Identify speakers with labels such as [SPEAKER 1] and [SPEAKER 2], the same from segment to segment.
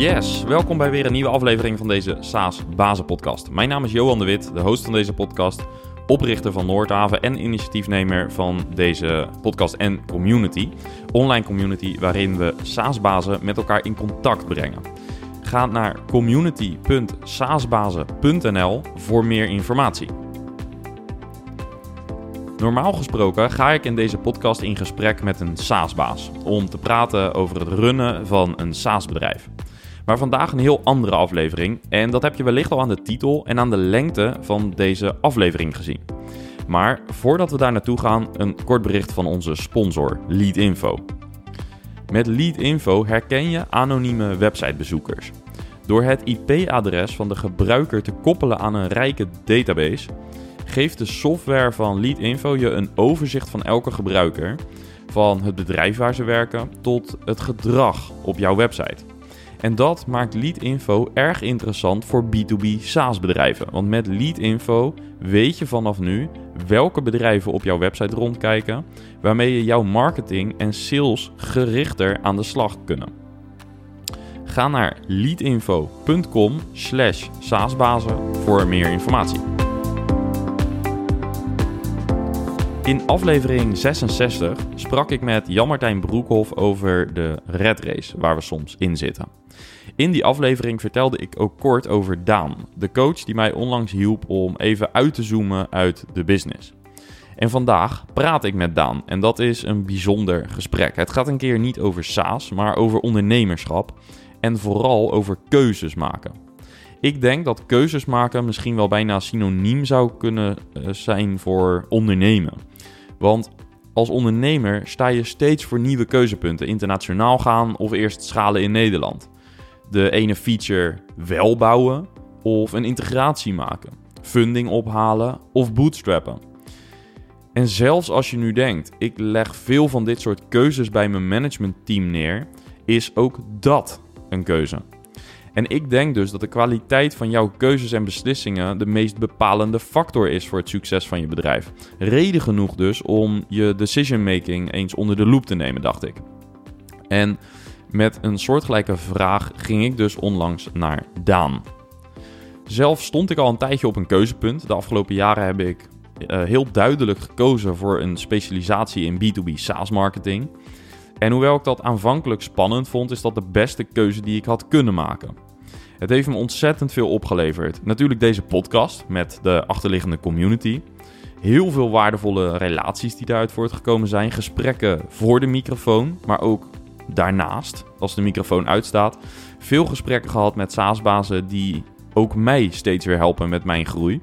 [SPEAKER 1] Yes, welkom bij weer een nieuwe aflevering van deze SaaS Bazen podcast. Mijn naam is Johan de Wit, de host van deze podcast, oprichter van Noordhaven en initiatiefnemer van deze podcast en community. Online community waarin we SaaS bazen met elkaar in contact brengen. Ga naar community.saasbazen.nl voor meer informatie. Normaal gesproken ga ik in deze podcast in gesprek met een SaaS-baas om te praten over het runnen van een SaaS-bedrijf. Maar vandaag een heel andere aflevering en dat heb je wellicht al aan de titel en aan de lengte van deze aflevering gezien. Maar voordat we daar naartoe gaan, een kort bericht van onze sponsor Leadinfo. Met Leadinfo herken je anonieme websitebezoekers. Door het IP-adres van de gebruiker te koppelen aan een rijke database, geeft de software van Leadinfo je een overzicht van elke gebruiker, van het bedrijf waar ze werken tot het gedrag op jouw website. En dat maakt Leadinfo erg interessant voor B2B SaaS bedrijven. Want met Leadinfo weet je vanaf nu welke bedrijven op jouw website rondkijken, waarmee je jouw marketing en sales gerichter aan de slag kunnen. Ga naar leadinfo.com slash saasbazen voor meer informatie. In aflevering 66 sprak ik met Jan-Martijn Broekhoff over de Red Race, waar we soms in zitten. In die aflevering vertelde ik ook kort over Daan, de coach die mij onlangs hielp om even uit te zoomen uit de business. En vandaag praat ik met Daan en dat is een bijzonder gesprek. Het gaat een keer niet over SaaS, maar over ondernemerschap en vooral over keuzes maken. Ik denk dat keuzes maken misschien wel bijna synoniem zou kunnen eh, zijn voor ondernemen. Want als ondernemer sta je steeds voor nieuwe keuzepunten. Internationaal gaan of eerst schalen in Nederland. De ene feature wel bouwen of een integratie maken. Funding ophalen of bootstrappen. En zelfs als je nu denkt, ik leg veel van dit soort keuzes bij mijn managementteam neer, is ook dat een keuze. En ik denk dus dat de kwaliteit van jouw keuzes en beslissingen de meest bepalende factor is voor het succes van je bedrijf. Reden genoeg dus om je decision making eens onder de loep te nemen, dacht ik. En met een soortgelijke vraag ging ik dus onlangs naar Daan. Zelf stond ik al een tijdje op een keuzepunt. De afgelopen jaren heb ik uh, heel duidelijk gekozen voor een specialisatie in B2B SaaS marketing. En hoewel ik dat aanvankelijk spannend vond, is dat de beste keuze die ik had kunnen maken. Het heeft me ontzettend veel opgeleverd. Natuurlijk deze podcast met de achterliggende community. Heel veel waardevolle relaties die daaruit voortgekomen zijn. Gesprekken voor de microfoon, maar ook daarnaast, als de microfoon uitstaat. Veel gesprekken gehad met SaaS-bazen die ook mij steeds weer helpen met mijn groei.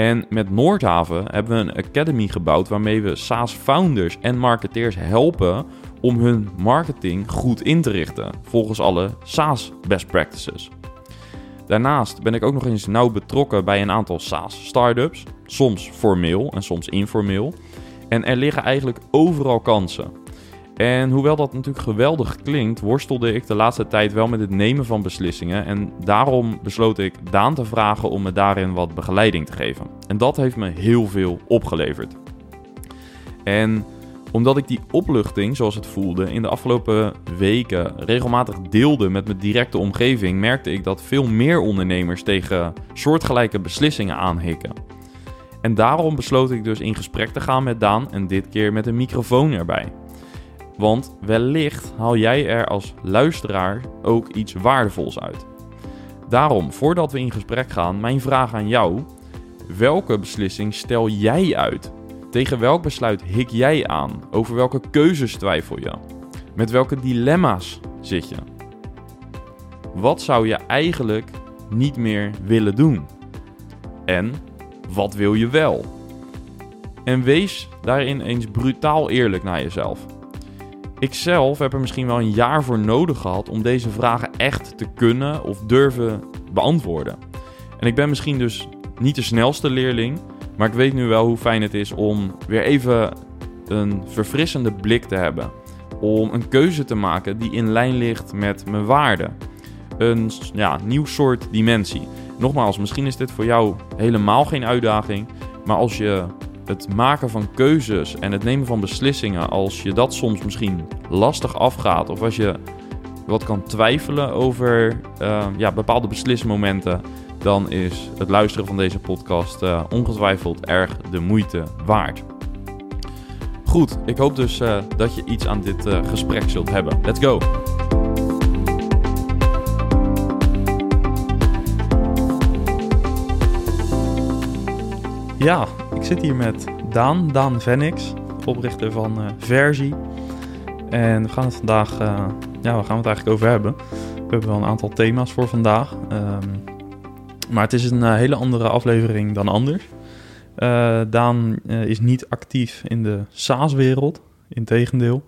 [SPEAKER 1] En met Noordhaven hebben we een academy gebouwd waarmee we SaaS-founders en marketeers helpen om hun marketing goed in te richten volgens alle SaaS best practices. Daarnaast ben ik ook nog eens nauw betrokken bij een aantal SaaS-startups, soms formeel en soms informeel. En er liggen eigenlijk overal kansen. En hoewel dat natuurlijk geweldig klinkt, worstelde ik de laatste tijd wel met het nemen van beslissingen. En daarom besloot ik Daan te vragen om me daarin wat begeleiding te geven. En dat heeft me heel veel opgeleverd. En omdat ik die opluchting, zoals het voelde, in de afgelopen weken regelmatig deelde met mijn directe omgeving, merkte ik dat veel meer ondernemers tegen soortgelijke beslissingen aanhikken. En daarom besloot ik dus in gesprek te gaan met Daan en dit keer met een microfoon erbij. Want wellicht haal jij er als luisteraar ook iets waardevols uit. Daarom, voordat we in gesprek gaan, mijn vraag aan jou: welke beslissing stel jij uit? Tegen welk besluit hik jij aan? Over welke keuzes twijfel je? Met welke dilemma's zit je? Wat zou je eigenlijk niet meer willen doen? En wat wil je wel? En wees daarin eens brutaal eerlijk naar jezelf. Ik zelf heb er misschien wel een jaar voor nodig gehad om deze vragen echt te kunnen of durven beantwoorden. En ik ben misschien dus niet de snelste leerling, maar ik weet nu wel hoe fijn het is om weer even een verfrissende blik te hebben. Om een keuze te maken die in lijn ligt met mijn waarden. Een ja, nieuw soort dimensie. Nogmaals, misschien is dit voor jou helemaal geen uitdaging. Maar als je het maken van keuzes en het nemen van beslissingen, als je dat soms misschien lastig afgaat, of als je wat kan twijfelen over uh, ja, bepaalde beslismomenten, dan is het luisteren van deze podcast uh, ongetwijfeld erg de moeite waard. Goed, ik hoop dus uh, dat je iets aan dit gesprek zult hebben. Let's go! Ja, ik zit hier met Daan, Daan Venix, oprichter van Versie. En we gaan het vandaag, uh, ja, waar gaan we het eigenlijk over hebben? We hebben wel een aantal thema's voor vandaag. Um, maar het is een uh, hele andere aflevering dan anders. Uh, Daan is niet actief in de SaaS-wereld, integendeel.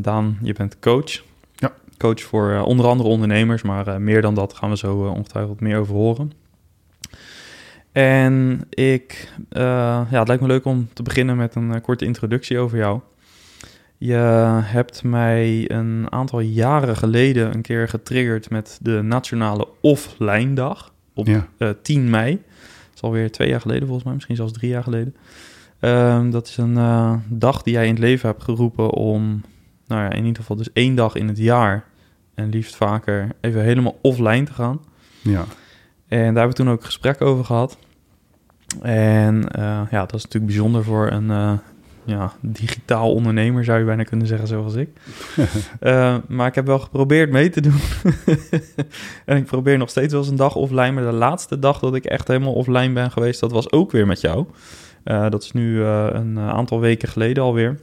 [SPEAKER 1] Daan, je bent coach.
[SPEAKER 2] Ja.
[SPEAKER 1] Coach voor onder andere ondernemers, maar meer dan dat gaan we zo ongetwijfeld meer over horen. En ik, ja, het lijkt me leuk om te beginnen met een korte introductie over jou. Je hebt mij een aantal jaren geleden een keer getriggerd met de Nationale Offline Dag op ja. 10 eh, mei. Dat is alweer twee jaar geleden volgens mij, misschien zelfs drie jaar geleden. Um, dat is een dag die jij in het leven hebt geroepen om, nou ja, in ieder geval dus één dag in het jaar en liefst vaker even helemaal offline te gaan.
[SPEAKER 2] Ja.
[SPEAKER 1] En daar hebben we toen ook gesprek over gehad. En uh, ja, dat is natuurlijk bijzonder voor een ja, digitaal ondernemer, zou je bijna kunnen zeggen, zoals ik. uh, maar ik heb wel geprobeerd mee te doen. en ik probeer nog steeds wel eens een dag offline. Maar de laatste dag dat ik echt helemaal offline ben geweest, dat was ook weer met jou. Uh, dat is nu uh, een aantal weken geleden alweer.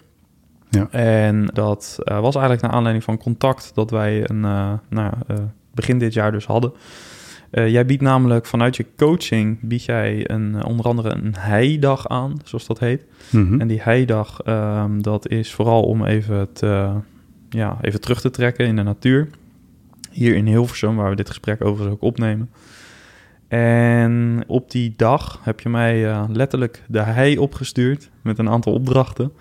[SPEAKER 2] Ja.
[SPEAKER 1] En dat was eigenlijk naar aanleiding van contact dat wij een, nou, begin dit jaar dus hadden. Uh, jij biedt namelijk vanuit je coaching, bied jij een, uh, onder andere een heidag aan, zoals dat heet. Mm -hmm. En die heidag, um, dat is vooral om even, te, ja, even terug te trekken in de natuur. Hier in Hilversum, waar we dit gesprek overigens ook opnemen. En op die dag heb je mij uh, letterlijk de hei opgestuurd met een aantal opdrachten.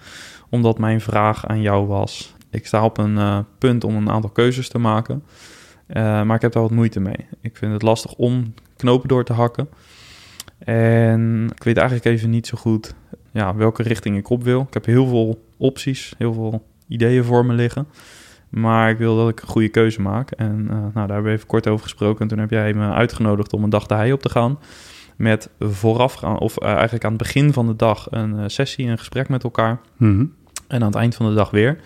[SPEAKER 1] Omdat mijn vraag aan jou was, ik sta op een punt om een aantal keuzes te maken. Uh, maar ik heb daar wat moeite mee. Ik vind het lastig om knopen door te hakken. En ik weet eigenlijk even niet zo goed ja, welke richting ik op wil. Ik heb heel veel opties, heel veel ideeën voor me liggen. Maar ik wil dat ik een goede keuze maak. En uh, nou, daar hebben we even kort over gesproken. En toen heb jij me uitgenodigd om een dag de hei op te gaan. Met voorafgaan, of uh, eigenlijk aan het begin van de dag, een sessie, een gesprek met elkaar.
[SPEAKER 2] Mm -hmm.
[SPEAKER 1] En aan het eind van de dag weer.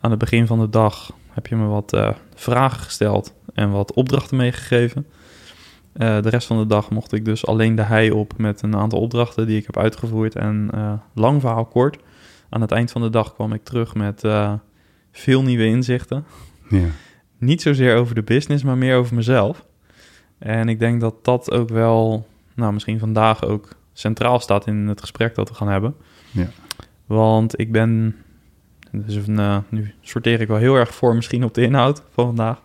[SPEAKER 1] Aan het begin van de dag heb je me wat vragen gesteld en wat opdrachten meegegeven. Uh, de rest van de dag mocht ik dus alleen de hei op met een aantal opdrachten die ik heb uitgevoerd. En uh, lang verhaal kort. Aan het eind van de dag kwam ik terug met veel nieuwe inzichten.
[SPEAKER 2] Ja.
[SPEAKER 1] Niet zozeer over de business, maar meer over mezelf. En ik denk dat dat ook wel, nou misschien vandaag ook centraal staat in het gesprek dat we gaan hebben.
[SPEAKER 2] Ja.
[SPEAKER 1] Want ik ben dus nu sorteer ik wel heel erg voor misschien op de inhoud van vandaag.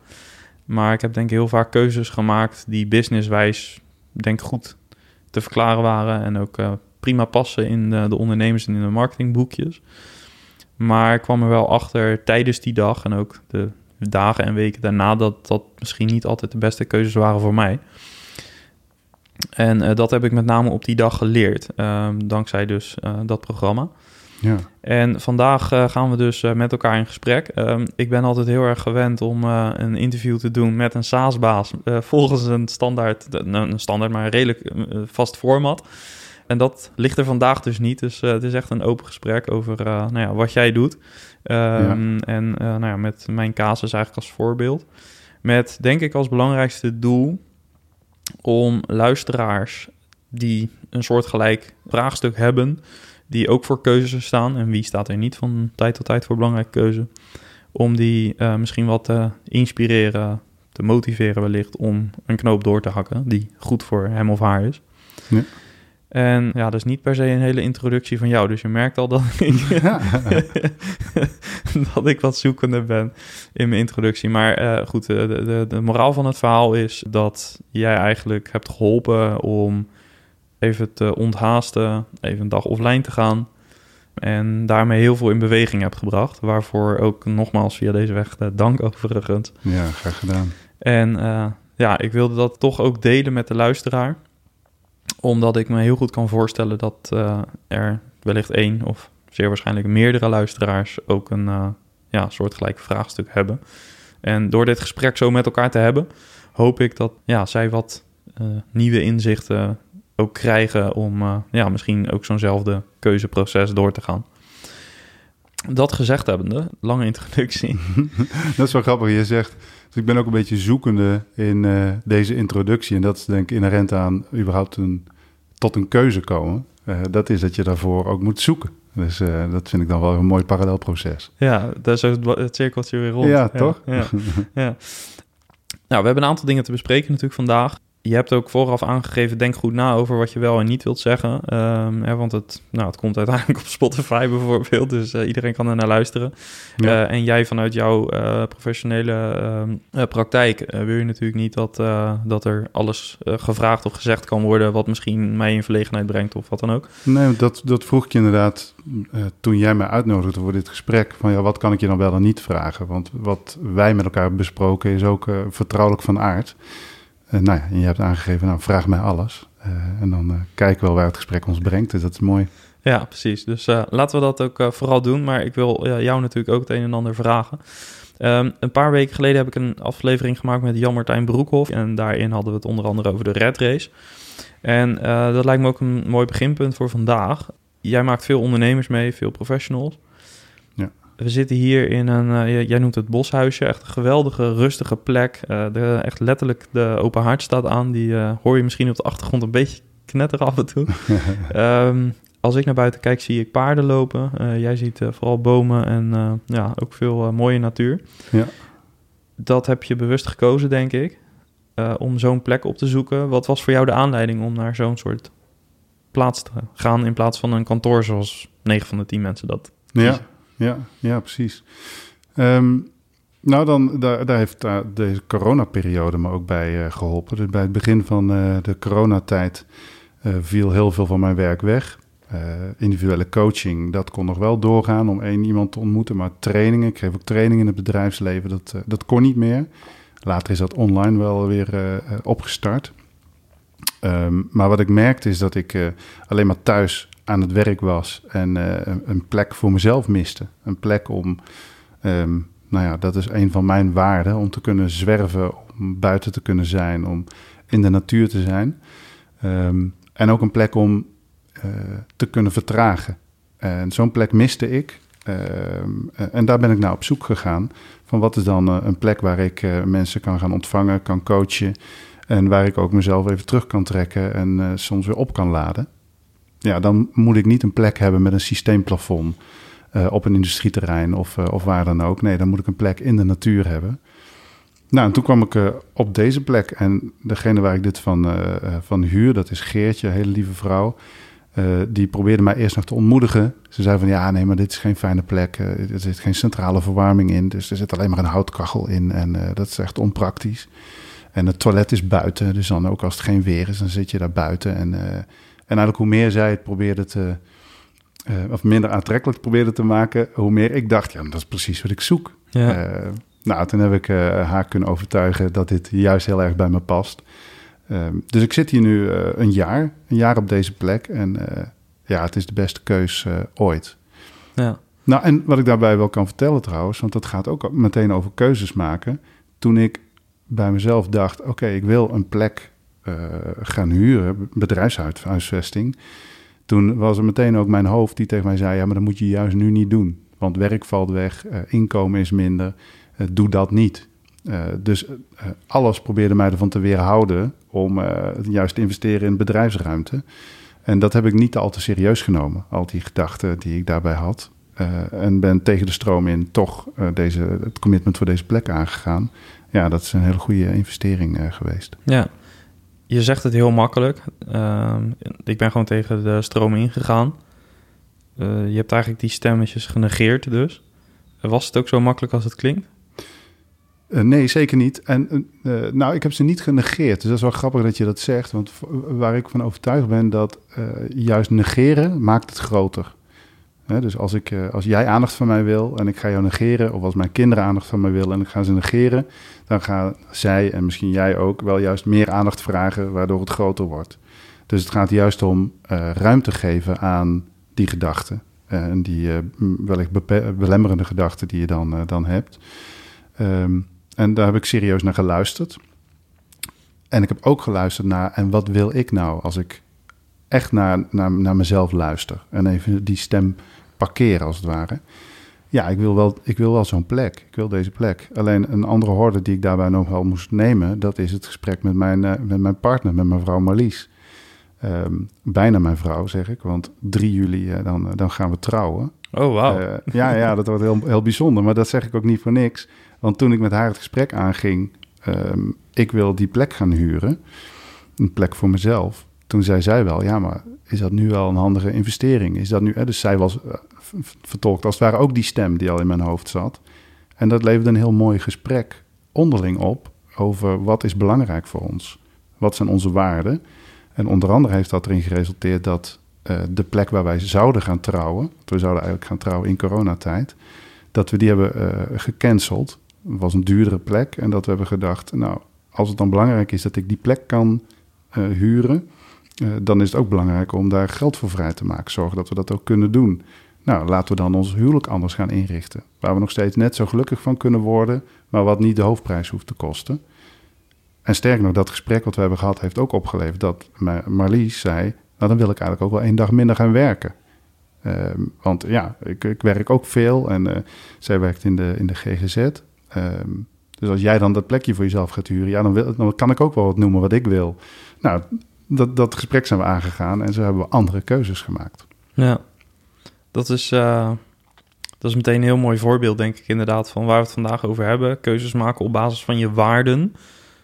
[SPEAKER 1] Maar ik heb denk ik heel vaak keuzes gemaakt die businesswijs denk goed te verklaren waren. En ook uh, prima passen in de, de, ondernemers en in de marketingboekjes. Maar ik kwam er wel achter tijdens die dag en ook de dagen en weken daarna... dat dat misschien niet altijd de beste keuzes waren voor mij. En uh, dat heb ik met name op die dag geleerd. Um, dankzij dus dat programma.
[SPEAKER 2] Ja.
[SPEAKER 1] En vandaag uh, gaan we dus uh, met elkaar in gesprek. Um, ik ben altijd heel erg gewend om uh, een interview te doen met een SaaS-baas volgens een standaard, een standaard, maar een redelijk vast format. En dat ligt er vandaag dus niet. Dus het is echt een open gesprek over nou ja, wat jij doet. Um, ja. En nou ja, met mijn casus eigenlijk als voorbeeld. Met denk ik als belangrijkste doel om luisteraars die een soortgelijk vraagstuk hebben die ook voor keuzes staan. En wie staat er niet van tijd tot tijd voor belangrijke keuze. Om die uh, misschien wat te inspireren, te motiveren wellicht om een knoop door te hakken die goed voor hem of haar is.
[SPEAKER 2] Ja.
[SPEAKER 1] En ja, dat is niet per se een hele introductie van jou. Dus je merkt al dat ik, dat ik wat zoekender ben in mijn introductie. Maar uh, goed, de, de, de moraal van het verhaal is dat jij eigenlijk hebt geholpen om even te onthaasten, even een dag offline te gaan. En daarmee heel veel in beweging heb gebracht. Waarvoor ook nogmaals via deze weg de dank overigens.
[SPEAKER 2] Ja, graag gedaan.
[SPEAKER 1] En uh, ja, ik wilde dat toch ook delen met de luisteraar. Omdat ik me heel goed kan voorstellen dat uh, er wellicht één of zeer waarschijnlijk meerdere luisteraars ook een uh, ja, soortgelijk vraagstuk hebben. En door dit gesprek zo met elkaar te hebben, hoop ik dat ja, zij wat nieuwe inzichten ook krijgen om uh, ja, misschien ook zo'nzelfde keuzeproces door te gaan. Dat gezegd hebbende, lange introductie.
[SPEAKER 2] dat is wel grappig. Je zegt, dus ik ben ook een beetje zoekende in uh, deze introductie. En dat is denk ik inherent aan überhaupt een, tot een keuze komen. Uh, dat is dat je daarvoor ook moet zoeken. Dus uh, dat vind ik dan wel een mooi parallelproces.
[SPEAKER 1] Ja, dat is het, het cirkeltje weer rond.
[SPEAKER 2] Ja, toch?
[SPEAKER 1] Ja, ja. Nou, we hebben een aantal dingen te bespreken natuurlijk vandaag je hebt ook vooraf aangegeven, denk goed na over wat je wel en niet wilt zeggen. Um, hè, want het, nou, het komt uiteindelijk op Spotify bijvoorbeeld, dus uh, iedereen kan er naar luisteren. Ja. Uh, en jij vanuit jouw uh, professionele uh, praktijk wil je natuurlijk niet dat, dat er alles gevraagd of gezegd kan worden wat misschien mij in verlegenheid brengt of wat dan ook.
[SPEAKER 2] Nee, dat, dat vroeg ik je inderdaad toen jij mij uitnodigde voor dit gesprek. Van ja, wat kan ik je dan wel en niet vragen? Want wat wij met elkaar besproken is ook vertrouwelijk van aard. Uh, nou ja, je hebt aangegeven, nou, vraag mij alles. Uh, en dan uh, kijken we wel waar het gesprek ons brengt. Dus dat is mooi.
[SPEAKER 1] Ja, precies. Dus laten we dat ook vooral doen. Maar ik wil jou natuurlijk ook het een en ander vragen. Um, een paar weken geleden heb ik een aflevering gemaakt met Jan Martijn Broekhoff. En daarin hadden we het onder andere over de Red Race. En dat lijkt me ook een mooi beginpunt voor vandaag. Jij maakt veel ondernemers mee, veel professionals. We zitten hier in een, uh, jij noemt het boshuisje, echt een geweldige, rustige plek. Uh, de, echt letterlijk de open haard staat aan. Die uh, hoor je misschien op de achtergrond een beetje knetteren af en toe. um, als ik naar buiten kijk, zie ik paarden lopen. jij ziet vooral bomen en ja, ook veel mooie natuur.
[SPEAKER 2] Ja.
[SPEAKER 1] Dat heb je bewust gekozen, denk ik, om zo'n plek op te zoeken. Wat was voor jou de aanleiding om naar zo'n soort plaats te gaan... in plaats van een kantoor zoals 9 van de 10 mensen dat?
[SPEAKER 2] Ja ja, ja precies. Um, nou, dan, daar, daar heeft uh, deze coronaperiode me ook bij uh, geholpen. Dus bij het begin van uh, de coronatijd viel heel veel van mijn werk weg. individuele coaching, dat kon nog wel doorgaan om één iemand te ontmoeten. Maar trainingen, ik geef ook trainingen in het bedrijfsleven, dat, dat kon niet meer. Later is dat online wel weer opgestart. Um, maar wat ik merkte is dat ik alleen maar thuis aan het werk was en uh, een plek voor mezelf miste. Een plek om, um, nou ja, dat is een van mijn waarden, om te kunnen zwerven, om buiten te kunnen zijn, om in de natuur te zijn. Um, en ook een plek om uh, te kunnen vertragen. En zo'n plek miste ik. Um, en daar ben ik nou op zoek gegaan. Van wat is dan uh, een plek waar ik mensen kan gaan ontvangen, kan coachen. En waar ik ook mezelf even terug kan trekken en soms weer op kan laden ja, dan moet ik niet een plek hebben met een systeemplafond uh, op een industrieterrein of, uh, of waar dan ook. Nee, dan moet ik een plek in de natuur hebben. Nou, en toen kwam ik uh, op deze plek en degene waar ik dit van, van huur, dat is Geertje, een hele lieve vrouw. die probeerde mij eerst nog te ontmoedigen. Ze zei van ja, nee, maar dit is geen fijne plek. er zit geen centrale verwarming in. Dus er zit alleen maar een houtkachel in. En dat is echt onpraktisch. En het toilet is buiten. Dus dan ook als het geen weer is, dan zit je daar buiten. En en eigenlijk hoe meer zij het probeerde te, uh, of minder aantrekkelijk probeerde te maken, hoe meer ik dacht, ja, dat is precies wat ik zoek. Ja. Uh, nou, toen heb ik uh, haar kunnen overtuigen dat dit juist heel erg bij me past. Ehm, dus ik zit hier nu een jaar, een jaar op deze plek. En ja, het is de beste keus ooit.
[SPEAKER 1] Ja.
[SPEAKER 2] Nou, en wat ik daarbij wel kan vertellen trouwens, want dat gaat ook meteen over keuzes maken. Toen ik bij mezelf dacht, oké, ik wil een plek gaan huren, bedrijfshuisvesting. Toen was er meteen ook mijn hoofd die tegen mij zei: Ja, maar dat moet je juist nu niet doen. Want werk valt weg, uh, inkomen is minder. Uh, doe dat niet. dus alles probeerde mij ervan te weerhouden om juist te investeren in bedrijfsruimte. En dat heb ik niet al te serieus genomen, al die gedachten die ik daarbij had. en ben tegen de stroom in toch deze, het commitment voor deze plek aangegaan. Ja, dat is een hele goede investering geweest.
[SPEAKER 1] Ja, je zegt het heel makkelijk. Ehm, ik ben gewoon tegen de stroom ingegaan. Uh, je hebt eigenlijk die stemmetjes genegeerd dus. Was het ook zo makkelijk als het klinkt?
[SPEAKER 2] Uh, nee, zeker niet. En uh, nou, ik heb ze niet genegeerd. Dus dat is wel grappig dat je dat zegt. Want waar ik van overtuigd ben dat juist negeren maakt het groter dus als, ik, eh, als jij aandacht van mij wil en ik ga jou negeren, of als mijn kinderen aandacht van mij willen en ik ga ze negeren, dan gaan zij en misschien jij ook wel juist meer aandacht vragen, waardoor het groter wordt. Dus het gaat juist om uh, ruimte geven aan die gedachten uh, en die wellicht belemmerende gedachten die je dan, dan hebt. Um, En daar heb ik serieus naar geluisterd. En ik heb ook geluisterd naar, en wat wil ik nou als ik echt naar, naar, naar mezelf luister? En even die stem parkeren als het ware. Ja, ik wil wel, ik wil wel zo'n plek. Ik wil deze plek. Alleen een andere horde die ik daarbij nog wel moest nemen, dat is het gesprek met mijn, uh, met mijn partner, met mijn vrouw Marlies. Um, bijna mijn vrouw, zeg ik. Want 3 juli, uh, dan, dan gaan we trouwen.
[SPEAKER 3] Oh, wauw.
[SPEAKER 2] Uh, ja, ja, dat wordt heel, heel bijzonder. Maar dat zeg ik ook niet voor niks. Want toen ik met haar het gesprek aanging, um, ik wil die plek gaan huren, een plek voor mezelf. Toen zei zij wel, ja, maar is dat nu wel een handige investering? Is dat nu, hè? Dus zij was uh, vertolkt als het ware ook die stem die al in mijn hoofd zat. En dat leverde een heel mooi gesprek onderling op over wat is belangrijk voor ons. Wat zijn onze waarden? En onder andere heeft dat erin geresulteerd dat uh, de plek waar wij zouden gaan trouwen, we zouden eigenlijk gaan trouwen in coronatijd, dat we die hebben uh, gecanceld. Het was een duurdere plek en dat we hebben gedacht, nou, als het dan belangrijk is dat ik die plek kan huren, dan is het ook belangrijk om daar geld voor vrij te maken. Zorgen dat we dat ook kunnen doen. Nou, laten we dan ons huwelijk anders gaan inrichten. Waar we nog steeds net zo gelukkig van kunnen worden, maar wat niet de hoofdprijs hoeft te kosten. En sterker nog, dat gesprek wat we hebben gehad heeft ook opgeleverd dat Marlies zei... nou, dan wil ik eigenlijk ook wel één dag minder gaan werken. Uh, want ja, ik, ik, werk ook veel en uh, zij werkt in de, in de GGZ. Uh, dus als jij dan dat plekje voor jezelf gaat huren... ja, dan, wil, dan kan ik ook wel wat noemen wat ik wil. Nou, dat, dat gesprek zijn we aangegaan en zo hebben we andere keuzes gemaakt.
[SPEAKER 3] Ja, dat is, uh, dat is meteen een heel mooi voorbeeld, denk ik inderdaad... van waar we het vandaag over hebben. Keuzes maken op basis van je waarden...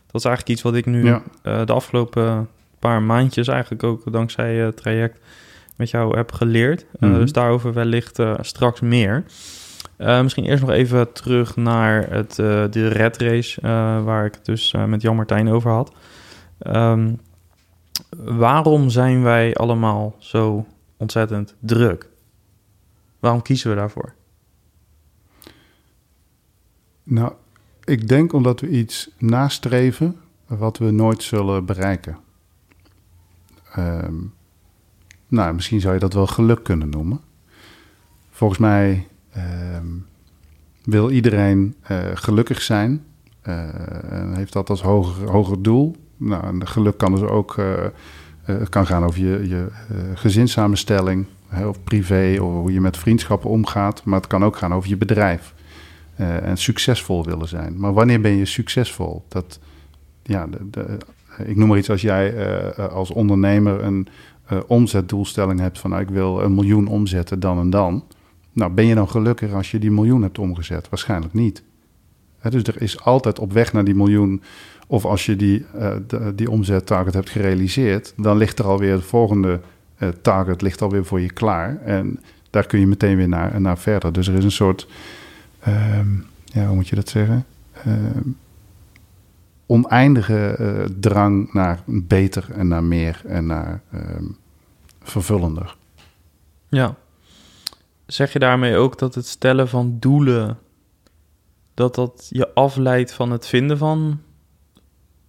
[SPEAKER 3] Dat is eigenlijk iets wat ik nu ja. uh, de afgelopen paar maandjes, eigenlijk ook dankzij het traject met jou heb geleerd. Mm -hmm. uh, dus daarover wellicht straks meer. misschien eerst nog even terug naar het, de red race, waar ik het dus met Jan Martijn over had. Um, waarom zijn wij allemaal zo ontzettend druk? Waarom kiezen we daarvoor?
[SPEAKER 2] Nou, ik denk omdat we iets nastreven wat we nooit zullen bereiken. Um, nou, misschien zou je dat wel geluk kunnen noemen. Volgens mij um, wil iedereen uh, gelukkig zijn. Uh, heeft dat als hoger, hoger doel. Nou, en geluk kan dus ook uh, kan gaan over je, je gezinssamenstelling, of privé, of hoe je met vriendschappen omgaat. Maar het kan ook gaan over je bedrijf. En succesvol willen zijn. Maar wanneer ben je succesvol? Dat, ja, de, de, ik noem maar iets als jij als ondernemer een omzetdoelstelling hebt van nou, ik wil een miljoen omzetten dan en dan. Nou, ben je dan gelukkig als je die miljoen hebt omgezet? Waarschijnlijk niet. Dus er is altijd op weg naar die miljoen. Of als je die, de, die omzettarget hebt gerealiseerd, dan ligt er alweer het volgende target ligt alweer voor je klaar. En daar kun je meteen weer naar, naar verder. Dus er is een soort Um, ja, hoe moet je dat zeggen? Um, oneindige uh, drang naar beter en naar meer en naar um, vervullender.
[SPEAKER 3] Ja. Zeg je daarmee ook dat het stellen van doelen, dat dat je afleidt van het vinden van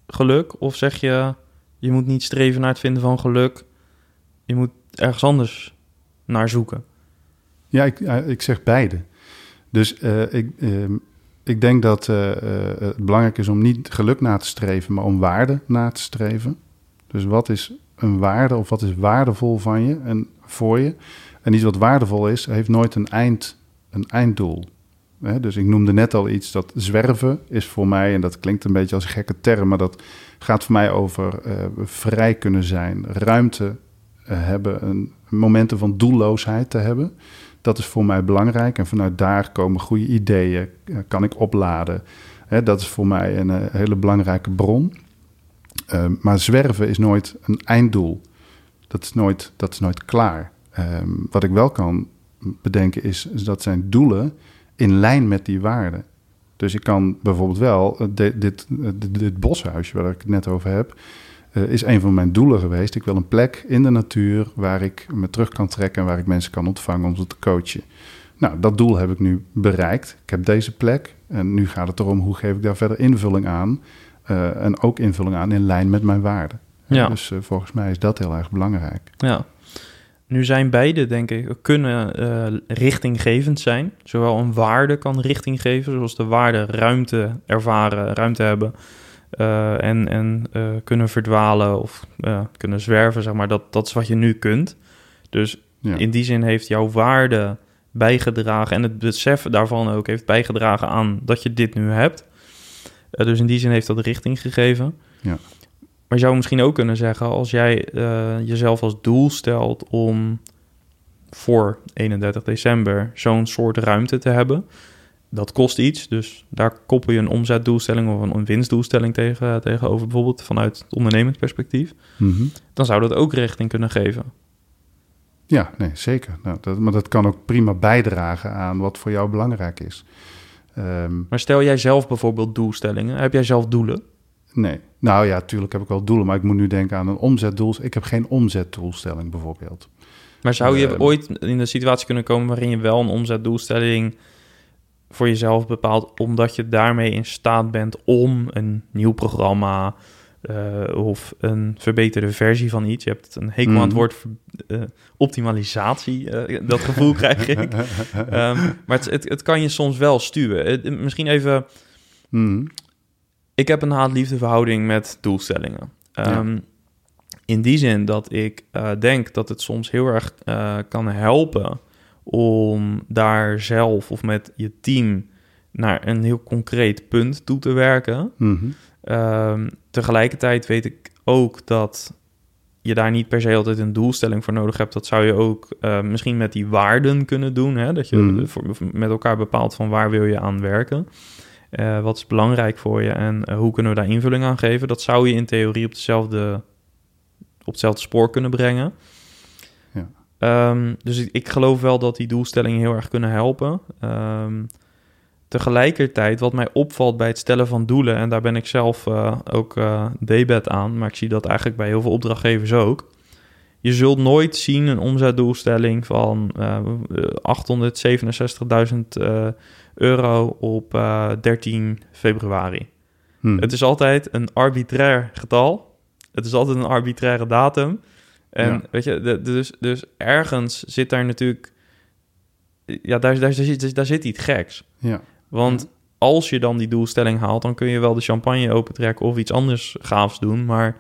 [SPEAKER 3] geluk? Of zeg je, je moet niet streven naar het vinden van geluk, je moet ergens anders naar zoeken?
[SPEAKER 2] Ja, ik, ik zeg beide. Dus uh, ik, uh, ik denk dat uh, het belangrijk is om niet geluk na te streven, maar om waarde na te streven. Dus wat is een waarde of wat is waardevol van je en voor je? En iets wat waardevol is, heeft nooit een, eind, een einddoel. Hè? Dus ik noemde net al iets dat zwerven is voor mij, en dat klinkt een beetje als een gekke term, maar dat gaat voor mij over vrij kunnen zijn, ruimte hebben, een, momenten van doelloosheid te hebben. Dat is voor mij belangrijk en vanuit daar komen goede ideeën, eh, kan ik opladen. Hè, dat is voor mij een, eh, hele belangrijke bron. Uh, maar zwerven is nooit een einddoel. Dat is nooit, dat is nooit klaar. Um, wat ik wel kan bedenken is, dat zijn doelen in lijn met die waarden. Dus ik kan bijvoorbeeld wel dit, dit, dit, dit boshuisje waar ik het net over heb, uh, is een van mijn doelen geweest. Ik wil een plek in de natuur waar ik me terug kan trekken en waar ik mensen kan ontvangen om ze te coachen. Nou, dat doel heb ik nu bereikt. Ik heb deze plek en nu gaat het erom hoe geef ik daar verder invulling aan. Uh, en ook invulling aan in lijn met mijn waarden. Ja. Dus uh, volgens mij is dat heel erg belangrijk.
[SPEAKER 3] Ja.
[SPEAKER 1] Nu zijn beide, denk ik, kunnen eh, richtinggevend zijn. Zowel een waarde kan richting geven, zoals de waarde ruimte ervaren, ruimte hebben. eh, en en eh, kunnen verdwalen of kunnen zwerven, zeg maar. Dat, dat is wat je nu kunt. Dus
[SPEAKER 2] Ja.
[SPEAKER 1] in die zin heeft jouw waarde bijgedragen en het besef daarvan ook heeft bijgedragen aan dat je dit nu hebt. Dus in die zin heeft dat richting gegeven.
[SPEAKER 2] Ja.
[SPEAKER 1] Maar je zou misschien ook kunnen zeggen, als jij eh, jezelf als doel stelt om voor 31 december zo'n soort ruimte te hebben, dat kost iets. Dus daar koppel je een omzetdoelstelling of een, winstdoelstelling tegen, tegenover, bijvoorbeeld vanuit het ondernemend perspectief.
[SPEAKER 2] Mhm.
[SPEAKER 1] Dan zou dat ook richting kunnen geven.
[SPEAKER 2] Ja, nee, zeker. Nou, dat, maar dat kan ook prima bijdragen aan wat voor jou belangrijk is. Ehm,
[SPEAKER 1] Maar stel jij zelf bijvoorbeeld doelstellingen. Heb jij zelf doelen?
[SPEAKER 2] Nee. Nou ja, tuurlijk heb ik wel doelen, maar ik moet nu denken aan een omzetdoel. Ik heb geen omzetdoelstelling bijvoorbeeld.
[SPEAKER 1] Maar zou je
[SPEAKER 2] Ehm.
[SPEAKER 1] ooit in de situatie kunnen komen waarin je wel een omzetdoelstelling voor jezelf bepaalt, omdat je daarmee in staat bent om een nieuw programma eh, of een verbeterde versie van iets. Je hebt een hekel aan het
[SPEAKER 2] Mhm.
[SPEAKER 1] woord eh, optimalisatie. eh, dat gevoel krijg ik. Ehm, maar het, het, het kan je soms wel stuwen. Misschien even
[SPEAKER 2] Mhm.
[SPEAKER 1] Ik heb een haat-liefde verhouding met doelstellingen. Ehm, In die zin dat ik eh, denk dat het soms heel erg eh, kan helpen om daar zelf of met je team naar een heel concreet punt toe te werken.
[SPEAKER 2] Mhm.
[SPEAKER 1] Ehm, tegelijkertijd weet ik ook dat je daar niet per se altijd een doelstelling voor nodig hebt. Dat zou je ook eh, misschien met die waarden kunnen doen. Hè? Dat je
[SPEAKER 2] Mhm.
[SPEAKER 1] voor- met elkaar bepaalt van waar wil je aan werken. Eh, wat is belangrijk voor je en eh, hoe kunnen we daar invulling aan geven? Dat zou je in theorie op, dezelfde, op hetzelfde spoor kunnen brengen.
[SPEAKER 2] Ja.
[SPEAKER 1] Ehm, dus ik, ik geloof wel dat die doelstellingen heel erg kunnen helpen. Ehm, tegelijkertijd, wat mij opvalt bij het stellen van doelen, en daar ben ik zelf eh, ook eh debet aan, maar ik zie dat eigenlijk bij heel veel opdrachtgevers ook. Je zult nooit zien een omzetdoelstelling van eh 867.000 eh, euro op eh, 13 februari.
[SPEAKER 2] Mhm.
[SPEAKER 1] Het is altijd een arbitrair getal. Het is altijd een arbitraire datum. En
[SPEAKER 2] Ja.
[SPEAKER 1] weet je, de- dus, dus ergens zit daar natuurlijk... Ja, daar, daar, zit, daar zit iets geks.
[SPEAKER 2] Ja.
[SPEAKER 1] Want als je dan die doelstelling haalt, dan kun je wel de champagne opentrekken of iets anders gaafs doen. Maar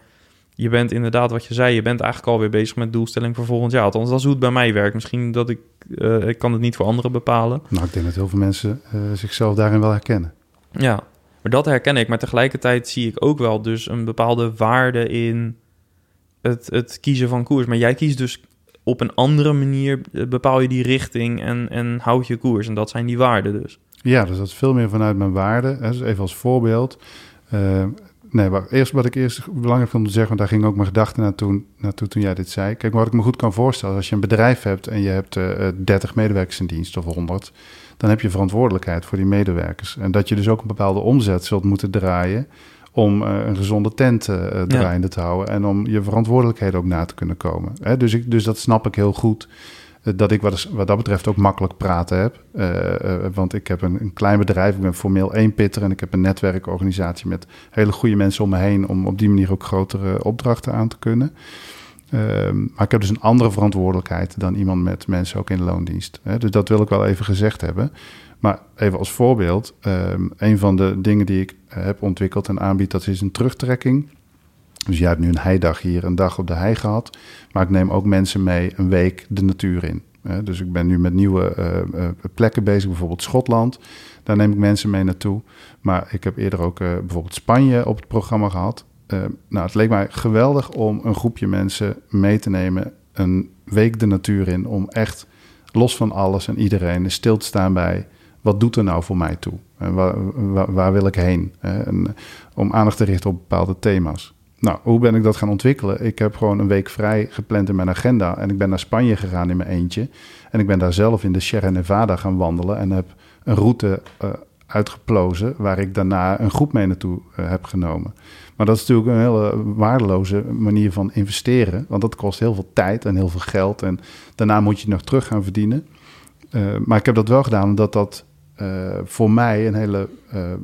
[SPEAKER 1] je bent inderdaad, wat je zei, je bent eigenlijk alweer bezig met doelstelling voor volgend jaar. Althans, dat is hoe het bij mij werkt. Misschien dat ik, eh, ik kan het niet voor anderen bepalen.
[SPEAKER 2] Nou, ik denk dat heel veel mensen eh, zichzelf daarin wel herkennen.
[SPEAKER 1] Ja, maar dat herken ik. Maar tegelijkertijd zie ik ook wel dus een bepaalde waarde in het, het kiezen van koers. Maar jij kiest dus op een andere manier, eh, bepaal je die richting en, en houd je koers. En dat zijn die waarden dus.
[SPEAKER 2] Ja, dus dat is veel meer vanuit mijn waarde. Dus even als voorbeeld. Nee, maar eerst wat ik eerst belangrijk vond om te zeggen, want daar ging ook mijn gedachten naartoe, naartoe toen jij dit zei. Kijk, wat ik me goed kan voorstellen, als je een bedrijf hebt en je hebt eh, eh, 30 medewerkers in dienst of 100, dan heb je verantwoordelijkheid voor die medewerkers. En dat je dus ook een bepaalde omzet zult moeten draaien om eh, een gezonde tent eh, eh, draaiende te houden en om je verantwoordelijkheden ook na te kunnen komen. Hè? Dus, ik, dus dat snap ik heel goed. Dat ik wat, wat dat betreft ook makkelijk praten heb. Eh, eh, want ik heb een, een klein bedrijf, ik ben formeel eenpitter en ik heb een netwerkorganisatie met hele goede mensen om me heen om op die manier ook grotere opdrachten aan te kunnen. Ehm, maar ik heb dus een andere verantwoordelijkheid dan iemand met mensen ook in loondienst. Hè? Dus dat wil ik wel even gezegd hebben. Maar even als voorbeeld, ehm, een van de dingen die ik heb ontwikkeld en aanbied, dat is een terugtrekking. Dus jij hebt nu een heidag hier, een dag op de hei gehad. Maar ik neem ook mensen mee een week de natuur in. Dus ik ben nu met nieuwe eh, eh, plekken bezig, bijvoorbeeld Schotland. Daar neem ik mensen mee naartoe. Maar ik heb eerder ook eh, bijvoorbeeld Spanje op het programma gehad. Eh, nou, het leek mij geweldig om een groepje mensen mee te nemen, een week de natuur in, om echt los van alles en iedereen stil te staan bij wat doet er nou voor mij toe? En waar, waar, wil ik heen? Om aandacht te richten op bepaalde thema's. Nou, hoe ben ik dat gaan ontwikkelen? Ik heb gewoon een week vrij gepland in mijn agenda en ik ben naar Spanje gegaan in mijn eentje. En ik ben daar zelf in de Sierra Nevada gaan wandelen en heb een route uh, uitgeplozen waar ik daarna een groep mee naartoe uh, heb genomen. Maar dat is natuurlijk een hele waardeloze manier van investeren, want dat kost heel veel tijd en heel veel geld en daarna moet je nog terug gaan verdienen. Uh, maar ik heb dat wel gedaan omdat dat voor mij een hele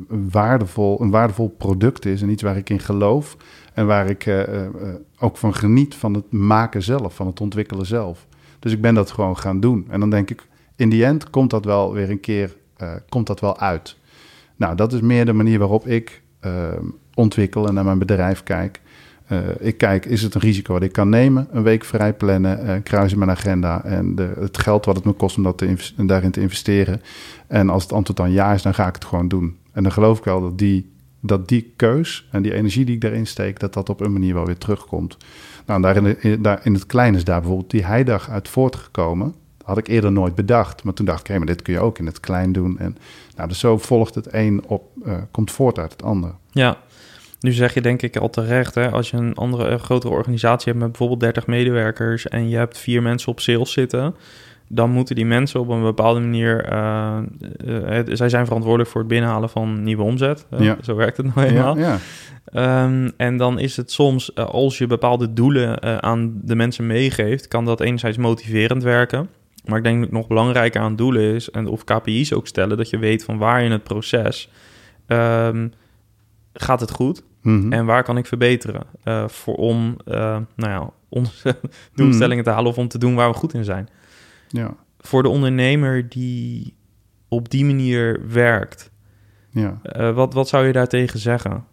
[SPEAKER 2] waardevol, een waardevol product is en iets waar ik in geloof en waar ik uh, ook van geniet van het maken zelf, van het ontwikkelen zelf. Dus ik ben dat gewoon gaan doen. En dan denk ik, in die end komt dat wel weer een keer komt dat wel uit. Nou, dat is meer de manier waarop ik ontwikkel en naar mijn bedrijf kijk. Ik kijk, is het een risico wat ik kan nemen? Een week vrij plannen, kruisen mijn agenda en de, het geld wat het me kost om dat te daarin te investeren. En als het antwoord dan ja is, dan ga ik het gewoon doen. En dan geloof ik wel dat die, dat die keus en die energie die ik daarin steek, dat dat op een manier wel weer terugkomt. Nou, daar in, het klein is daar bijvoorbeeld die heidag uit voortgekomen. Had ik eerder nooit bedacht. Maar toen dacht ik, hé, maar dit kun je ook in het klein doen. En nou, dus zo volgt het een op, uh, komt voort uit het ander.
[SPEAKER 1] Ja, nu zeg je denk ik al terecht, hè, als je een andere een grotere organisatie hebt met bijvoorbeeld 30 medewerkers en je hebt vier mensen op sales zitten, dan moeten die mensen op een bepaalde manier, uh, uh, zij zijn verantwoordelijk voor het binnenhalen van nieuwe omzet.
[SPEAKER 2] Ja.
[SPEAKER 1] Zo werkt het nou eenmaal.
[SPEAKER 2] Ja,
[SPEAKER 1] ja. Um, en dan is het soms, als je bepaalde doelen aan de mensen meegeeft, kan dat enerzijds motiverend werken. Maar ik denk dat nog belangrijker aan doelen is, en of KPI's ook stellen, dat je weet van waar in het proces um, gaat het goed
[SPEAKER 2] Mm -hmm.
[SPEAKER 1] en waar kan ik verbeteren uh, voor om uh, nou ja, onze doelstellingen mm. te halen of om te doen waar we goed in zijn.
[SPEAKER 2] Ja.
[SPEAKER 1] Voor de ondernemer die op die manier werkt,
[SPEAKER 2] ja.
[SPEAKER 1] uh, wat, wat zou je daartegen zeggen?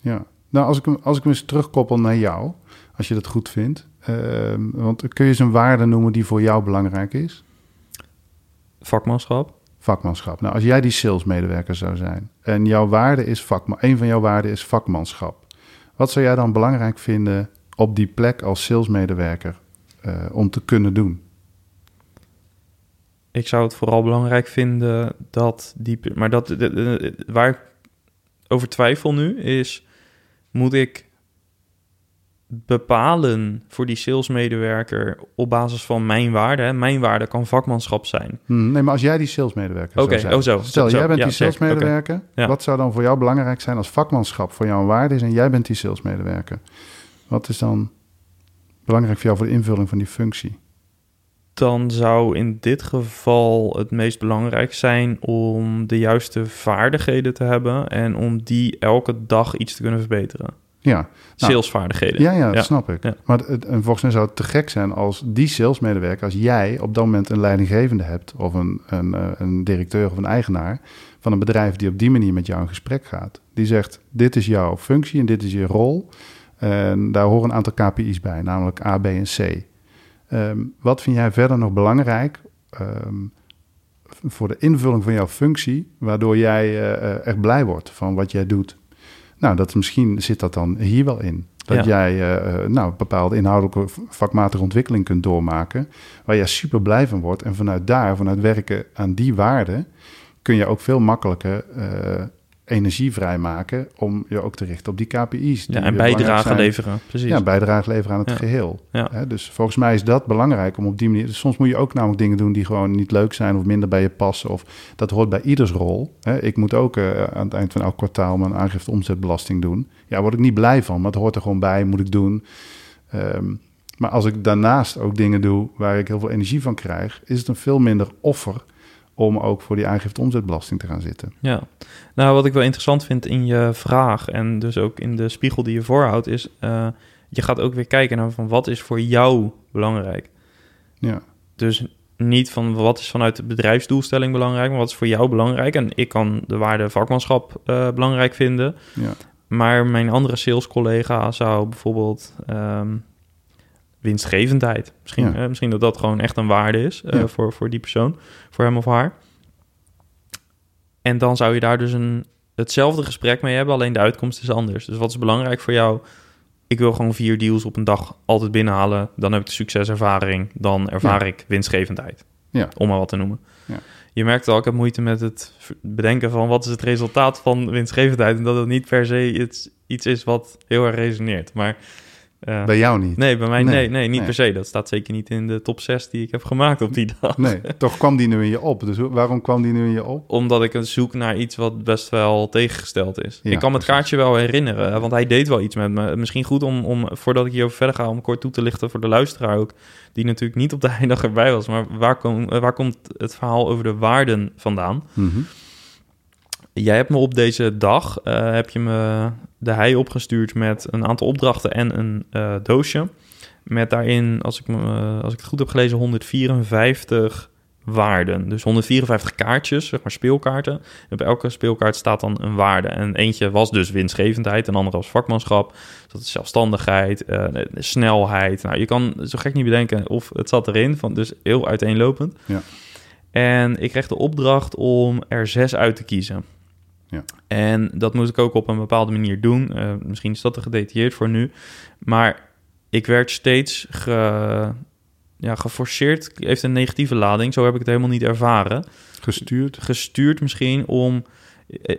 [SPEAKER 2] Ja, nou als ik hem, als ik hem eens terugkoppel naar jou, als je dat goed vindt. want kun je eens een waarde noemen die voor jou belangrijk is?
[SPEAKER 1] Vakmanschap.
[SPEAKER 2] Vakmanschap. Nou, als jij die salesmedewerker zou zijn en jouw waarde is vakman, een van jouw waarden is vakmanschap. Wat zou jij dan belangrijk vinden op die plek als salesmedewerker uh, om te kunnen doen?
[SPEAKER 1] Ik zou het vooral belangrijk vinden dat die. Maar dat, de, de, de, waar ik over twijfel nu is: moet ik bepalen voor die salesmedewerker op basis van mijn waarde. Hè? Mijn waarde kan vakmanschap zijn.
[SPEAKER 2] Hmm, nee, maar als jij die salesmedewerker
[SPEAKER 1] okay,
[SPEAKER 2] zou zijn.
[SPEAKER 1] Oh, zo.
[SPEAKER 2] Stel,
[SPEAKER 1] zo,
[SPEAKER 2] jij bent
[SPEAKER 1] ja,
[SPEAKER 2] die salesmedewerker.
[SPEAKER 1] Okay. Ja.
[SPEAKER 2] Wat zou dan voor jou belangrijk zijn als vakmanschap voor jou een waarde is en jij bent die salesmedewerker? Wat is dan belangrijk voor jou voor de invulling van die functie?
[SPEAKER 1] Dan zou in dit geval het meest belangrijk zijn om de juiste vaardigheden te hebben en om die elke dag iets te kunnen verbeteren.
[SPEAKER 2] Ja. Nou,
[SPEAKER 1] salesvaardigheden.
[SPEAKER 2] Ja, ja, dat
[SPEAKER 1] Ja.
[SPEAKER 2] snap ik.
[SPEAKER 1] Ja.
[SPEAKER 2] Maar het, en volgens mij zou het te gek zijn als die salesmedewerker, als jij op dat moment een leidinggevende hebt, of een, een, eh, een directeur of een eigenaar van een bedrijf die op die manier met jou in gesprek gaat. Die zegt: Dit is jouw functie en dit is je rol. En daar horen een aantal KPI's bij, namelijk A, B en C. Ehm, wat vind jij verder nog belangrijk ehm, voor de invulling van jouw functie, waardoor jij eh, echt blij wordt van wat jij doet? Nou, dat misschien zit dat dan hier wel in. Dat
[SPEAKER 1] Ja.
[SPEAKER 2] jij uh, nou, bepaalde inhoudelijke vakmatige ontwikkeling kunt doormaken, waar jij super blij van wordt. En vanuit daar, vanuit werken aan die waarden, kun je ook veel makkelijker uh, energie vrijmaken om je ook te richten op die KPI's. die
[SPEAKER 1] Ja, en bijdrage leveren. Precies.
[SPEAKER 2] Ja, bijdrage leveren aan het
[SPEAKER 1] Ja.
[SPEAKER 2] geheel.
[SPEAKER 1] Ja.
[SPEAKER 2] Hè, dus volgens mij is dat belangrijk om op die manier. Dus soms moet je ook namelijk dingen doen die gewoon niet leuk zijn of minder bij je passen. Of dat hoort bij ieders rol. Hè. Ik moet ook eh, aan het eind van elk kwartaal mijn aangifte omzetbelasting doen. Ja, daar word ik niet blij van, maar het hoort er gewoon bij, moet ik doen. Ehm, maar als ik daarnaast ook dingen doe waar ik heel veel energie van krijg, is het een veel minder offer om ook voor die aangifte omzetbelasting te gaan zitten.
[SPEAKER 1] Ja, nou wat ik wel interessant vind in je vraag en dus ook in de spiegel die je voorhoudt, is uh, je gaat ook weer kijken naar van wat is voor jou belangrijk.
[SPEAKER 2] Ja,
[SPEAKER 1] Dus niet van wat is vanuit de bedrijfsdoelstelling belangrijk, maar wat is voor jou belangrijk. En ik kan de waarde vakmanschap uh, belangrijk vinden,
[SPEAKER 2] ja,
[SPEAKER 1] maar mijn andere salescollega zou bijvoorbeeld um, winstgevendheid. Misschien,
[SPEAKER 2] Ja.
[SPEAKER 1] eh, misschien dat dat gewoon echt een waarde is uh,
[SPEAKER 2] Ja.
[SPEAKER 1] voor, voor die persoon, voor hem of haar. En dan zou je daar dus een, hetzelfde gesprek mee hebben, alleen de uitkomst is anders. Dus wat is belangrijk voor jou? Ik wil gewoon vier deals op een dag altijd binnenhalen. Dan heb ik de succeservaring. Dan ervaar ik winstgevendheid.
[SPEAKER 2] Ja.
[SPEAKER 1] Om maar wat te noemen.
[SPEAKER 2] Ja.
[SPEAKER 1] Je merkt al, ik heb moeite met het bedenken van wat is het resultaat van winstgevendheid. En dat het niet per se iets, iets is wat heel erg resoneert. Maar uh,
[SPEAKER 2] bij jou niet.
[SPEAKER 1] Nee, bij mij nee,
[SPEAKER 2] Nee,
[SPEAKER 1] nee, niet
[SPEAKER 2] nee.
[SPEAKER 1] per se. Dat staat zeker niet in de top 6 die ik heb gemaakt op die dag.
[SPEAKER 2] Nee, toch kwam die nu in je op. Dus waarom kwam die nu in je op?
[SPEAKER 1] Omdat ik zoek naar iets wat best wel tegengesteld is.
[SPEAKER 2] Ja,
[SPEAKER 1] ik kan me het kaartje wel herinneren, hè, want hij deed wel iets met me. Misschien goed om, om, voordat ik hierover verder ga, om kort toe te lichten voor de luisteraar ook, die natuurlijk niet op de eindig erbij was. Maar waar, kom, waar komt het verhaal over de waarden vandaan?
[SPEAKER 2] Mhm.
[SPEAKER 1] Jij hebt me op deze dag, eh, heb je me de hei opgestuurd met een aantal opdrachten en een eh, doosje Met daarin, als ik, eh, als ik het goed heb gelezen, 154 waarden. Dus 154 kaartjes, zeg maar speelkaarten. Op elke speelkaart staat dan een waarde. En eentje was dus winstgevendheid, een andere was vakmanschap. Dus dat is zelfstandigheid, eh, snelheid. Nou, je kan zo gek niet bedenken of het zat erin. Van, dus heel uiteenlopend.
[SPEAKER 2] Ja.
[SPEAKER 1] En ik kreeg de opdracht om er zes uit te kiezen.
[SPEAKER 2] Ja.
[SPEAKER 1] En dat moest ik ook op een bepaalde manier doen. Eh, misschien is dat te gedetailleerd voor nu. Maar ik werd steeds ge, ja, geforceerd. Heeft een negatieve lading. Zo heb ik het helemaal niet ervaren.
[SPEAKER 2] Gestuurd.
[SPEAKER 1] Gestuurd misschien om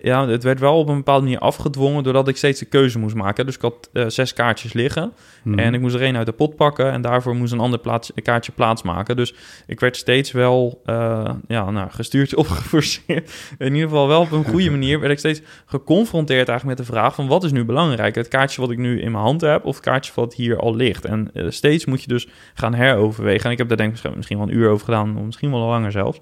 [SPEAKER 1] ja, het werd wel op een bepaalde manier afgedwongen doordat ik steeds de keuze moest maken. Dus ik had uh, zes kaartjes liggen
[SPEAKER 2] Mhm.
[SPEAKER 1] en ik moest er één uit de pot pakken en daarvoor moest een ander plaats, een kaartje plaatsmaken. Dus ik werd steeds wel uh, ja, nou, gestuurd of geforceerd. In ieder geval wel op een goede manier werd ik steeds geconfronteerd eigenlijk met de vraag van wat is nu belangrijk? Het kaartje wat ik nu in mijn hand heb of het kaartje wat hier al ligt? En uh, steeds moet je dus gaan heroverwegen. En ik heb daar denk ik misschien wel een uur over gedaan, misschien wel langer zelfs.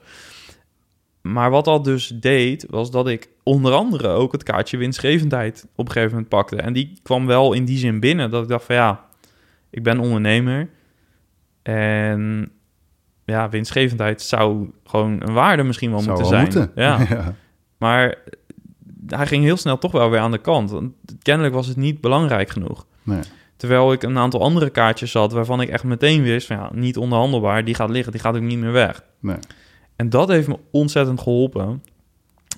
[SPEAKER 1] Maar wat dat dus deed, was dat ik onder andere ook het kaartje winstgevendheid op een gegeven moment pakte. En die kwam wel in die zin binnen dat ik dacht van ja, ik ben ondernemer. En ja, winstgevendheid zou gewoon een waarde misschien wel
[SPEAKER 2] Zou
[SPEAKER 1] moeten
[SPEAKER 2] wel
[SPEAKER 1] zijn.
[SPEAKER 2] moeten.
[SPEAKER 1] Ja.
[SPEAKER 2] Ja.
[SPEAKER 1] Maar hij ging heel snel toch wel weer aan de kant. Want kennelijk was het niet belangrijk genoeg.
[SPEAKER 2] Nee.
[SPEAKER 1] Terwijl ik een aantal andere kaartjes had waarvan ik echt meteen wist van ja, niet onderhandelbaar, die gaat liggen, die gaat ook niet meer weg.
[SPEAKER 2] Nee.
[SPEAKER 1] En dat heeft me ontzettend geholpen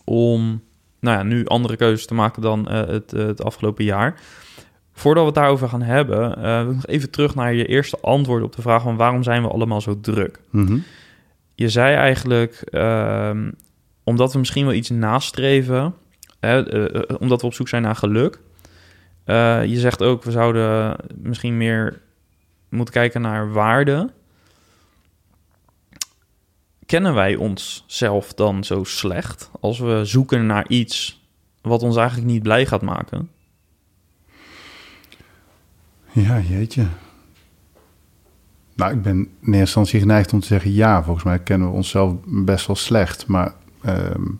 [SPEAKER 1] om nou ja, nu andere keuzes te maken dan uh, het, uh, het afgelopen jaar. Voordat we het daarover gaan hebben, uh, wil ik nog even terug naar je eerste antwoord op de vraag van waarom zijn we allemaal zo druk?
[SPEAKER 2] Mm -hmm.
[SPEAKER 1] Je zei eigenlijk, ehm, omdat we misschien wel iets nastreven, hè, omdat we op zoek zijn naar geluk. Eh, je zegt ook, we zouden misschien meer moeten kijken naar waarde kennen wij onszelf dan zo slecht als we zoeken naar iets wat ons eigenlijk niet blij gaat maken?
[SPEAKER 2] Ja, jeetje. Nou, ik ben in eerste instantie geneigd om te zeggen ja. Volgens mij kennen we onszelf best wel slecht. Maar um,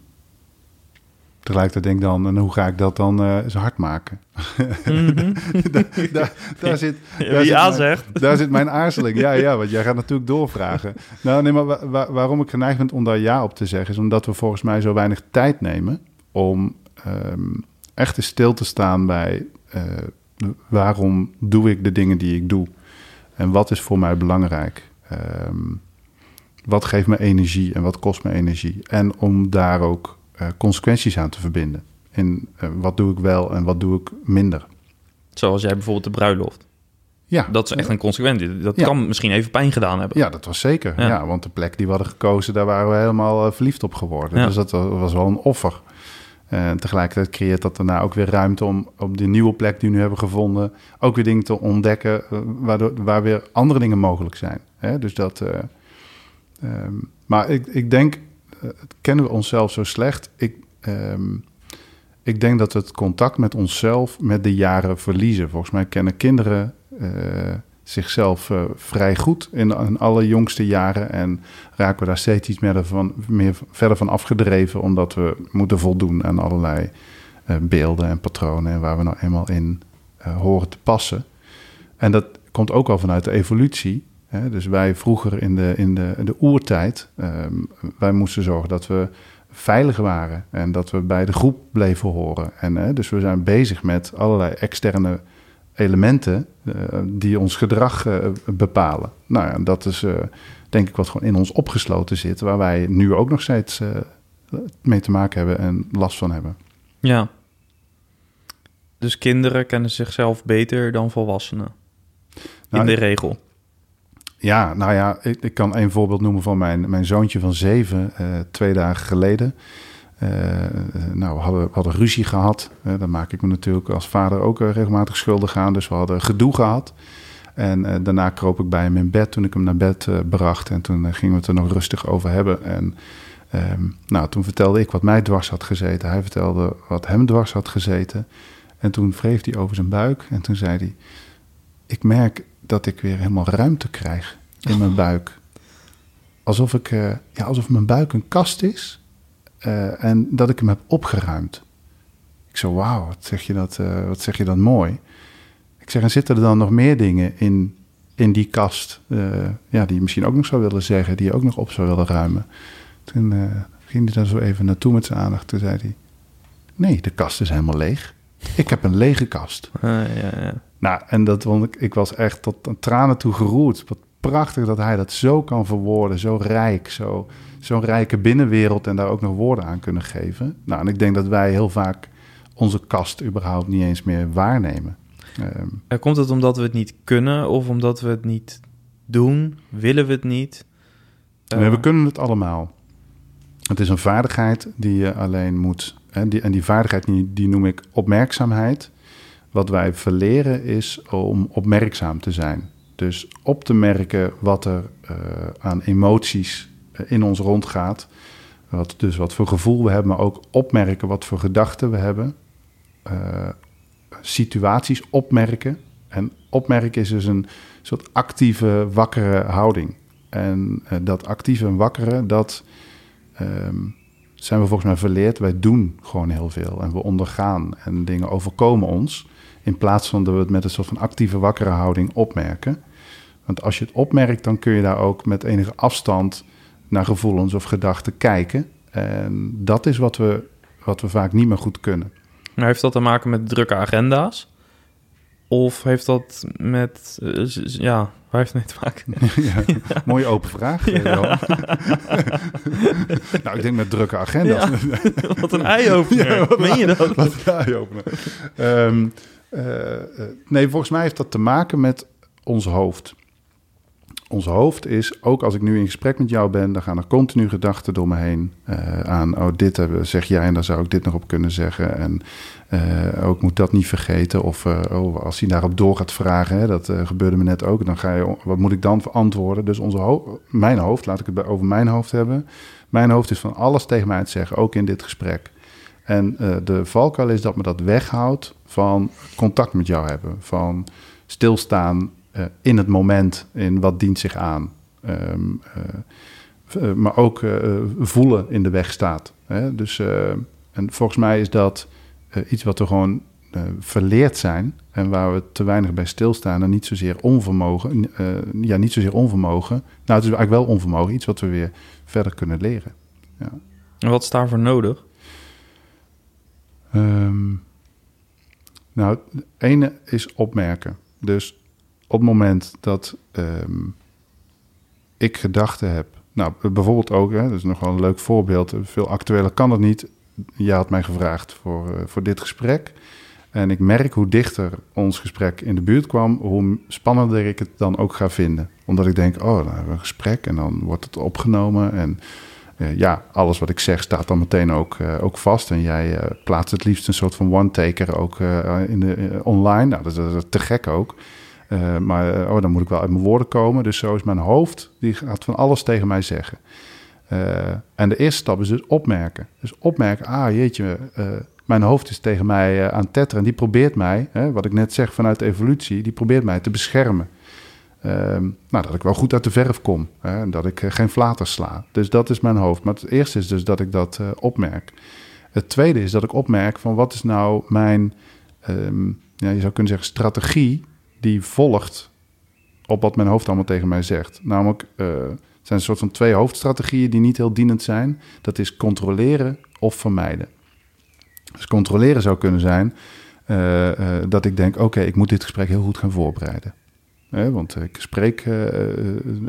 [SPEAKER 2] tegelijkertijd denk ik dan, en hoe ga ik dat dan uh, zo hard maken? Mm -hmm. daar, zit,
[SPEAKER 1] daar,
[SPEAKER 2] mijn,
[SPEAKER 1] zegt.
[SPEAKER 2] daar zit mijn aarzeling. Ja, ja, want jij gaat natuurlijk doorvragen. nou, nee, maar wa wa waarom ik geneigd ben om daar ja op te zeggen... is omdat we volgens mij zo weinig tijd nemen... om um, echt eens stil te staan bij... Uh, waarom doe ik de dingen die ik doe? En wat is voor mij belangrijk? Um, wat geeft me energie en wat kost me energie? En om daar ook uh, consequenties aan te verbinden. In uh, wat doe ik wel en wat doe ik minder.
[SPEAKER 1] Zoals jij bijvoorbeeld de bruiloft.
[SPEAKER 2] Ja.
[SPEAKER 1] Dat is echt een consequentie. Dat ja. kan misschien even pijn gedaan hebben.
[SPEAKER 2] Ja, dat was zeker. Ja. ja. want de plek die we hadden gekozen, daar waren we helemaal uh, verliefd op geworden. Ja. Dus dat was wel een offer. En tegelijkertijd creëert dat daarna ook weer ruimte om op die nieuwe plek die we nu hebben gevonden, ook weer dingen te ontdekken waardoor, waar weer andere dingen mogelijk zijn. Hè? Dus dat. Uh, um, maar ik, ik denk, kennen we onszelf zo slecht? Ik, um, ik denk dat we het contact met onszelf met de jaren verliezen. Volgens mij kennen kinderen zichzelf vrij goed in, in alle jongste jaren en raken we daar steeds iets meer, van, meer verder van afgedreven, omdat we moeten voldoen aan allerlei beelden en patronen en waar we nou eenmaal in horen te passen. En dat komt ook al vanuit de evolutie. Dus wij vroeger in de, in de, de oertijd, um, wij moesten zorgen dat we veilig waren en dat we bij de groep bleven horen. En, dus we zijn bezig met allerlei externe elementen uh, die ons gedrag uh, bepalen. Nou ja, dat is uh, denk ik wat gewoon in ons opgesloten zit, waar wij nu ook nog steeds mee te maken hebben en last van hebben.
[SPEAKER 1] Ja. Dus kinderen kennen zichzelf beter dan volwassenen. Nou, in de regel.
[SPEAKER 2] Ja, nou ja, ik, kan een voorbeeld noemen van mijn, mijn zoontje van zeven, twee dagen geleden. Uh, nou, we hadden, we hadden ruzie gehad. Uh, daar maak ik me natuurlijk als vader ook regelmatig schuldig aan. Dus we hadden gedoe gehad. En daarna kroop ik bij hem in bed toen ik hem naar bed bracht. En toen gingen we het er nog rustig over hebben. En um, nou, toen vertelde ik wat mij dwars had gezeten. Hij vertelde wat hem dwars had gezeten. En toen wreef hij over zijn buik. En toen zei hij... Ik merk dat ik weer helemaal ruimte krijg in mijn buik. Alsof, ik, ja, alsof mijn buik een kast is... Uh, en dat ik hem heb opgeruimd. Ik zo, wauw, wat zeg je dat, uh, wat zeg je dat mooi. Ik zeg, en zitten er dan nog meer dingen in in die kast, eh, ja, die je misschien ook nog zou willen zeggen, die je ook nog op zou willen ruimen. Toen ging hij daar zo even naartoe met zijn aandacht. Toen zei hij, nee, de kast is helemaal leeg. Ik heb een lege kast.
[SPEAKER 1] Ah, ja, ja.
[SPEAKER 2] Nou, en dat vond ik, ik was echt tot aan tranen toe geroerd. Wat prachtig dat hij dat zo kan verwoorden, zo rijk, zo, zo'n rijke binnenwereld en daar ook nog woorden aan kunnen geven. Nou, en ik denk dat wij heel vaak onze kast überhaupt niet eens meer waarnemen.
[SPEAKER 1] Um, komt het omdat we het niet kunnen of omdat we het niet doen? Willen we het niet?
[SPEAKER 2] Nee, we eh, kunnen het allemaal. Het is een vaardigheid die je alleen moet. Hè, die, en die vaardigheid die, die noem ik opmerkzaamheid. Wat wij verleren is om opmerkzaam te zijn. Dus op te merken wat er uh, aan emoties eh, in ons rondgaat. Wat, dus wat voor gevoel we hebben, maar ook opmerken wat voor gedachten we hebben. Uh, situaties opmerken. En opmerken is dus een soort actieve, wakkere houding. En dat actieve en wakkere, dat um, zijn we volgens mij verleerd. Wij doen gewoon heel veel en we ondergaan en dingen overkomen ons. In plaats van dat we het met een soort van actieve, wakkere houding opmerken. Want als je het opmerkt, dan kun je daar ook met enige afstand naar gevoelens of gedachten kijken. En dat is wat we, wat we vaak niet meer goed kunnen.
[SPEAKER 1] Maar heeft dat te maken met drukke agenda's? Of heeft dat met, uh, ja, waar heeft het mee te maken?
[SPEAKER 2] ja, Mooie open vraag. Ja. nou, ik denk met drukke agenda's.
[SPEAKER 1] wat een eye-opener. Ja, Meen je dat?
[SPEAKER 2] Wat een eye-opener. Um, uh, nee, volgens mij heeft dat te maken met ons hoofd ons hoofd is, ook als ik nu in gesprek met jou ben, dan gaan er continu gedachten door me heen uh, aan, oh dit zeg jij en daar zou ik dit nog op kunnen zeggen. En ook moet dat niet vergeten. Of oh, als hij daarop door gaat vragen, hè, dat gebeurde me net ook, dan ga je, wat moet ik dan verantwoorden? Dus onze mijn hoofd, laat ik het over mijn hoofd hebben. Mijn hoofd is van alles tegen mij te zeggen, ook in dit gesprek. En de valkuil is dat me dat weghoudt van contact met jou hebben, van stilstaan uh, in het moment, in wat dient zich aan. Um, uh, maar ook voelen in de weg staat. Hè? Dus, en volgens mij is dat iets wat we gewoon verleerd zijn en waar we te weinig bij stilstaan en niet zozeer onvermogen. ja, niet zozeer onvermogen. Nou, het is eigenlijk wel onvermogen, iets wat we weer verder kunnen leren. Ja.
[SPEAKER 1] En wat is daarvoor nodig?
[SPEAKER 2] Um, nou, het ene is opmerken. Dus op het moment dat ehm, ik gedachten heb, nou bijvoorbeeld ook, hè, dat is nog wel een leuk voorbeeld, veel actueler kan het niet. Je had mij gevraagd voor, uh, voor dit gesprek. En ik merk hoe dichter ons gesprek in de buurt kwam, hoe spannender ik het dan ook ga vinden. Omdat ik denk, oh, dan hebben we een gesprek en dan wordt het opgenomen. En uh, ja, alles wat ik zeg staat dan meteen ook, uh, ook vast. En jij plaatst het liefst een soort van one-taker ook in de, online. Nou, dat, is te gek ook. Uh, maar uh, oh, dan moet ik wel uit mijn woorden komen. Dus zo is mijn hoofd, die gaat van alles tegen mij zeggen. Uh, en de eerste stap is dus opmerken. Dus opmerken, ah jeetje, mijn hoofd is tegen mij aan het tetteren. En die probeert mij, hè, wat ik net zeg vanuit evolutie, die probeert mij te beschermen. Ehm, nou, dat ik wel goed uit de verf kom. Hè, en dat ik geen flater sla. Dus dat is mijn hoofd. Maar het eerste is dus dat ik dat opmerk. Het tweede is dat ik opmerk van wat is nou mijn, um, ja, je zou kunnen zeggen, strategie die volgt op wat mijn hoofd allemaal tegen mij zegt. Namelijk, uh, het zijn een soort van twee hoofdstrategieën die niet heel dienend zijn. Dat is controleren of vermijden. Dus controleren zou kunnen zijn dat ik denk: oké, ik moet dit gesprek heel goed gaan voorbereiden. Want ik spreek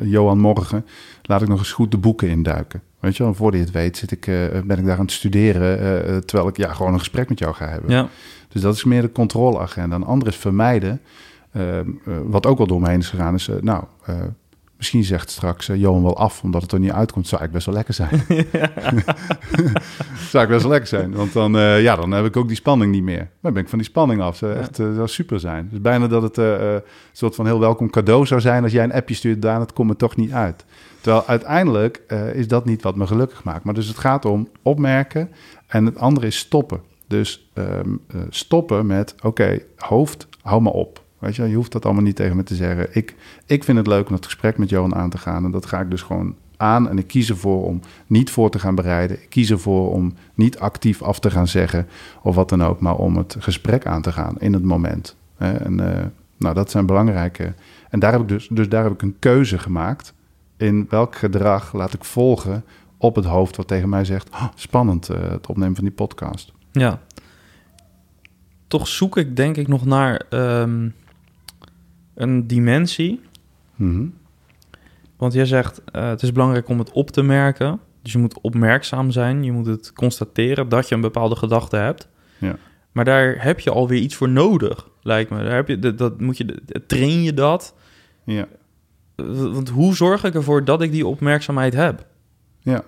[SPEAKER 2] Johan morgen, laat ik nog eens goed de boeken induiken. Weet je wel, voordat je het weet zit ik, ben ik daar aan het studeren, terwijl ik ja, gewoon een gesprek met jou ga hebben. Ja. Dus dat is meer de controleagenda. Een andere is vermijden. Eh, wat ook wel door me heen is gegaan, is... Eh, nou, eh, misschien zegt straks Johan wel af, omdat het er niet uitkomt. Zou ik best wel lekker zijn. zou ik best wel lekker zijn. Want dan, ja, dan heb ik ook die spanning niet meer. Dan ben ik van die spanning af. Zou echt zou super zijn. Dus bijna dat het een soort van heel welkom cadeau zou zijn... als jij een appje stuurt, Daan, het komt me toch niet uit. Terwijl uiteindelijk is dat niet wat me gelukkig maakt. Maar dus het gaat om opmerken en het andere is stoppen. Dus ehm, stoppen met, oké, hoofd, hou me op. Weet je, je hoeft dat allemaal niet tegen me te zeggen. Ik, ik vind het leuk om het gesprek met Johan aan te gaan. En dat ga ik dus gewoon aan. En ik kies ervoor om niet voor te gaan bereiden. Ik kies ervoor om niet actief af te gaan zeggen of wat dan ook. Maar om het gesprek aan te gaan in het moment. En uh, Nou, dat zijn belangrijke. En daar heb ik dus, dus daar heb ik een keuze gemaakt. In welk gedrag laat ik volgen op het hoofd wat tegen mij zegt: "Oh, spannend eh, het opnemen van die podcast.
[SPEAKER 1] Ja. Toch zoek ik denk ik nog naar ehm, een dimensie.
[SPEAKER 2] Mhm.
[SPEAKER 1] Want jij zegt, eh, het is belangrijk om het op te merken. Dus je moet opmerkzaam zijn. Je moet het constateren dat je een bepaalde gedachte hebt.
[SPEAKER 2] Ja.
[SPEAKER 1] Maar daar heb je alweer iets voor nodig, lijkt me. Daar heb je, dat, dat moet je, train je dat?
[SPEAKER 2] Ja.
[SPEAKER 1] Want hoe zorg ik ervoor dat ik die opmerkzaamheid heb?
[SPEAKER 2] Ja,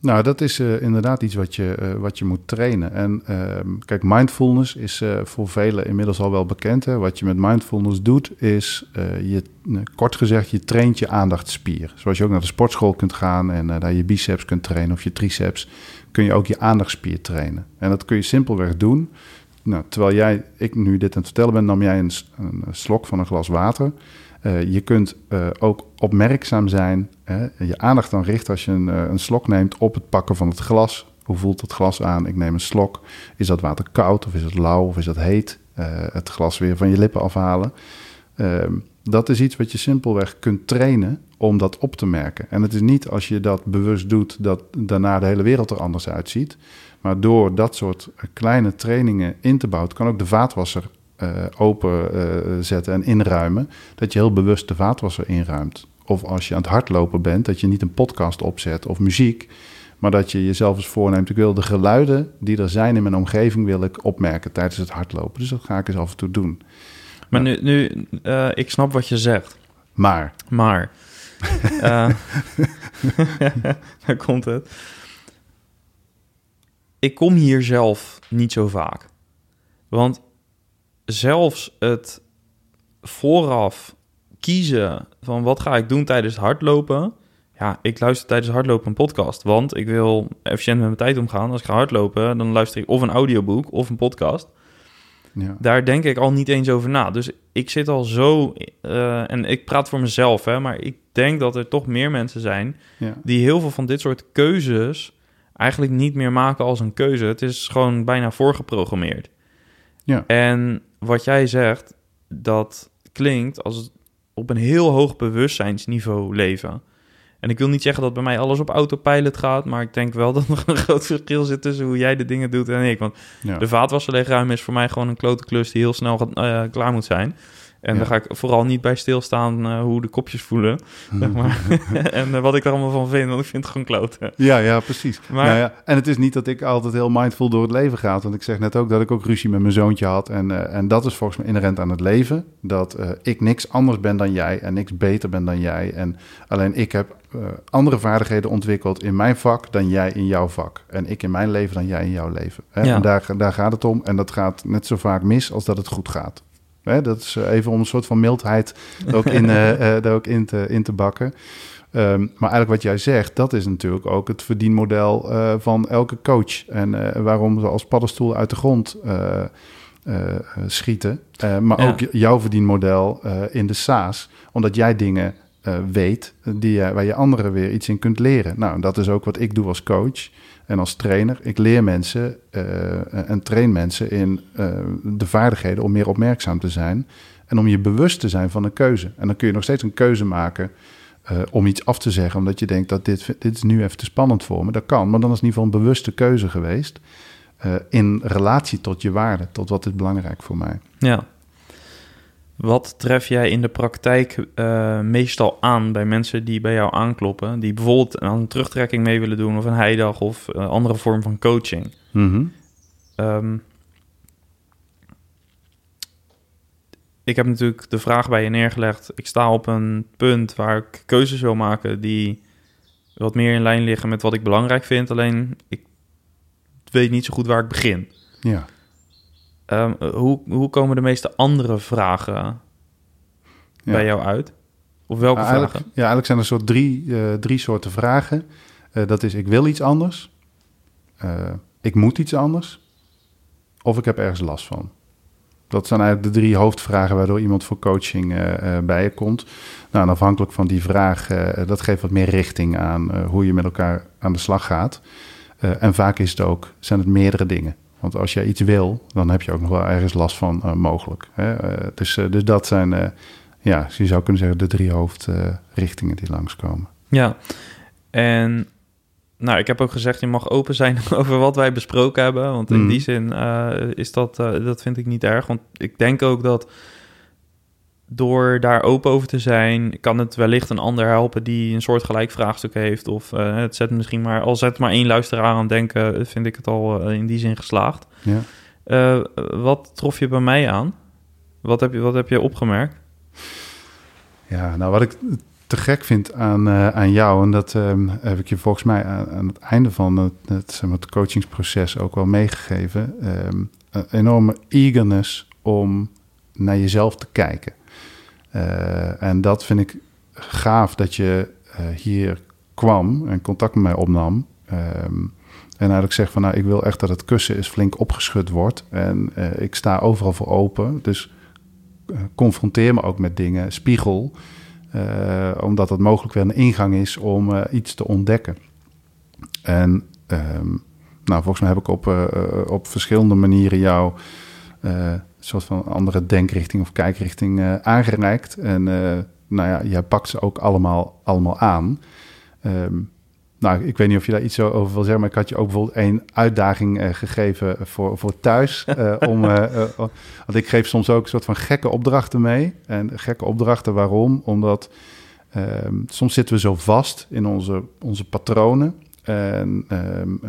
[SPEAKER 2] nou dat is eh, inderdaad iets wat je, eh, wat je moet trainen. En ehm, kijk, mindfulness is eh, voor velen inmiddels al wel bekend. Hè? Wat je met mindfulness doet is, je, kort gezegd, je traint je aandachtspier. Zoals je ook naar de sportschool kunt gaan en daar je biceps kunt trainen of je triceps, kun je ook je aandachtspier trainen. En dat kun je simpelweg doen. Nou, terwijl jij, ik nu dit aan het vertellen ben, nam jij een slok van een glas water. Eh, je kunt eh, ook opmerkzaam zijn, hè, je aandacht dan richten als je een, eh, een slok neemt op het pakken van het glas. Hoe voelt het glas aan? Ik neem een slok. Is dat water koud of is het lauw of is dat heet? Het glas weer van je lippen afhalen. Ehm, dat is iets wat je simpelweg kunt trainen om dat op te merken. En het is niet als je dat bewust doet dat daarna de hele wereld er anders uitziet. Maar door dat soort kleine trainingen in te bouwen, kan ook de vaatwasser open eh, zetten en inruimen. Dat je heel bewust de vaatwasser inruimt. Of als je aan het hardlopen bent, dat je niet een podcast opzet of muziek. Maar dat je jezelf eens voorneemt, ik wil de geluiden die er zijn in mijn omgeving, wil ik opmerken tijdens het hardlopen. Dus dat ga ik eens af en toe doen.
[SPEAKER 1] Maar nu, nu eh, ik snap wat je zegt.
[SPEAKER 2] Maar,
[SPEAKER 1] Maar, eh, daar komt het. Ik kom hier zelf niet zo vaak. Want zelfs het vooraf kiezen van wat ga ik doen tijdens het hardlopen. Ja, ik luister tijdens het hardlopen een podcast. Want ik wil efficiënt met mijn tijd omgaan. Als ik ga hardlopen, dan luister ik of een audioboek of een podcast
[SPEAKER 2] ja,
[SPEAKER 1] daar denk ik al niet eens over na. Dus ik zit al zo, eh, en ik praat voor mezelf, hè, maar ik denk dat er toch meer mensen zijn
[SPEAKER 2] ja,
[SPEAKER 1] die heel veel van dit soort keuzes eigenlijk niet meer maken als een keuze. Het is gewoon bijna voorgeprogrammeerd.
[SPEAKER 2] Ja.
[SPEAKER 1] En wat jij zegt, dat klinkt als op een heel hoog bewustzijnsniveau leven. En ik wil niet zeggen dat bij mij alles op autopilot gaat, maar ik denk wel dat er een groot verschil zit tussen hoe jij de dingen doet en ik. Want
[SPEAKER 2] ja.
[SPEAKER 1] de vaatwasser leegruimen is voor mij gewoon een klote klus die heel snel gaat, eh, klaar moet zijn. En
[SPEAKER 2] Ja.
[SPEAKER 1] daar ga ik vooral niet bij stilstaan eh, hoe de kopjes voelen. Zeg maar. en eh, wat ik er allemaal van vind, want ik vind het gewoon kloten.
[SPEAKER 2] Ja, ja, precies.
[SPEAKER 1] Maar-
[SPEAKER 2] Nou ja, en het is niet dat ik altijd heel mindful door het leven ga. Want ik zeg net ook dat ik ook ruzie met mijn zoontje had. En, eh, en dat is volgens mij inherent aan het leven. Dat ik niks anders ben dan jij en niks beter ben dan jij. En alleen ik heb andere vaardigheden ontwikkeld in mijn vak dan jij in jouw vak. En ik in mijn leven dan jij in jouw leven. Hè?
[SPEAKER 1] Ja.
[SPEAKER 2] En daar, daar gaat het om. En dat gaat net zo vaak mis als dat het goed gaat. Hè? Dat is eh, even om een soort van mildheid er ook in, eh, eh, er ook in, te, in te bakken. Ehm, maar eigenlijk wat jij zegt, dat is natuurlijk ook het verdienmodel van elke coach. En waarom ze als paddenstoel uit de grond schieten. Maar
[SPEAKER 1] Ja.
[SPEAKER 2] ook jouw verdienmodel in de SaaS. Omdat jij dingen weet die, waar je anderen weer iets in kunt leren. Nou, dat is ook wat ik doe als coach en als trainer. Ik leer mensen eh, en train mensen in eh, de vaardigheden om meer opmerkzaam te zijn. En om je bewust te zijn van een keuze. En dan kun je nog steeds een keuze maken eh, om iets af te zeggen. Omdat je denkt dat dit, dit is nu even te spannend voor me. Dat kan, maar dan is het in ieder geval een bewuste keuze geweest. in relatie tot je waarde, tot wat is belangrijk voor mij.
[SPEAKER 1] Ja. Wat tref jij in de praktijk eh, meestal aan bij mensen die bij jou aankloppen? Die bijvoorbeeld een terugtrekking mee willen doen of een heidag of een andere vorm van coaching. Ehm, ik heb natuurlijk de vraag bij je neergelegd. Ik sta op een punt waar ik keuzes wil maken die wat meer in lijn liggen met wat ik belangrijk vind. Alleen ik weet niet zo goed waar ik begin.
[SPEAKER 2] Ja.
[SPEAKER 1] Ehm, hoe, hoe komen de meeste andere vragen
[SPEAKER 2] Ja.
[SPEAKER 1] bij jou uit? Of welke
[SPEAKER 2] Ja,
[SPEAKER 1] vragen?
[SPEAKER 2] ja, eigenlijk zijn er soort drie, eh, drie soorten vragen. Eh, dat is, ik wil iets anders. Eh, ik moet iets anders. Of ik heb ergens last van. Dat zijn eigenlijk de drie hoofdvragen waardoor iemand voor coaching bij je komt. Nou, en afhankelijk van die vraag, dat geeft wat meer richting aan hoe je met elkaar aan de slag gaat. En vaak is het ook, zijn het meerdere dingen. Want als jij iets wil, dan heb je ook nog wel ergens last van uh, mogelijk. Hè? dus, dus dat zijn, ja, je zou kunnen zeggen, de drie hoofdrichtingen die langskomen.
[SPEAKER 1] Ja, en nou, ik heb ook gezegd, je mag open zijn over wat wij besproken hebben. Want in
[SPEAKER 2] Mm.
[SPEAKER 1] die zin is dat, dat vind ik niet erg. Want ik denk ook dat door daar open over te zijn, kan het wellicht een ander helpen die een soort gelijk vraagstuk heeft. Of uh, het zet misschien maar, al zet maar één luisteraar aan denken, vind ik het al uh, in die zin geslaagd.
[SPEAKER 2] Ja.
[SPEAKER 1] Uh, wat trof je bij mij aan? Wat heb je, wat heb je opgemerkt?
[SPEAKER 2] Ja, nou wat ik te gek vind aan, aan jou, en dat um, heb ik je volgens mij aan, aan het einde van het, het, het coachingsproces ook wel meegegeven. Um, een enorme eagerness om naar jezelf te kijken. Uh, en dat vind ik gaaf dat je uh, hier kwam en contact met mij opnam. Um, en eigenlijk zeg van nou, ik wil echt dat het kussen is flink opgeschud wordt. En uh, ik sta overal voor open. Dus confronteer me ook met dingen, spiegel. omdat het mogelijk wel een ingang is om iets te ontdekken. En um, nou, volgens mij heb ik op, op verschillende manieren jou soort van andere denkrichting of kijkrichting uh, aangereikt. En uh, nou ja, jij pakt ze ook allemaal, allemaal aan. Um, nou, ik weet niet of je daar iets over wil zeggen, maar ik had je ook bijvoorbeeld één uitdaging uh, gegeven voor, voor thuis. om, want ik geef soms ook een soort van gekke opdrachten mee. En gekke opdrachten, waarom? Omdat um, soms zitten we zo vast in onze, onze patronen. En um,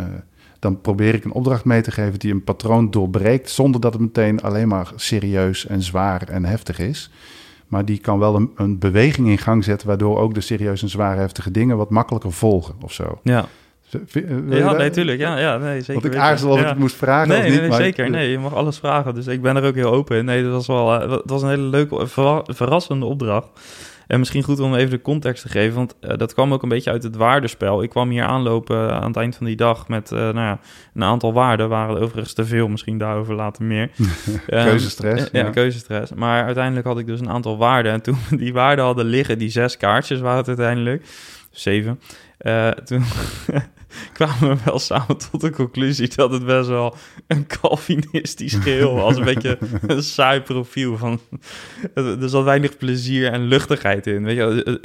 [SPEAKER 2] dan probeer ik een opdracht mee te geven die een patroon doorbreekt, zonder dat het meteen alleen maar serieus en zwaar en heftig is. Maar die kan wel een, een beweging in gang zetten, waardoor ook de serieus en zware heftige dingen wat makkelijker volgen of zo.
[SPEAKER 1] Ja. Ja, nee, tuurlijk. Ja, ja, nee, zeker.
[SPEAKER 2] Want ik aarzel of
[SPEAKER 1] ja.
[SPEAKER 2] ik het moest vragen
[SPEAKER 1] nee,
[SPEAKER 2] of niet.
[SPEAKER 1] Nee,
[SPEAKER 2] maar
[SPEAKER 1] zeker. Nee, je mag alles vragen. Dus ik ben er ook heel open in. Nee, dat was wel uh, dat was een hele leuke, verra verrassende opdracht. En misschien goed om even de context te geven, want uh, dat kwam ook een beetje uit het waardespel. Ik kwam hier aanlopen aan het eind van die dag met uh, nou ja, een aantal waarden. Waren overigens te veel, misschien daarover later meer.
[SPEAKER 2] keuzestress.
[SPEAKER 1] Um, ja, ja, keuzestress. Maar uiteindelijk had ik dus een aantal waarden. En toen we die waarden hadden liggen, die zes kaartjes waren het uiteindelijk, zeven. Uh, toen kwamen we wel samen tot de conclusie dat het best wel een Calvinistisch geheel was. Een beetje een saai profiel. Van, er zat weinig plezier en luchtigheid in. Weet je,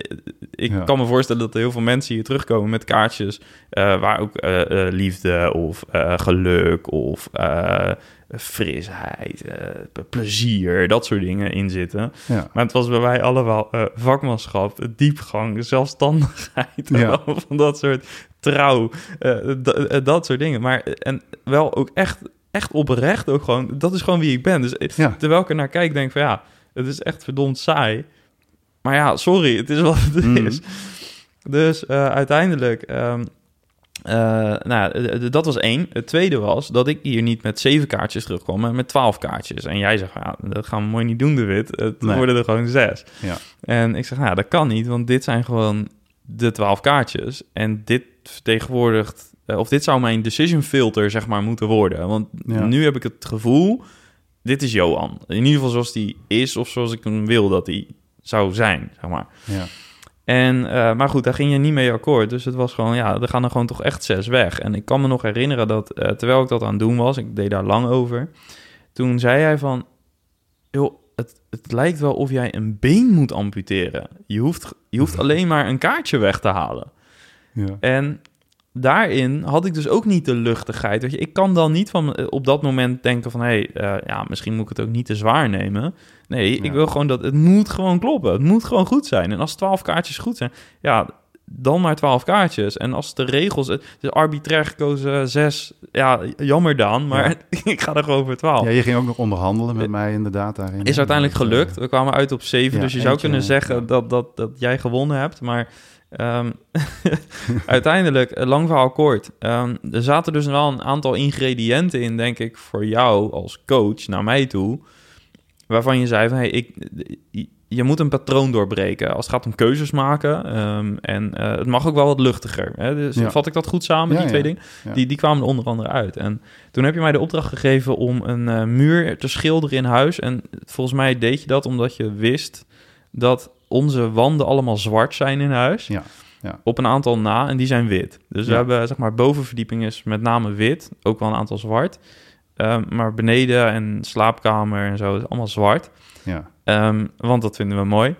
[SPEAKER 1] ik ja. kan me voorstellen dat er heel veel mensen hier terugkomen met kaartjes... Uh, waar ook uh, uh, liefde of geluk of frisheid, plezier, dat soort dingen in zitten.
[SPEAKER 2] Ja.
[SPEAKER 1] Maar het was bij mij allemaal vakmanschap, diepgang, zelfstandigheid...
[SPEAKER 2] Ja.
[SPEAKER 1] van dat soort trouw, uh, dat soort dingen. Maar en wel ook echt, echt oprecht ook gewoon, dat is gewoon wie ik ben. Dus
[SPEAKER 2] ja.
[SPEAKER 1] terwijl ik er naar kijk, denk van ja, het is echt verdomd saai. Maar ja, sorry, het is wat het
[SPEAKER 2] Mhm.
[SPEAKER 1] is. Dus uh, uiteindelijk, um, uh, nou, dat was één. Het tweede was dat ik hier niet met zeven kaartjes terugkwam, maar met twaalf kaartjes. En jij zegt, ja, dat gaan we mooi niet doen, de wit. Het
[SPEAKER 2] Nee.
[SPEAKER 1] worden er gewoon zes.
[SPEAKER 2] Ja.
[SPEAKER 1] En ik zeg, nou, dat kan niet, want dit zijn gewoon de twaalf kaartjes. En dit vertegenwoordigt, uh, of dit zou mijn decision filter, zeg maar, moeten worden. Want
[SPEAKER 2] Ja.
[SPEAKER 1] nu heb ik het gevoel, dit is Johan. In ieder geval zoals die is, of zoals ik hem wil dat hij zou zijn, zeg maar.
[SPEAKER 2] Ja.
[SPEAKER 1] En, uh, maar goed, daar ging je niet mee akkoord. Dus het was gewoon, ja, er gaan er gewoon toch echt zes weg. En ik kan me nog herinneren dat, uh, terwijl ik dat aan het doen was, ik deed daar lang over. Toen zei hij van, joh, het, het lijkt wel of jij een been moet amputeren. Je hoeft, je hoeft alleen maar een kaartje weg te halen.
[SPEAKER 2] Ja.
[SPEAKER 1] En daarin had ik dus ook niet de luchtigheid. Weet je, ik kan dan niet van eh, op dat moment denken van... hé, hey, uh, ja, misschien moet ik het ook niet te zwaar nemen. Nee,
[SPEAKER 2] Ja.
[SPEAKER 1] ik wil gewoon dat... het moet gewoon kloppen. Het moet gewoon goed zijn. En als twaalf kaartjes goed zijn... ja, dan maar twaalf kaartjes. En als de regels... Het is arbitrair gekozen zes... ja, jammer dan. Maar
[SPEAKER 2] Ja.
[SPEAKER 1] ik ga er gewoon voor twaalf.
[SPEAKER 2] ja, je ging ook nog onderhandelen met mij inderdaad daarin.
[SPEAKER 1] Is uiteindelijk
[SPEAKER 2] eh,
[SPEAKER 1] gelukt. We kwamen uit op zeven,
[SPEAKER 2] ja,
[SPEAKER 1] dus je zou kunnen zeggen dat, dat, dat jij gewonnen hebt. Maar ehm, uiteindelijk, lang verhaal kort. Ehm, er zaten dus wel een aantal ingrediënten in, denk ik, voor jou als coach naar mij toe. Waarvan je zei van, hey, ik, je moet een patroon doorbreken als het gaat om keuzes maken. Ehm, en eh, het mag ook wel wat luchtiger. Hè? Dus
[SPEAKER 2] Ja.
[SPEAKER 1] vat ik dat goed samen,
[SPEAKER 2] Ja,
[SPEAKER 1] die twee
[SPEAKER 2] ja.
[SPEAKER 1] dingen? Die, die kwamen er onder andere uit. En toen heb je mij de opdracht gegeven om een eh, muur te schilderen in huis. En volgens mij deed je dat omdat je wist dat onze wanden allemaal zwart zijn in huis.
[SPEAKER 2] Ja, ja.
[SPEAKER 1] Op een aantal na en die zijn wit. Dus we hebben, zeg maar, bovenverdieping is met name wit. Ook wel een aantal zwart. Ehm, maar beneden en slaapkamer en zo is allemaal zwart.
[SPEAKER 2] Ja.
[SPEAKER 1] Ehm, want dat vinden we mooi.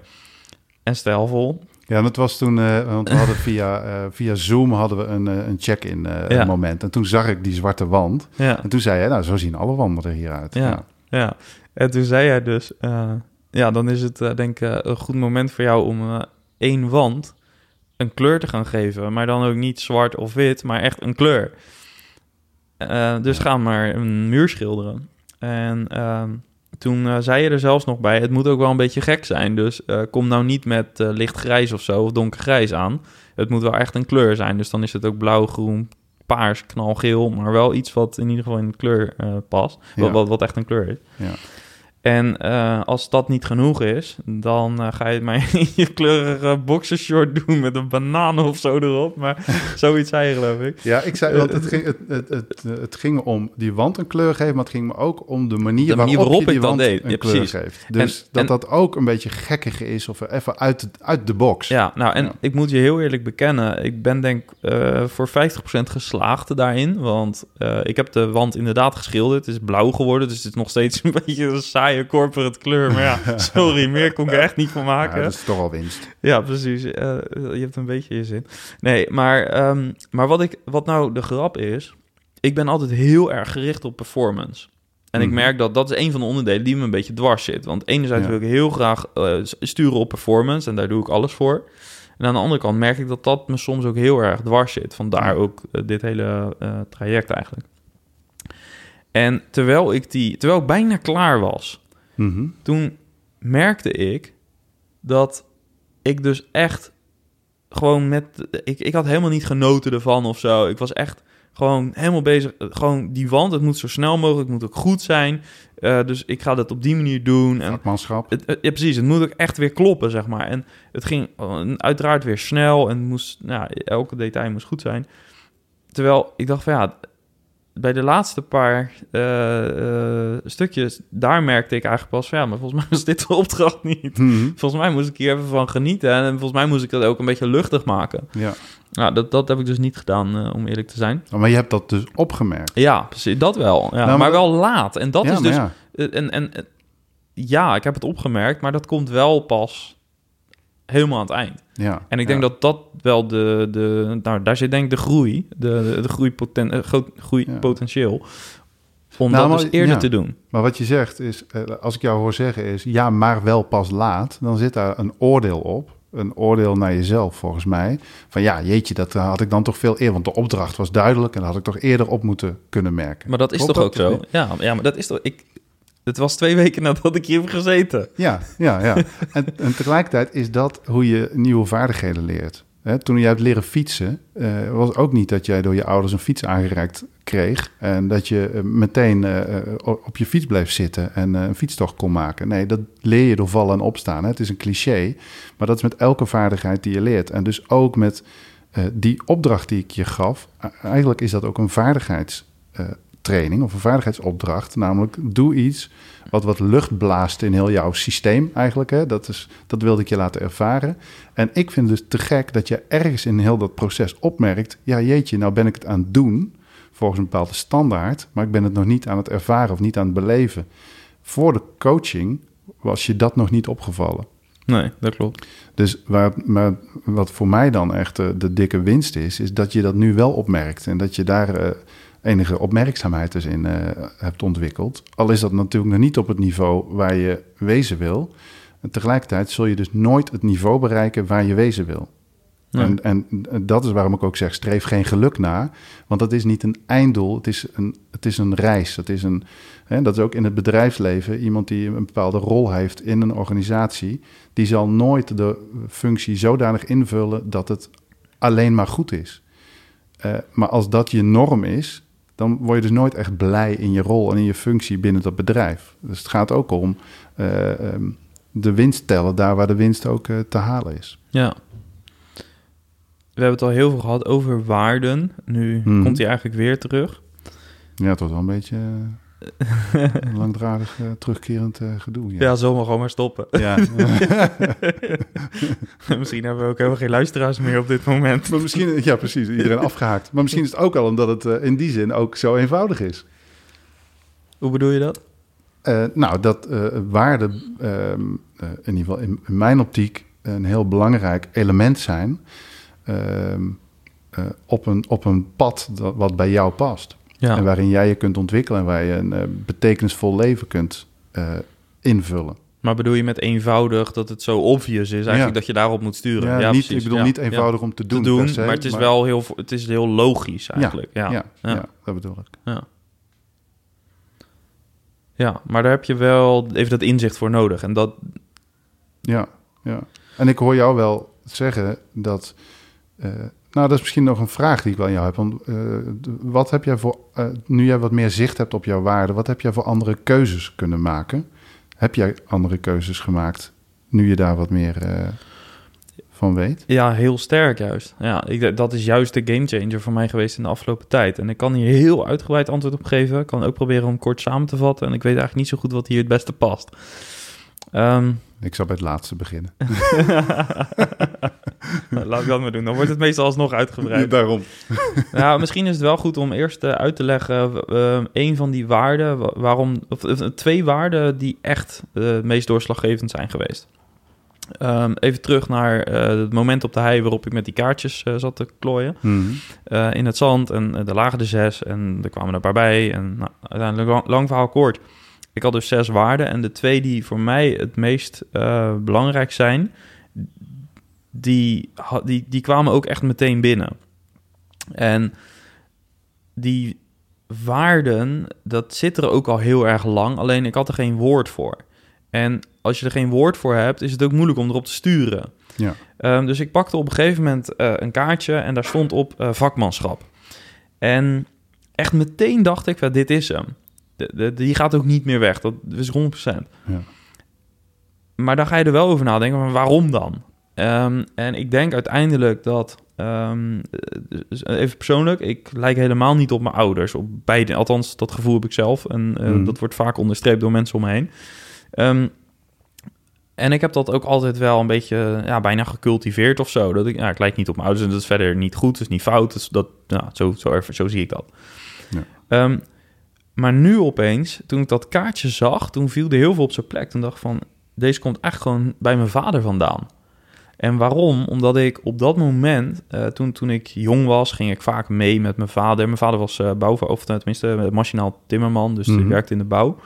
[SPEAKER 1] En stijlvol.
[SPEAKER 2] Ja, dat was toen, eh, want we hadden via, eh, via Zoom hadden we een, eh, een check-in
[SPEAKER 1] Ja.
[SPEAKER 2] moment. En toen zag ik die zwarte wand.
[SPEAKER 1] Ja,
[SPEAKER 2] En toen zei hij, nou, zo zien alle wanden er hier uit.
[SPEAKER 1] Ja. ja. En toen zei hij dus... eh, ja, dan is het eh, denk ik een goed moment voor jou om eh, één wand een kleur te gaan geven. Maar dan ook niet zwart of wit, maar echt een kleur. Eh, dus ga maar een muur schilderen. En ehm, toen eh, zei je er zelfs nog bij, het moet ook wel een beetje gek zijn. Dus eh, kom nou niet met eh, lichtgrijs of zo, of donkergrijs aan. Het moet wel echt een kleur zijn. Dus dan is het ook blauw, groen, paars, knalgeel. Maar wel iets wat in ieder geval in de kleur eh, past. Wat,
[SPEAKER 2] Ja.
[SPEAKER 1] wat, wat echt een kleur is.
[SPEAKER 2] Ja.
[SPEAKER 1] En eh, als dat niet genoeg is, dan eh, ga je maar in je kleurige boxershort doen met een banaan of zo erop. Maar zoiets zei je, geloof ik.
[SPEAKER 2] Ja, ik zei, want het ging, het, het, het, het ging om die wand een kleur geven, maar het ging me ook om de manier,
[SPEAKER 1] De manier
[SPEAKER 2] waarop,
[SPEAKER 1] waarop
[SPEAKER 2] je die
[SPEAKER 1] ik dat
[SPEAKER 2] wand
[SPEAKER 1] deed.
[SPEAKER 2] een
[SPEAKER 1] Ja,
[SPEAKER 2] kleur geeft. Dus
[SPEAKER 1] En-
[SPEAKER 2] dat
[SPEAKER 1] en-
[SPEAKER 2] dat ook een beetje gekkig is of even uit, de- uit de box.
[SPEAKER 1] Ja, nou, en
[SPEAKER 2] Ja.
[SPEAKER 1] ik moet je heel eerlijk bekennen, ik ben denk eh voor 50% geslaagd daarin. Want eh, ik heb de wand inderdaad geschilderd. Het is blauw geworden, dus het is nog steeds een beetje een saaie corporate kleur. Maar ja, sorry, meer kon ik er echt niet van
[SPEAKER 2] Ja,
[SPEAKER 1] maken.
[SPEAKER 2] dat is toch al winst.
[SPEAKER 1] Ja, precies. Eh, je hebt een beetje je zin. Nee, maar, ehm, maar wat, ik, wat nou de grap is... Ik ben altijd heel erg gericht op performance. En ik
[SPEAKER 2] Mhm.
[SPEAKER 1] merk dat dat is een van de onderdelen die me een beetje dwars zit. Want enerzijds
[SPEAKER 2] Ja.
[SPEAKER 1] wil ik heel graag eh, sturen op performance. En daar doe ik alles voor. En aan de andere kant merk ik dat dat me soms ook heel erg dwars zit. Vandaar
[SPEAKER 2] Ja.
[SPEAKER 1] ook eh, dit hele traject eigenlijk. En terwijl ik, die, terwijl ik bijna klaar was
[SPEAKER 2] Mhm.
[SPEAKER 1] toen merkte ik dat ik dus echt gewoon met... Ik, ik had helemaal niet genoten ervan of zo. Ik was echt gewoon helemaal bezig. Gewoon die wand, het moet zo snel mogelijk, het moet ook goed zijn. Eh, dus ik ga dat op die manier doen. En
[SPEAKER 2] Vakmanschap.
[SPEAKER 1] het, het- ja, precies. Het moet ook echt weer kloppen, zeg maar. En het ging eh, uiteraard weer snel en moest, nou, elke detail moest goed zijn. Terwijl ik dacht van ja, bij de laatste paar eh, eh, stukjes, daar merkte ik eigenlijk pas van ja, maar volgens mij was dit de opdracht niet.
[SPEAKER 2] Mhm.
[SPEAKER 1] Volgens mij moest ik hier even van genieten en volgens mij moest ik dat ook een beetje luchtig maken.
[SPEAKER 2] Ja.
[SPEAKER 1] Nou, dat, dat heb ik dus niet gedaan, eh, om eerlijk te zijn.
[SPEAKER 2] Maar je hebt dat dus opgemerkt.
[SPEAKER 1] Ja, precies, dat wel. Ja,
[SPEAKER 2] Nou,
[SPEAKER 1] maar,
[SPEAKER 2] maar
[SPEAKER 1] wel laat. En dat
[SPEAKER 2] ja,
[SPEAKER 1] is dus
[SPEAKER 2] ja.
[SPEAKER 1] en en- ja, ik heb het opgemerkt, maar dat komt wel pas helemaal aan het eind.
[SPEAKER 2] Ja.
[SPEAKER 1] En ik denk
[SPEAKER 2] ja.
[SPEAKER 1] dat dat wel de, de... Nou, daar zit denk ik de groei, de, de, de groeipoten, eh, gro- groeipotentieel. Om
[SPEAKER 2] Nou,
[SPEAKER 1] dat
[SPEAKER 2] maar-
[SPEAKER 1] dus eerder
[SPEAKER 2] ja.
[SPEAKER 1] te doen.
[SPEAKER 2] Maar wat je zegt is, eh, als ik jou hoor zeggen is, ja, maar wel pas laat, dan zit daar een oordeel op. Een oordeel naar jezelf, volgens mij. Van ja, jeetje, dat had ik dan toch veel eerder. Want de opdracht was duidelijk en dat had ik toch eerder op moeten kunnen merken.
[SPEAKER 1] Maar dat is
[SPEAKER 2] Klopt
[SPEAKER 1] toch ook
[SPEAKER 2] dat?
[SPEAKER 1] zo? Ja, ja, maar dat is toch... Ik, het was twee weken nadat ik hier heb gezeten.
[SPEAKER 2] Ja, ja, ja. en, en tegelijkertijd is dat hoe je nieuwe vaardigheden leert. Toen jij hebt leren fietsen, eh, was ook niet dat jij door je ouders een fiets aangereikt kreeg en dat je eh, meteen eh, op je fiets bleef zitten en een fietstocht kon maken. Nee, dat leer je door vallen en opstaan. Het is een cliché, maar dat is met elke vaardigheid die je leert. En dus ook met die opdracht die ik je gaf. Eigenlijk is dat ook een vaardigheidstraining of een vaardigheidsopdracht. Namelijk, doe iets wat wat lucht blaast in heel jouw systeem eigenlijk. Hè. Dat, is, dat wilde ik je laten ervaren. En ik vind het dus te gek dat je ergens in heel dat proces opmerkt... ja, jeetje, nou ben ik het aan het doen volgens een bepaalde standaard... maar ik ben het nog niet aan het ervaren of niet aan het beleven. Voor de coaching was je dat nog niet opgevallen.
[SPEAKER 1] Nee, dat klopt.
[SPEAKER 2] Dus waar, maar wat voor mij dan echt de, de dikke winst is, is dat je dat nu wel opmerkt. En dat je daar eh, enige opmerkzaamheid dus in eh, hebt ontwikkeld. Al is dat natuurlijk nog niet op het niveau waar je wezen wil. En tegelijkertijd zul je dus nooit het niveau bereiken waar je wezen wil.
[SPEAKER 1] Nee.
[SPEAKER 2] En, en dat is waarom ik ook zeg, streef geen geluk na. Want dat is niet een einddoel, het is een, het is een reis. Het is een, hè, dat is ook in het bedrijfsleven. Iemand die een bepaalde rol heeft in een organisatie... die zal nooit de functie zodanig invullen dat het alleen maar goed is. Eh, maar als dat je norm is, dan word je dus nooit echt blij in je rol en in je functie binnen dat bedrijf. Dus het gaat ook om eh, ehm, de winst tellen daar waar de winst ook eh, te halen is.
[SPEAKER 1] Ja. We hebben het al heel veel gehad over waarden. Nu
[SPEAKER 2] Mhm.
[SPEAKER 1] komt hij eigenlijk weer terug.
[SPEAKER 2] Ja, het wel een beetje eh, langdradig eh, terugkerend eh, gedoe.
[SPEAKER 1] Ja,
[SPEAKER 2] Ja.
[SPEAKER 1] we gewoon maar stoppen.
[SPEAKER 2] Ja.
[SPEAKER 1] Misschien hebben we ook helemaal geen luisteraars meer op dit moment.
[SPEAKER 2] maar misschien, ja, precies, iedereen afgehaakt. Maar misschien is het ook al omdat het eh, in die zin ook zo eenvoudig is.
[SPEAKER 1] Hoe bedoel je dat?
[SPEAKER 2] Nou, dat waarden uh, in ieder geval in, in, mijn optiek een heel belangrijk element zijn ehm, op, een, op een pad dat, wat bij jou past. Ja. En waarin jij je kunt ontwikkelen en waar je een betekenisvol leven kunt invullen.
[SPEAKER 1] Maar bedoel je met eenvoudig dat het zo obvious is eigenlijk dat je daarop moet sturen?
[SPEAKER 2] Ja, niet, ik bedoel niet eenvoudig om te doen.
[SPEAKER 1] Te doen maar het is wel heel, het is heel logisch eigenlijk. Ja,
[SPEAKER 2] ja, ja. dat bedoel ik.
[SPEAKER 1] Ja. ja, maar daar heb je wel even dat inzicht voor nodig. En dat...
[SPEAKER 2] Ja, ja. En ik hoor jou wel zeggen dat... Uh, nou, dat is misschien nog een vraag die ik wel aan jou heb. Want, uh, wat heb jij voor, uh, nu jij wat meer zicht hebt op jouw waarde, wat heb jij voor andere keuzes kunnen maken? Heb jij andere keuzes gemaakt nu je daar wat meer uh, van weet?
[SPEAKER 1] Ja, heel sterk juist. Ja, ik, dat is juist de gamechanger voor mij geweest in de afgelopen tijd. En ik kan hier heel uitgebreid antwoord op geven. Ik kan ook proberen om kort samen te vatten. En ik weet eigenlijk niet zo goed wat hier het beste past. Um,
[SPEAKER 2] ik zal bij het laatste beginnen.
[SPEAKER 1] Nou, laat ik dat maar doen. Dan wordt het meestal alsnog uitgebreid.
[SPEAKER 2] Daarom.
[SPEAKER 1] nou, misschien is het wel goed om eerst uh, uit te leggen uh, een van die waarden, waarom, of, twee waarden die echt uh, het meest doorslaggevend zijn geweest. Um, even terug naar het moment op de hei waarop ik met die kaartjes zat te klooien. Mm -hmm. in het zand en er lagen er zes en er kwamen er een paar bij. En nou, uiteindelijk lang, lang verhaal kort. Ik had dus zes waarden en de twee die voor mij het meest uh, belangrijk zijn, die, die, die kwamen ook echt meteen binnen. En die waarden, dat zit er ook al heel erg lang, alleen ik had er geen woord voor. En als je er geen woord voor hebt, is het ook moeilijk om erop te sturen. Ja. Um, dus ik pakte op een gegeven moment uh, een kaartje en daar stond op uh, vakmanschap. En echt meteen dacht ik, dit is hem die gaat ook niet meer weg. Dat is 100%. Ja. Maar dan ga je er wel over nadenken, maar waarom dan? Um, en ik denk uiteindelijk dat, um, even persoonlijk, ik lijk helemaal niet op mijn ouders. Op beide, althans, dat gevoel heb ik zelf. En uh, mm. dat wordt vaak onderstreept door mensen om me heen. Um, en ik heb dat ook altijd wel een beetje, ja, bijna gecultiveerd of zo. Dat ik, ja, ik lijk niet op mijn ouders en dat is verder niet goed, dat is niet fout. Dus dat, nou, zo, zo, zo zie ik dat. Ja. Maar nu opeens, toen ik dat kaartje zag, toen viel er heel veel op zijn plek. Toen dacht ik van, deze komt echt gewoon bij mijn vader vandaan. En waarom? Omdat ik op dat moment, uh, toen, toen ik jong was, ging ik vaak mee met mijn vader. Mijn vader was uh, bouw, of tenminste machinaal timmerman, dus mm die werkte in de bouw.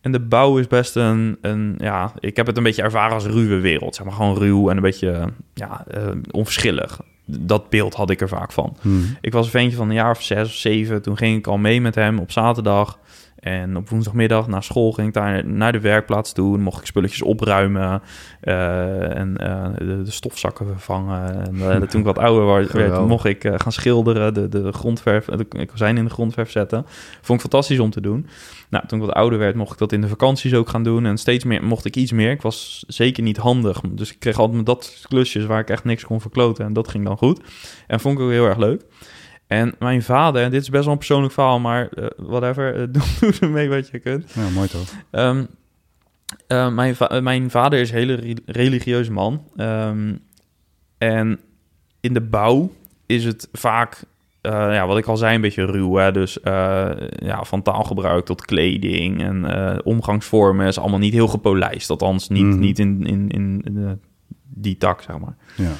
[SPEAKER 1] En de bouw is best een, een, ja, ik heb het een beetje ervaren als ruwe wereld. Zeg maar gewoon ruw en een beetje, ja, uh, onverschillig dat beeld had ik er vaak van. Hmm. Ik was een ventje van een jaar of zes of zeven. Toen ging ik al mee met hem op zaterdag. En op woensdagmiddag na school ging ik daar naar de werkplaats toe. Dan mocht ik spulletjes opruimen uh, en uh, de, de, stofzakken vervangen. En uh, toen ik wat ouder werd, mocht ik gaan schilderen, de, de grondverf, de kozijn in de grondverf zetten. Vond ik fantastisch om te doen. Nou, toen ik wat ouder werd, mocht ik dat in de vakanties ook gaan doen. En steeds meer mocht ik iets meer. Ik was zeker niet handig. Dus ik kreeg altijd dat klusjes waar ik echt niks kon verkloten. En dat ging dan goed. En vond ik ook heel erg leuk. En mijn vader, en dit is best wel een persoonlijk verhaal, maar uh, whatever, uh, doe, doe ermee wat je kunt.
[SPEAKER 2] Ja, mooi toch?
[SPEAKER 1] Um, uh, mijn, va mijn vader is een hele religieuze man. Um, en in de bouw is het vaak, ja, wat ik al zei, een beetje ruw. Hè? Dus ja, van taalgebruik tot kleding en omgangsvormen is allemaal niet heel gepolijst. Althans, niet, mm. niet in, in, in, in die tak, zeg maar. Ja.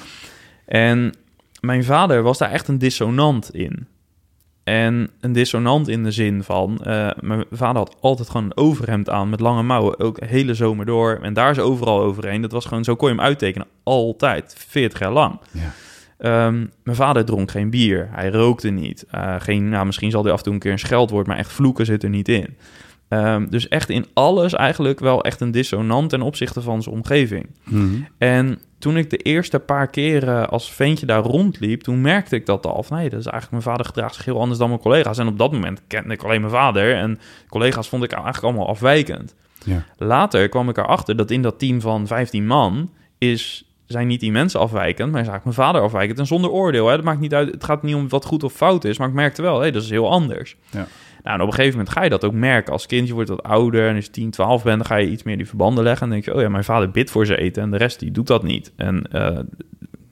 [SPEAKER 1] En mijn vader was daar echt een dissonant in. En een dissonant in de zin van, uh, mijn vader had altijd gewoon een overhemd aan met lange mouwen, ook hele zomer door. En daar is overal overheen. Dat was gewoon, zo kon je hem uittekenen, altijd, 40 jaar lang. Ja. Um, mijn vader dronk geen bier, hij rookte niet. Uh, geen, nou, misschien zal hij af en toe een keer een scheldwoord, maar echt vloeken zit er niet in. Um, dus echt in alles eigenlijk wel echt een dissonant ten opzichte van zijn omgeving. Mm -hmm. En toen ik de eerste paar keren als ventje daar rondliep, toen merkte ik dat al. Van, nee, dat is eigenlijk mijn vader gedraagt zich heel anders dan mijn collega's. En op dat moment kende ik alleen mijn vader. En collega's vond ik eigenlijk allemaal afwijkend. Ja. Later kwam ik erachter dat in dat team van 15 man is, zijn niet die mensen afwijkend, maar is eigenlijk mijn vader afwijkend. En zonder oordeel. Hè. Dat maakt niet uit. Het gaat niet om wat goed of fout is. Maar ik merkte wel, hé, dat is heel anders. Ja. Nou, en op een gegeven moment ga je dat ook merken. Als kindje wordt wat ouder en als je 10, 12 bent, dan ga je iets meer die verbanden leggen. En denk je, oh ja, mijn vader bidt voor ze eten en de rest die doet dat niet. En uh,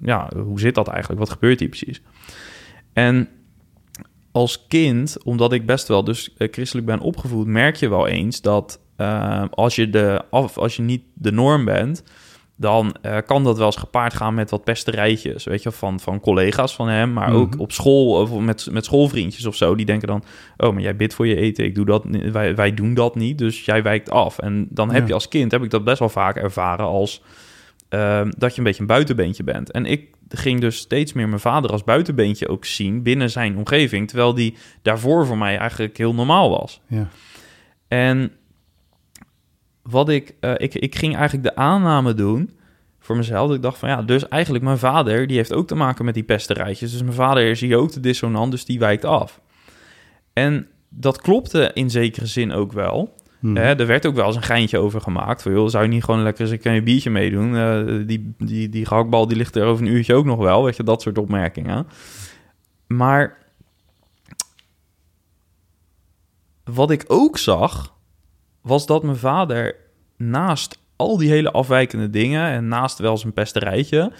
[SPEAKER 1] ja, hoe zit dat eigenlijk? Wat gebeurt hier precies? En als kind, omdat ik best wel dus eh, christelijk ben opgevoed, merk je wel eens dat eh, als, je de, af, als je niet de norm bent, dan eh, kan dat wel eens gepaard gaan met wat pesterijtjes, weet je, van, van collega's van hem, maar ook
[SPEAKER 2] Mhm.
[SPEAKER 1] op school of met, met schoolvriendjes of zo. Die denken dan, oh, maar jij bidt voor je eten, ik doe dat, wij, wij doen dat niet, dus jij wijkt af. En dan heb
[SPEAKER 2] Ja.
[SPEAKER 1] je als kind, heb ik dat best wel vaak ervaren als ehm, dat je een beetje een buitenbeentje bent. En ik ging dus steeds meer mijn vader als buitenbeentje ook zien binnen zijn omgeving, terwijl die daarvoor voor mij eigenlijk heel normaal was.
[SPEAKER 2] Ja.
[SPEAKER 1] En wat ik, eh, ik, ik ging eigenlijk de aanname doen voor mezelf. Dat ik dacht van ja, dus eigenlijk mijn vader, die heeft ook te maken met die pesterijtjes. Dus mijn vader is hier ook de dissonant, dus die wijkt af. En dat klopte in zekere zin ook wel. Hè, er werd ook wel eens een geintje over gemaakt. Van, joh, zou je niet gewoon lekker eens een keer een biertje meedoen? Eh, die, die, die gehaktbal die ligt er over een uurtje ook nog wel. Weet je, dat soort opmerkingen. Maar wat ik ook zag, was dat mijn vader naast al die hele afwijkende dingen... en naast wel zijn pesterijtje...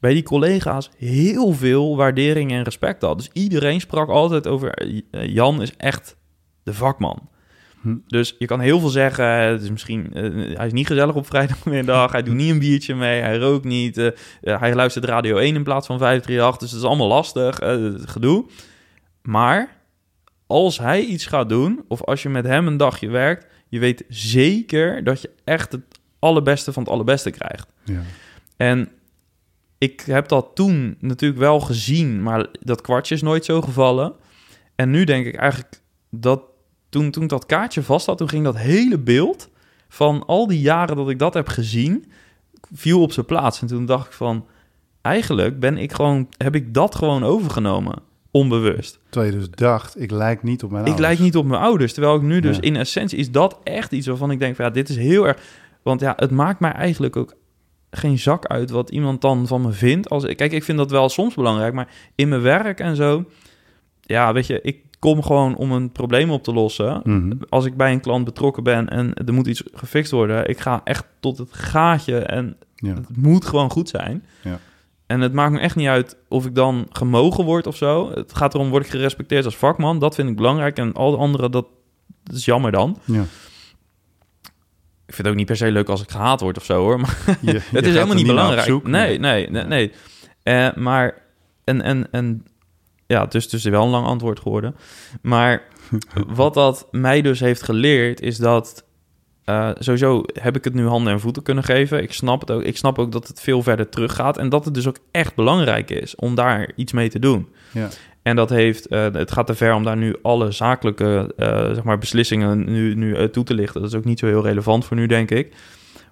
[SPEAKER 1] bij die collega's heel veel waardering en respect had. Dus iedereen sprak altijd over... eh, Jan is echt de vakman.
[SPEAKER 2] Hm.
[SPEAKER 1] Dus je kan heel veel zeggen. Het is misschien, eh, hij is niet gezellig op vrijdagmiddag. Hij doet niet een biertje mee. Hij rookt niet. eh, eh, hij luistert Radio 1 in plaats van 538. Dus het is allemaal lastig. eh, gedoe. Maar als hij iets gaat doen, of als je met hem een dagje werkt, je weet zeker dat je echt het allerbeste van het allerbeste krijgt.
[SPEAKER 2] Ja.
[SPEAKER 1] En ik heb dat toen natuurlijk wel gezien, maar dat kwartje is nooit zo gevallen. En nu denk ik eigenlijk dat toen, toen dat kaartje vast had, toen ging dat hele beeld van al die jaren dat ik dat heb gezien, viel op zijn plaats. En toen dacht ik van, eigenlijk ben ik gewoon, heb ik dat gewoon overgenomen, onbewust.
[SPEAKER 2] Terwijl je dus dacht, ik lijk niet op mijn
[SPEAKER 1] Ik
[SPEAKER 2] ouders.
[SPEAKER 1] lijk niet op mijn ouders. Terwijl ik nu dus
[SPEAKER 2] Ja.
[SPEAKER 1] in essentie is dat echt iets waarvan ik denk van ja, dit is heel erg. Want ja, het maakt mij eigenlijk ook geen zak uit wat iemand dan van me vindt. Als, kijk, ik vind dat wel soms belangrijk, maar in mijn werk en zo. Ja, weet je, ik kom gewoon om een probleem op te lossen.
[SPEAKER 2] Mhm.
[SPEAKER 1] Als ik bij een klant betrokken ben en er moet iets gefixt worden, ik ga echt tot het gaatje en
[SPEAKER 2] Ja.
[SPEAKER 1] het moet gewoon goed zijn.
[SPEAKER 2] Ja.
[SPEAKER 1] En het maakt me echt niet uit of ik dan gemogen word of zo. Het gaat erom, word ik gerespecteerd als vakman? Dat vind ik belangrijk. En al de andere, dat, dat is jammer dan.
[SPEAKER 2] Ja.
[SPEAKER 1] Ik vind het ook niet per se leuk als ik gehaat word of zo, hoor. Maar
[SPEAKER 2] Je-
[SPEAKER 1] het is helemaal niet belangrijk.
[SPEAKER 2] zoek.
[SPEAKER 1] nee, nee, nee, nee. Eh, maar, en, en, en ja, is dus wel een lang antwoord geworden. Maar wat dat mij dus heeft geleerd, is dat eh, sowieso heb ik het nu handen en voeten kunnen geven. Ik snap het ook. Ik snap ook dat het veel verder teruggaat. En dat het dus ook echt belangrijk is om daar iets mee te doen.
[SPEAKER 2] Ja.
[SPEAKER 1] En dat heeft, eh, het gaat te ver om daar nu alle zakelijke eh, zeg maar beslissingen nu, nu toe te lichten. Dat is ook niet zo heel relevant voor nu, denk ik.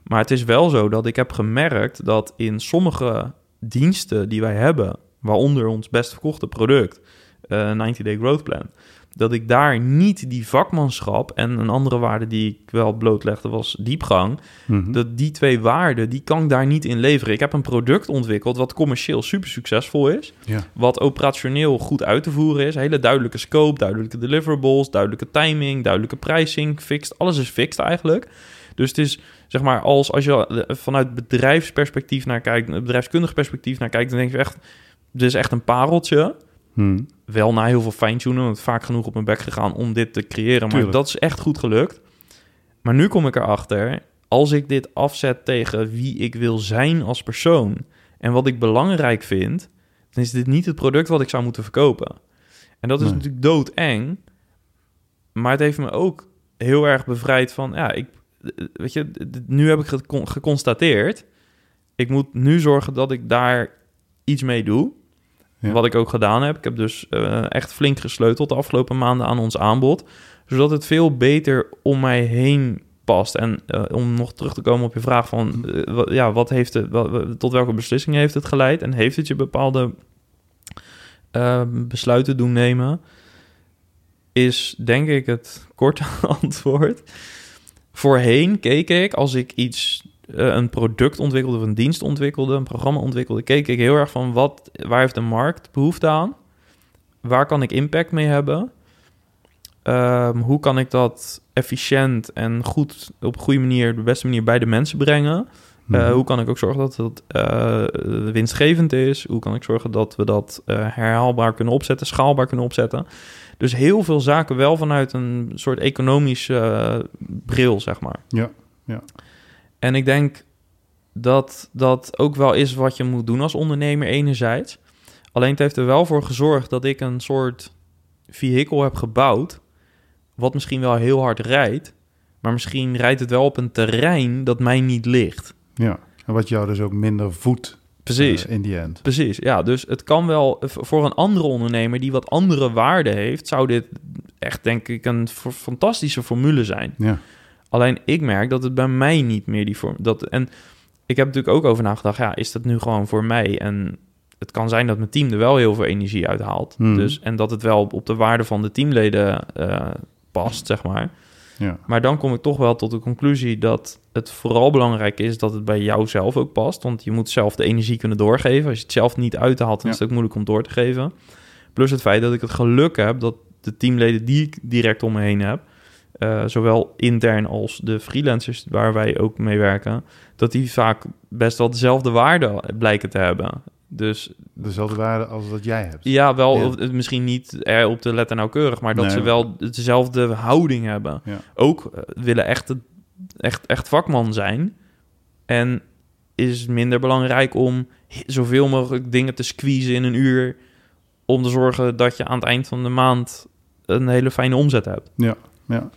[SPEAKER 1] Maar het is wel zo dat ik heb gemerkt dat in sommige diensten die wij hebben, waaronder ons best verkochte product, eh 90 Day Growth Plan, dat ik daar niet die vakmanschap en een andere waarde die ik wel blootlegde was diepgang,
[SPEAKER 2] Mhm.
[SPEAKER 1] dat die twee waarden, die kan ik daar niet in leveren. Ik heb een product ontwikkeld wat commercieel super succesvol is,
[SPEAKER 2] Ja.
[SPEAKER 1] wat operationeel goed uit te voeren is. Hele duidelijke scope, duidelijke deliverables, duidelijke timing, duidelijke pricing, fixed. Alles is fixed eigenlijk. Dus het is zeg maar als, als je vanuit bedrijfsperspectief naar kijkt, bedrijfskundig perspectief naar kijkt, dan denk je echt, dit is echt een pareltje.
[SPEAKER 2] Mhm.
[SPEAKER 1] Wel na heel veel fine-tunen, want vaak genoeg op mijn bek gegaan om dit te creëren. Maar
[SPEAKER 2] Tuurlijk.
[SPEAKER 1] dat is echt goed gelukt. Maar nu kom ik erachter, als ik dit afzet tegen wie ik wil zijn als persoon en wat ik belangrijk vind, dan is dit niet het product wat ik zou moeten verkopen. En dat is
[SPEAKER 2] Nee.
[SPEAKER 1] natuurlijk doodeng. Maar het heeft me ook heel erg bevrijd van, ja, ik, weet je, nu heb ik gecon- geconstateerd. Ik moet nu zorgen dat ik daar iets mee doe. Wat ik ook gedaan heb. Ik heb dus eh, echt flink gesleuteld de afgelopen maanden aan ons aanbod. Zodat het veel beter om mij heen past. En eh, om nog terug te komen op je vraag van... eh, ja, wat heeft het, tot welke beslissing heeft het geleid? En heeft het je bepaalde besluiten doen nemen? Is denk ik het korte antwoord. Voorheen keek ik als ik iets een product ontwikkelde of een dienst ontwikkelde, een programma ontwikkelde, keek ik heel erg van wat, waar heeft de markt behoefte aan? Waar kan ik impact mee hebben? Ehm, hoe kan ik dat efficiënt en goed op een goede manier, de beste manier bij de mensen brengen? Eh,
[SPEAKER 2] Mhm.
[SPEAKER 1] hoe kan ik ook zorgen dat het eh, winstgevend is? Hoe kan ik zorgen dat we dat eh, herhaalbaar kunnen opzetten, schaalbaar kunnen opzetten? Dus heel veel zaken wel vanuit een soort economische eh, bril, zeg maar.
[SPEAKER 2] Ja, ja.
[SPEAKER 1] En ik denk dat dat ook wel is wat je moet doen als ondernemer enerzijds. Alleen het heeft er wel voor gezorgd dat ik een soort vehikel heb gebouwd... wat misschien wel heel hard rijdt... maar misschien rijdt het wel op een terrein dat mij niet ligt.
[SPEAKER 2] ja. En wat jou dus ook minder voedt
[SPEAKER 1] Precies.
[SPEAKER 2] eh, in die end.
[SPEAKER 1] Precies, ja. Dus het kan wel voor een andere ondernemer die wat andere waarden heeft, zou dit echt, denk ik, een fantastische formule zijn.
[SPEAKER 2] Ja,
[SPEAKER 1] Alleen ik merk dat het bij mij niet meer die vorm. Dat, en ik heb natuurlijk ook over nagedacht, ja, is dat nu gewoon voor mij? En het kan zijn dat mijn team er wel heel veel energie uit haalt.
[SPEAKER 2] Hmm.
[SPEAKER 1] Dus, en dat het wel op de waarde van de teamleden eh, past, zeg maar.
[SPEAKER 2] ja,
[SPEAKER 1] Maar dan kom ik toch wel tot de conclusie dat het vooral belangrijk is dat het bij jou zelf ook past. Want je moet zelf de energie kunnen doorgeven. Als je het zelf niet uithaalt, dan
[SPEAKER 2] Ja.
[SPEAKER 1] is het ook moeilijk om door te geven. Plus het feit dat ik het geluk heb dat de teamleden die ik direct om me heen heb, eh, zowel intern als de freelancers waar wij ook mee werken, dat die vaak best wel dezelfde waarde blijken te hebben. Dus
[SPEAKER 2] dezelfde waarde als dat jij hebt.
[SPEAKER 1] ja, wel
[SPEAKER 2] Ja.
[SPEAKER 1] of- misschien niet er op de letter nauwkeurig, maar dat
[SPEAKER 2] Nee,
[SPEAKER 1] ze wel dezelfde houding hebben.
[SPEAKER 2] Ja.
[SPEAKER 1] Ook eh, willen echt, echt, echt vakman zijn. En is minder belangrijk om zoveel mogelijk dingen te squeezen in een uur. Om te zorgen dat je aan het eind van de maand een hele fijne omzet hebt.
[SPEAKER 2] Ja, ja.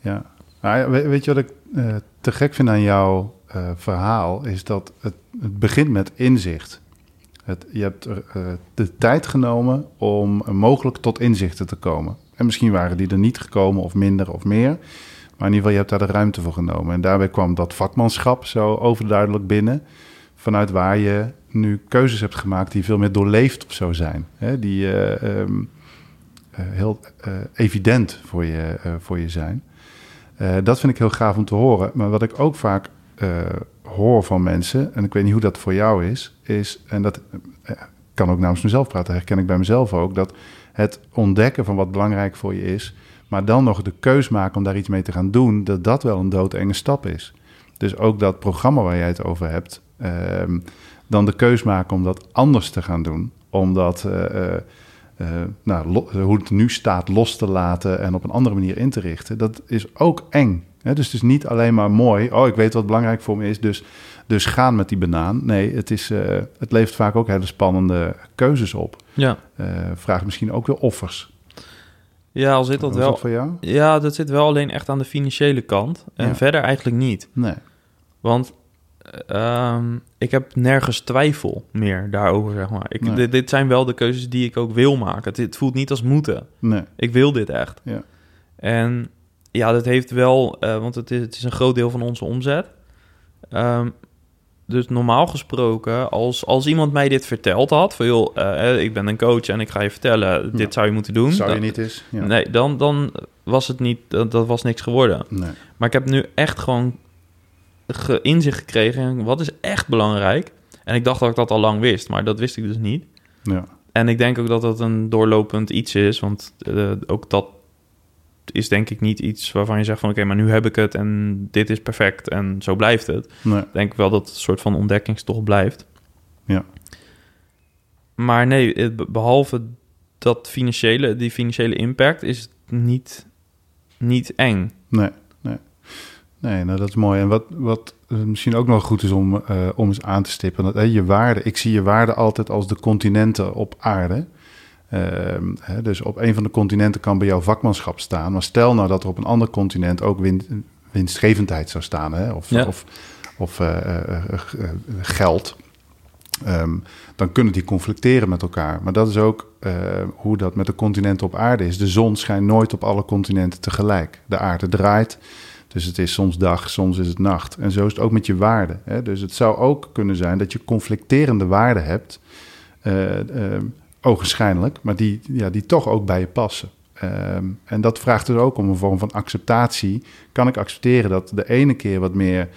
[SPEAKER 2] Ja. Ja, we- weet je wat ik eh, te gek vind aan jouw eh, verhaal? Is dat het, het begint met inzicht. Het, je hebt er, eh, de tijd genomen om mogelijk tot inzichten te komen. En misschien waren die er niet gekomen of minder of meer. Maar in ieder geval, je hebt daar de ruimte voor genomen. En daarbij kwam dat vakmanschap zo overduidelijk binnen. Vanuit waar je nu keuzes hebt gemaakt die veel meer doorleefd of zo zijn. Hè? Die eh, ehm, eh, heel eh, evident voor je, eh, voor je zijn. Eh, dat vind ik heel gaaf om te horen. Maar wat ik ook vaak eh, hoor van mensen, en ik weet niet hoe dat voor jou is, is, en dat eh, kan ook namens mezelf praten, herken ik bij mezelf ook, dat het ontdekken van wat belangrijk voor je is, maar dan nog de keus maken om daar iets mee te gaan doen, dat dat wel een doodenge stap is. Dus ook dat programma waar jij het over hebt, ehm, dan de keus maken om dat anders te gaan doen, omdat eh, eh, eh, nou, lo- hoe het nu staat los te laten en op een andere manier in te richten, dat is ook eng. Hè? Dus het is niet alleen maar mooi, oh ik weet wat belangrijk voor me is, dus, dus gaan met die banaan. Nee, het, is, eh, het levert vaak ook hele spannende keuzes op.
[SPEAKER 1] Ja,
[SPEAKER 2] Eh vraagt misschien ook weer offers.
[SPEAKER 1] ja al zit dat wel.
[SPEAKER 2] dat voor jou?
[SPEAKER 1] Ja, dat zit wel alleen echt aan de financiële kant. En
[SPEAKER 2] Ja.
[SPEAKER 1] verder eigenlijk niet.
[SPEAKER 2] Nee.
[SPEAKER 1] Want ehm, ik heb nergens twijfel meer daarover, zeg maar. Ik,
[SPEAKER 2] Nee.
[SPEAKER 1] dit, dit zijn wel de keuzes die ik ook wil maken. Het, het voelt niet als moeten.
[SPEAKER 2] Nee.
[SPEAKER 1] Ik wil dit echt.
[SPEAKER 2] Ja.
[SPEAKER 1] En ja, dat heeft wel... eh, want het is, het is een groot deel van onze omzet. Ehm, dus normaal gesproken, als, als iemand mij dit verteld had... van joh, eh, ik ben een coach en ik ga je vertellen... dit
[SPEAKER 2] Ja.
[SPEAKER 1] zou je moeten doen.
[SPEAKER 2] Zou je
[SPEAKER 1] dan-
[SPEAKER 2] niet eens? Ja.
[SPEAKER 1] Nee, dan, dan was het niet... Dat, dat was niks geworden.
[SPEAKER 2] Nee.
[SPEAKER 1] Maar ik heb nu echt gewoon ge inzicht gekregen in wat is echt belangrijk. En ik dacht dat ik dat al lang wist, maar dat wist ik dus niet.
[SPEAKER 2] Ja.
[SPEAKER 1] En ik denk ook dat dat een doorlopend iets is, want eh, ook dat is denk ik niet iets waarvan je zegt van oké, maar nu heb ik het en dit is perfect en zo blijft het.
[SPEAKER 2] Nee.
[SPEAKER 1] Ik denk wel dat het een soort van ontdekkingstocht blijft.
[SPEAKER 2] Ja.
[SPEAKER 1] Maar nee, behalve dat financiële, die financiële impact is niet, niet eng.
[SPEAKER 2] Nee, nee. Nou dat is mooi. En wat, wat eh, misschien ook nog goed is om, eh, om eens aan te stippen. Dat, hè, je waarde, ik zie je waarde altijd als de continenten op aarde. Ehm, hè, dus op een van de continenten kan bij jou vakmanschap staan. Maar stel nou dat er op een ander continent ook win, winstgevendheid zou staan. Hè, of
[SPEAKER 1] Ja.
[SPEAKER 2] of, of eh, geld. Ehm, dan kunnen die conflicteren met elkaar. Maar dat is ook hoe dat met de continenten op aarde is. De zon schijnt nooit op alle continenten tegelijk. De aarde draait. Dus het is soms dag, soms is het nacht. En zo is het ook met je waarden. Dus het zou ook kunnen zijn dat je conflicterende waarden hebt. eh, ogenschijnlijk, maar die, ja, die toch ook bij je passen. Ehm, en dat vraagt dus ook om een vorm van acceptatie. Kan ik accepteren dat de ene keer wat meer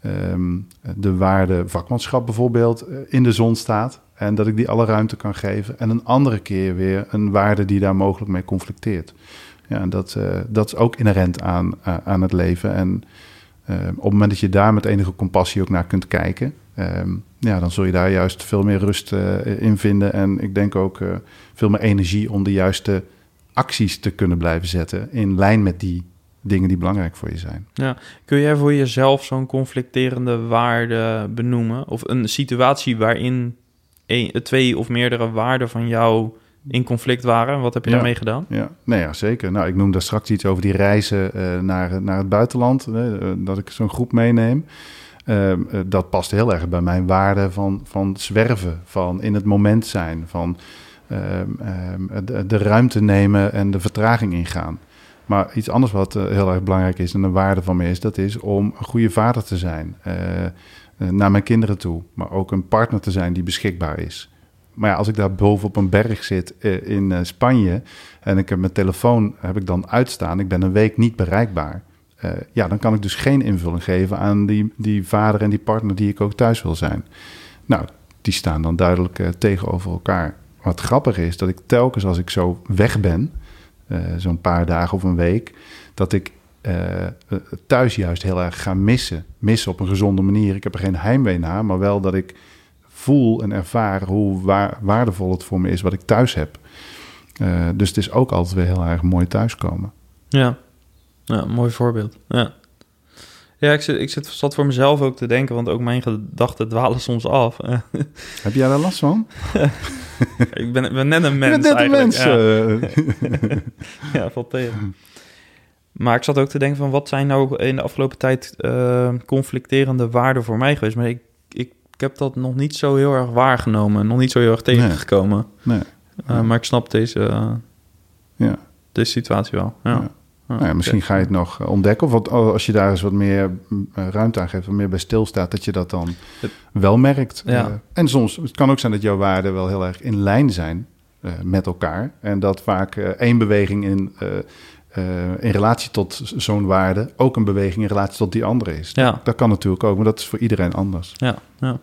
[SPEAKER 2] ehm, de waarde vakmanschap bijvoorbeeld eh, in de zon staat. En dat ik die alle ruimte kan geven. En een andere keer weer een waarde die daar mogelijk mee conflicteert. Ja, en dat, eh, dat is ook inherent aan, a- aan het leven. En eh, op het moment dat je daar met enige compassie ook naar kunt kijken, ehm, ja, dan zul je daar juist veel meer rust eh, in vinden. En ik denk ook eh, veel meer energie om de juiste acties te kunnen blijven zetten in lijn met die dingen die belangrijk voor je zijn.
[SPEAKER 1] Ja. Kun jij voor jezelf zo'n conflicterende waarde benoemen? Of een situatie waarin een, twee of meerdere waarden van jou in conflict waren? Wat heb je
[SPEAKER 2] Ja.
[SPEAKER 1] daarmee gedaan?
[SPEAKER 2] Ja, nee, ja, zeker. Nou, ik noemde daar straks iets over die reizen eh, naar, naar het buitenland, eh, dat ik zo'n groep meeneem. Ehm, eh, dat past heel erg bij mijn waarde van, van zwerven, van in het moment zijn, van ehm, ehm, de, de ruimte nemen en de vertraging ingaan. Maar iets anders wat heel erg belangrijk is en een waarde van me is, dat is om een goede vader te zijn naar mijn kinderen toe, maar ook een partner te zijn die beschikbaar is. Maar ja, als ik daar boven op een berg zit eh, in eh, Spanje en ik heb mijn telefoon heb ik dan uitstaan, ik ben een week niet bereikbaar. eh, ja, dan kan ik dus geen invulling geven aan die, die vader en die partner die ik ook thuis wil zijn. Nou, die staan dan duidelijk tegenover elkaar. Wat grappig is, dat ik telkens als ik zo weg ben, zo'n paar dagen of een week, dat ik eh, thuis juist heel erg ga missen. Missen op een gezonde manier. Ik heb er geen heimwee naar, maar wel dat ik voel en ervaar hoe waar- waardevol het voor me is wat ik thuis heb. Eh, dus het is ook altijd weer heel erg mooi thuiskomen.
[SPEAKER 1] Ja, ja mooi voorbeeld. Ja, ja ik, zit, ik zit, zat voor mezelf ook te denken, want ook mijn gedachten dwalen soms af.
[SPEAKER 2] Heb jij daar last van?
[SPEAKER 1] ik ben, ben net een mens
[SPEAKER 2] net een
[SPEAKER 1] eigenlijk.
[SPEAKER 2] mens.
[SPEAKER 1] Ja.
[SPEAKER 2] eh.
[SPEAKER 1] Ja, valt tegen. Maar ik zat ook te denken van wat zijn nou in de afgelopen tijd eh, conflicterende waarden voor mij geweest. Maar ik, ik, heb dat nog niet zo heel erg waargenomen, nog niet zo heel erg tegengekomen.
[SPEAKER 2] nee.
[SPEAKER 1] Eh, maar ik snap deze, eh,
[SPEAKER 2] Ja.
[SPEAKER 1] deze situatie wel. Ja.
[SPEAKER 2] Ja. Nou ja, misschien ga je het nog eh, ontdekken. Of wat, als je daar eens wat meer mm, ruimte aan geeft, wat meer bij stilstaat, dat je dat dan wel merkt.
[SPEAKER 1] Ja.
[SPEAKER 2] En soms, het kan ook zijn dat jouw waarden wel heel erg in lijn zijn met elkaar. En dat vaak één beweging in, eh, in relatie tot zo'n waarde ook een beweging in relatie tot die andere is.
[SPEAKER 1] Ja.
[SPEAKER 2] Dat kan natuurlijk ook, maar dat is voor iedereen anders.
[SPEAKER 1] Ja, ja.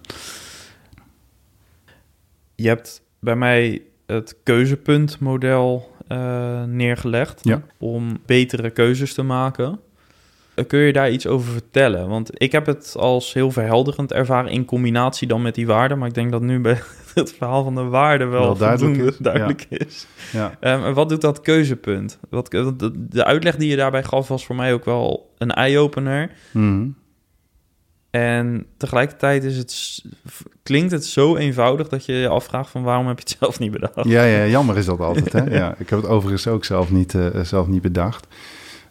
[SPEAKER 1] Je hebt bij mij het keuzepuntmodel eh, neergelegd
[SPEAKER 2] Ja.
[SPEAKER 1] om betere keuzes te maken. Eh, Kun je daar iets over vertellen? Want ik heb het als heel verhelderend ervaren in combinatie dan met die waarden. Maar ik denk dat nu bij het verhaal van de waarden wel,
[SPEAKER 2] Wel duidelijk is,
[SPEAKER 1] duidelijk is.
[SPEAKER 2] Ja.
[SPEAKER 1] Ehm, en wat doet dat keuzepunt? Wat, de, de uitleg die je daarbij gaf was voor mij ook wel een eye-opener.
[SPEAKER 2] Mhm.
[SPEAKER 1] En tegelijkertijd is het, klinkt het zo eenvoudig dat je je afvraagt van waarom heb je het zelf niet bedacht?
[SPEAKER 2] Ja, ja, jammer is dat altijd. Hè? Ja, ik heb het overigens ook zelf niet, eh, zelf niet bedacht.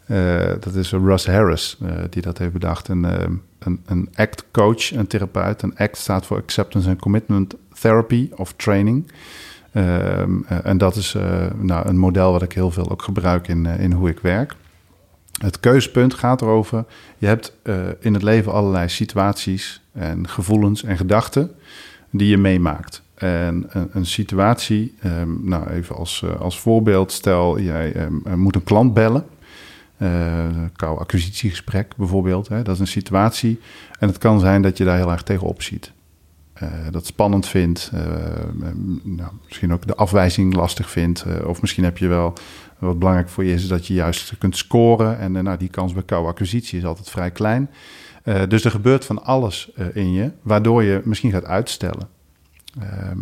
[SPEAKER 2] Eh, dat is Russ Harris eh, die dat heeft bedacht. Een, eh, een, een ACT coach, een therapeut. Een ACT staat voor Acceptance and Commitment Therapy of Training. Ehm, eh, en dat is eh, nou, een model wat ik heel veel ook gebruik in, eh, in hoe ik werk. Het keuzepunt gaat erover, je hebt in het leven allerlei situaties en gevoelens en gedachten die je meemaakt. En een, een situatie, ehm, nou even als, als voorbeeld, stel jij ehm, moet een klant bellen. Eh kou acquisitiegesprek bijvoorbeeld, hè, dat is een situatie. En het kan zijn dat je daar heel erg tegenop ziet. Eh, dat spannend vindt, eh, nou, misschien ook de afwijzing lastig vindt. eh, of misschien heb je wel, wat belangrijk voor je is, dat je juist kunt scoren. En nou, die kans bij koude acquisitie is altijd vrij klein. Dus er gebeurt van alles in je, waardoor je misschien gaat uitstellen. Ehm,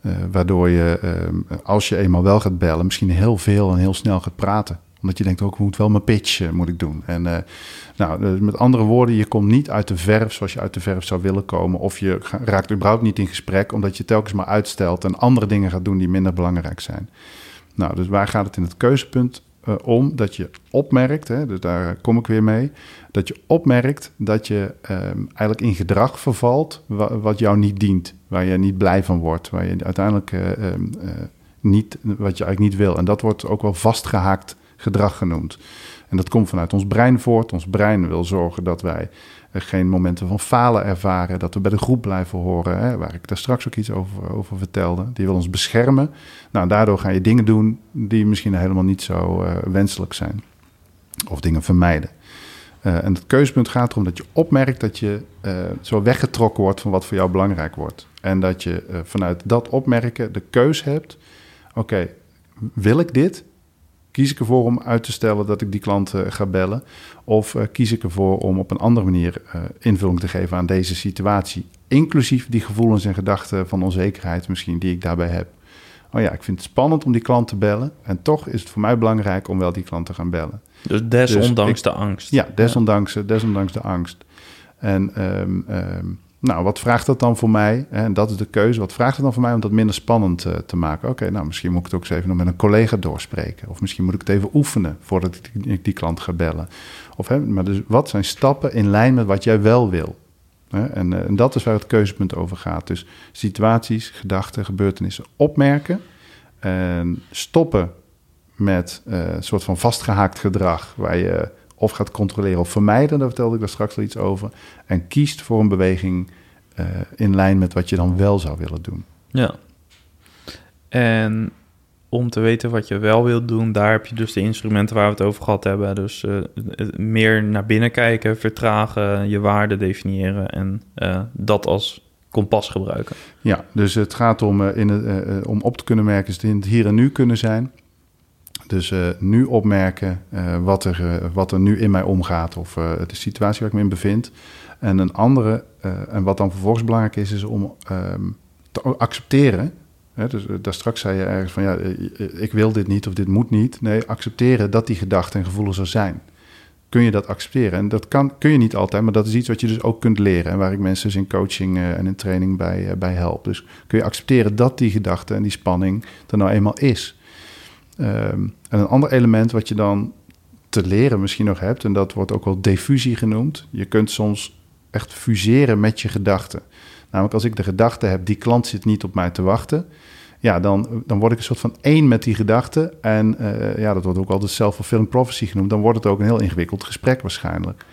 [SPEAKER 2] eh, waardoor je, ehm, als je eenmaal wel gaat bellen, misschien heel veel en heel snel gaat praten. Omdat je denkt ook, ik moet wel mijn pitch eh, moet ik doen. En eh, nou, dus met andere woorden, je komt niet uit de verf zoals je uit de verf zou willen komen. Of je raakt überhaupt niet in gesprek, omdat je telkens maar uitstelt en andere dingen gaat doen die minder belangrijk zijn. Nou, dus waar gaat het in het keuzepunt eh, om? Dat je opmerkt, hè, dus daar kom ik weer mee, dat je opmerkt dat je ehm, eigenlijk in gedrag vervalt wa- wat jou niet dient, waar je niet blij van wordt, waar je uiteindelijk eh, ehm, eh, niet, wat je eigenlijk niet wil. En dat wordt ook wel vastgehaakt gedrag genoemd. En dat komt vanuit ons brein voort. Ons brein wil zorgen dat wij geen momenten van falen ervaren, dat we bij de groep blijven horen, hè, waar ik daar straks ook iets over, over vertelde. Die wil ons beschermen. Nou, daardoor ga je dingen doen die misschien helemaal niet zo eh, wenselijk zijn. Of dingen vermijden. Eh, en het keuzepunt gaat erom dat je opmerkt dat je eh, zo weggetrokken wordt van wat voor jou belangrijk wordt. En dat je vanuit dat opmerken de keus hebt. Oké, wil ik dit? Kies ik ervoor om uit te stellen dat ik die klant eh, ga bellen? Of eh, kies ik ervoor om op een andere manier eh, invulling te geven aan deze situatie? Inclusief die gevoelens en gedachten van onzekerheid misschien die ik daarbij heb. oh ja, ik vind het spannend om die klant te bellen. En toch is het voor mij belangrijk om wel die klant te gaan bellen.
[SPEAKER 1] Dus desondanks
[SPEAKER 2] Dus ik-
[SPEAKER 1] de angst.
[SPEAKER 2] Ja, desondanks, desondanks de angst. En ehm, nou, wat vraagt dat dan voor mij? En dat is de keuze. Wat vraagt het dan voor mij om dat minder spannend eh, te maken? Oké, nou, misschien moet ik het ook eens even nog met een collega doorspreken. Of misschien moet ik het even oefenen voordat ik die, klant ga bellen. Of, hè, maar dus wat zijn stappen in lijn met wat jij wel wil? Eh, en dat is waar het keuzepunt over gaat. Dus situaties, gedachten, gebeurtenissen opmerken. En stoppen met eh, een soort van vastgehaakt gedrag... waar je of gaat controleren of vermijden. Daar vertelde ik daar straks al iets over. En kiest voor een beweging eh, in lijn met wat je dan wel zou willen doen.
[SPEAKER 1] Ja. En om te weten wat je wel wilt doen, daar heb je dus de instrumenten waar we het over gehad hebben. Dus eh, meer naar binnen kijken, vertragen, je waarde definiëren en eh, dat als kompas gebruiken.
[SPEAKER 2] Ja, dus het gaat om, in het, om op te kunnen merken, is het in het hier en nu kunnen zijn. Dus nu opmerken wat, er, wat er nu in mij omgaat of de situatie waar ik me in bevind. En een andere, eh, en wat dan vervolgens belangrijk is, is om ehm, te accepteren. Hè, dus eh, daar straks zei je ergens van ja, eh, ik wil dit niet of dit moet niet. Nee, accepteren dat die gedachten en gevoelens er zijn. Kun je dat accepteren? En dat kan, kun je niet altijd, maar dat is iets wat je dus ook kunt leren. En waar ik mensen dus in coaching en in training bij, bij help. Dus kun je accepteren dat die gedachte en die spanning er nou eenmaal is. Ehm, en een ander element wat je dan te leren misschien nog hebt, en dat wordt ook wel diffusie genoemd. Je kunt soms echt fuseren met je gedachten. Namelijk als ik de gedachte heb, die klant zit niet op mij te wachten. Ja, dan, dan word ik een soort van één met die gedachte. En eh, ja, dat wordt ook altijd self-fulfilling prophecy genoemd. Dan wordt het ook een heel ingewikkeld gesprek waarschijnlijk.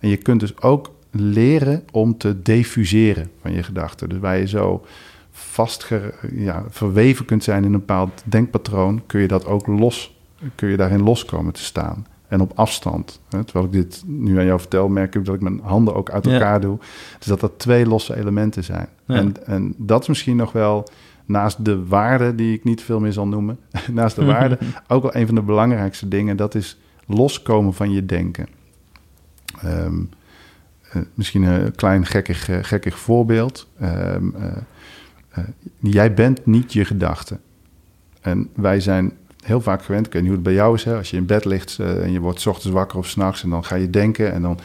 [SPEAKER 2] En je kunt dus ook leren om te defuseren van je gedachten. Dus waar je zo vast ja, verweven kunt zijn in een bepaald denkpatroon, kun je dat ook los, kun je daarin los komen te staan. En op afstand. Hè, terwijl ik dit nu aan jou vertel, merk ik dat ik mijn handen ook uit
[SPEAKER 1] Ja.
[SPEAKER 2] elkaar doe. Dus dat dat twee losse elementen zijn.
[SPEAKER 1] Ja.
[SPEAKER 2] En, en dat is misschien nog wel, naast de waarde die ik niet veel meer zal noemen, naast de waarde, ook wel een van de belangrijkste dingen. Dat is loskomen van je denken. Ehm, eh, misschien een klein gekkig, eh, gekkig voorbeeld. Ehm, eh, jij bent niet je gedachte. En wij zijn heel vaak gewend, ik weet niet hoe het bij jou is, hè, als je in bed ligt eh, en je wordt ochtends wakker of s'nachts en dan ga je denken en dan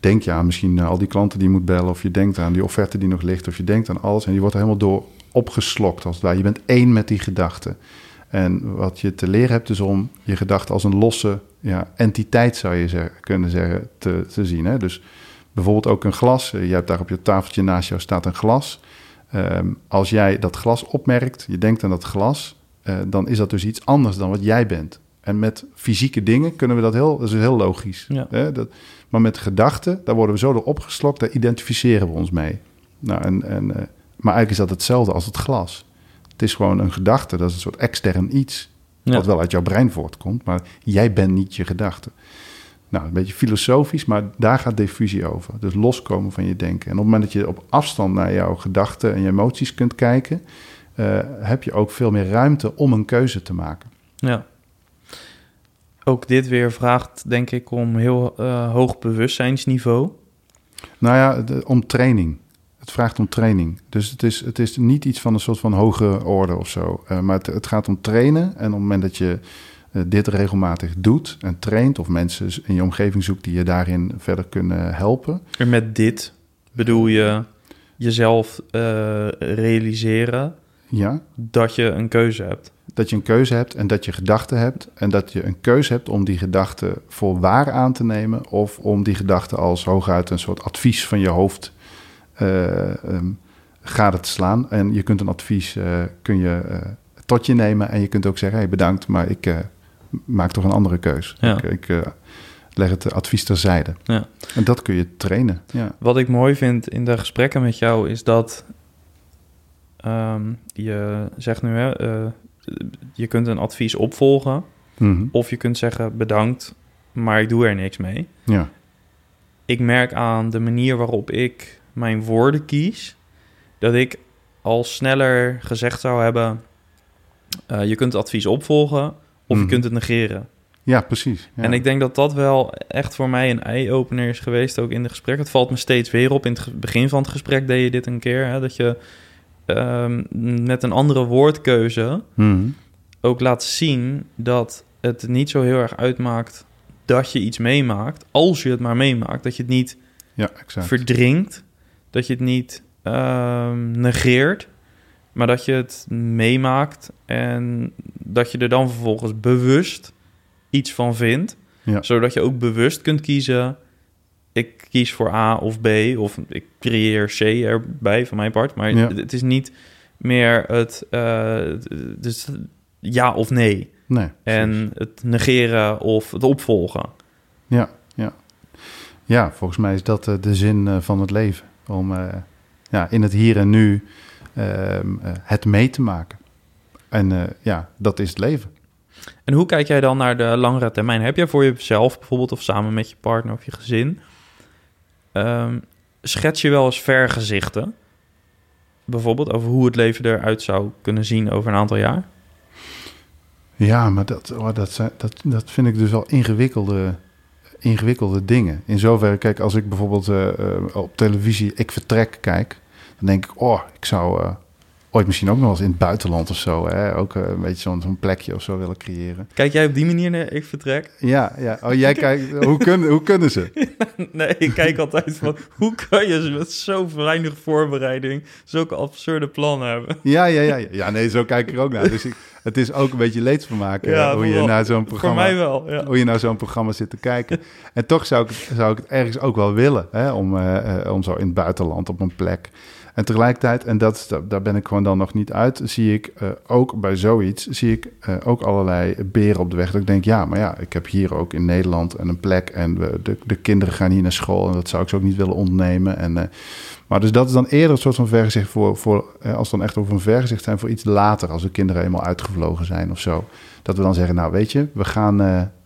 [SPEAKER 2] denk je aan misschien eh, al die klanten die je moet bellen of je denkt aan die offerte die nog ligt of je denkt aan alles en je wordt er helemaal door opgeslokt als het. Je bent één met die gedachte. En wat je te leren hebt is om je gedachte als een losse ja, entiteit zou je kunnen zeggen te, te zien. Hè? Dus bijvoorbeeld ook een glas. Eh, Je hebt daar op je tafeltje naast jou staat een glas. Ehm, als jij dat glas opmerkt, je denkt aan dat glas, eh, dan is dat dus iets anders dan wat jij bent. En met fysieke dingen kunnen we dat heel, dat is heel logisch.
[SPEAKER 1] Ja.
[SPEAKER 2] Hè? Dat, maar met gedachten, daar worden we zo door opgeslokt, daar identificeren we ons mee. Nou, en, en, eh, maar eigenlijk is dat hetzelfde als het glas. Het is gewoon een gedachte, dat is een soort extern iets.
[SPEAKER 1] Ja.
[SPEAKER 2] Wat wel uit jouw brein voortkomt, maar jij bent niet je gedachte. Nou, een beetje filosofisch, maar daar gaat diffusie over. Dus loskomen van je denken. En op het moment dat je op afstand naar jouw gedachten en je emoties kunt kijken, eh, heb je ook veel meer ruimte om een keuze te maken.
[SPEAKER 1] Ja. Ook dit weer vraagt, denk ik, om heel eh, hoog bewustzijnsniveau.
[SPEAKER 2] Nou ja, de- om training. Het vraagt om training. Dus het is, het is niet iets van een soort van hoge orde of zo. Eh, maar het, het gaat om trainen. En op het moment dat je dit regelmatig doet en traint... of mensen in je omgeving zoekt die je daarin verder kunnen helpen...
[SPEAKER 1] En met dit bedoel je jezelf realiseren
[SPEAKER 2] ja,
[SPEAKER 1] dat je een keuze hebt.
[SPEAKER 2] dat je een keuze hebt en dat je gedachten hebt... en dat je een keuze hebt om die gedachten voor waar aan te nemen... of om die gedachten als hooguit een soort advies van je hoofd... eh ehm, gade te slaan. En je kunt een advies eh, kun je, eh, tot je nemen en je kunt ook zeggen... Hey, bedankt, maar ik maak toch een andere keus.
[SPEAKER 1] Ja.
[SPEAKER 2] Ik, ik leg het advies terzijde.
[SPEAKER 1] Ja.
[SPEAKER 2] En dat kun je trainen, ja.
[SPEAKER 1] Wat ik mooi vind in de gesprekken met jou is dat ehm, je zegt nu, hè, eh, je kunt een advies opvolgen
[SPEAKER 2] Mhm.
[SPEAKER 1] of je kunt zeggen bedankt, maar ik doe er niks mee.
[SPEAKER 2] ja.
[SPEAKER 1] Ik merk aan de manier waarop ik mijn woorden kies, dat ik al sneller gezegd zou hebben, eh, je kunt het advies opvolgen of
[SPEAKER 2] Mhm.
[SPEAKER 1] je kunt het negeren.
[SPEAKER 2] Ja, precies. Ja.
[SPEAKER 1] En ik denk dat dat wel echt voor mij een eye-opener is geweest, ook in de gesprek. Het valt me steeds weer op. In het begin van het gesprek deed je dit een keer, hè, dat je ehm, met een andere woordkeuze
[SPEAKER 2] Mhm.
[SPEAKER 1] ook laat zien dat het niet zo heel erg uitmaakt dat je iets meemaakt, als je het maar meemaakt. Dat je het niet
[SPEAKER 2] Ja, exact.
[SPEAKER 1] verdrinkt, dat je het niet ehm, negeert, maar dat je het meemaakt en dat je er dan vervolgens bewust iets van vindt,
[SPEAKER 2] Ja.
[SPEAKER 1] zodat je ook bewust kunt kiezen. Kies voor A of B, of ik creëer C erbij van mijn part. Maar
[SPEAKER 2] Ja.
[SPEAKER 1] het is niet meer het eh, dus ja of nee.
[SPEAKER 2] Nee. precies.
[SPEAKER 1] En het negeren of het opvolgen.
[SPEAKER 2] Ja, ja. ja, volgens mij is dat eh, de zin eh, van het leven. Om ja, in het hier en nu ehm, eh, het mee te maken. En ja, dat is het leven.
[SPEAKER 1] En hoe kijk jij dan naar de langere termijn? Heb jij voor jezelf bijvoorbeeld of samen met je partner of je gezin... ehm, schets je wel eens vergezichten? Bijvoorbeeld over hoe het leven eruit zou kunnen zien over een aantal jaar?
[SPEAKER 2] Ja, maar dat, oh, dat, dat, dat vind ik dus wel ingewikkelde, ingewikkelde dingen. In zoverre, kijk, als ik bijvoorbeeld eh, eh, op televisie Ik Vertrek kijk... dan denk ik, oh, ik zou eh, ooit misschien ook nog eens in het buitenland of zo... Hè, ook eh, een beetje zo'n zo'n plekje of zo willen creëren.
[SPEAKER 1] Kijk jij op die manier naar Ik Vertrek?
[SPEAKER 2] Ja, ja. Oh, jij kijkt, hoe, kunnen hoe kunnen ze?
[SPEAKER 1] Nee, ik kijk altijd van... hoe kan je met zo weinig voorbereiding... zulke absurde plannen hebben?
[SPEAKER 2] Ja, ja, ja. ja. Ja, nee, zo kijk ik er ook naar. Dus ik, het is ook een beetje leedvermaak eh,
[SPEAKER 1] Ja,
[SPEAKER 2] hoe je naar zo'n
[SPEAKER 1] Voor
[SPEAKER 2] programma...
[SPEAKER 1] mij wel, ja.
[SPEAKER 2] Hoe je naar zo'n programma zit te kijken. En toch zou ik, zou ik het ergens ook wel willen. Hè? Om, eh, om zo in het buitenland op een plek. En tegelijkertijd, en dat, is- daar, ben ik gewoon dan nog niet uit... zie ik eh, ook bij zoiets... zie ik eh, ook allerlei beren op de weg. Dat ik denk, ja, maar ja, ik heb hier ook in Nederland een plek... en we, de, de kinderen gaan hier naar school... en dat zou ik ze ook niet willen ontnemen. En, eh, maar dus dat is dan eerder een soort van vergezicht voor... voor als we dan echt over een vergezicht zijn voor iets later... als de kinderen eenmaal uitgevlogen zijn of zo. Dat we dan zeggen, nou weet je, we gaan,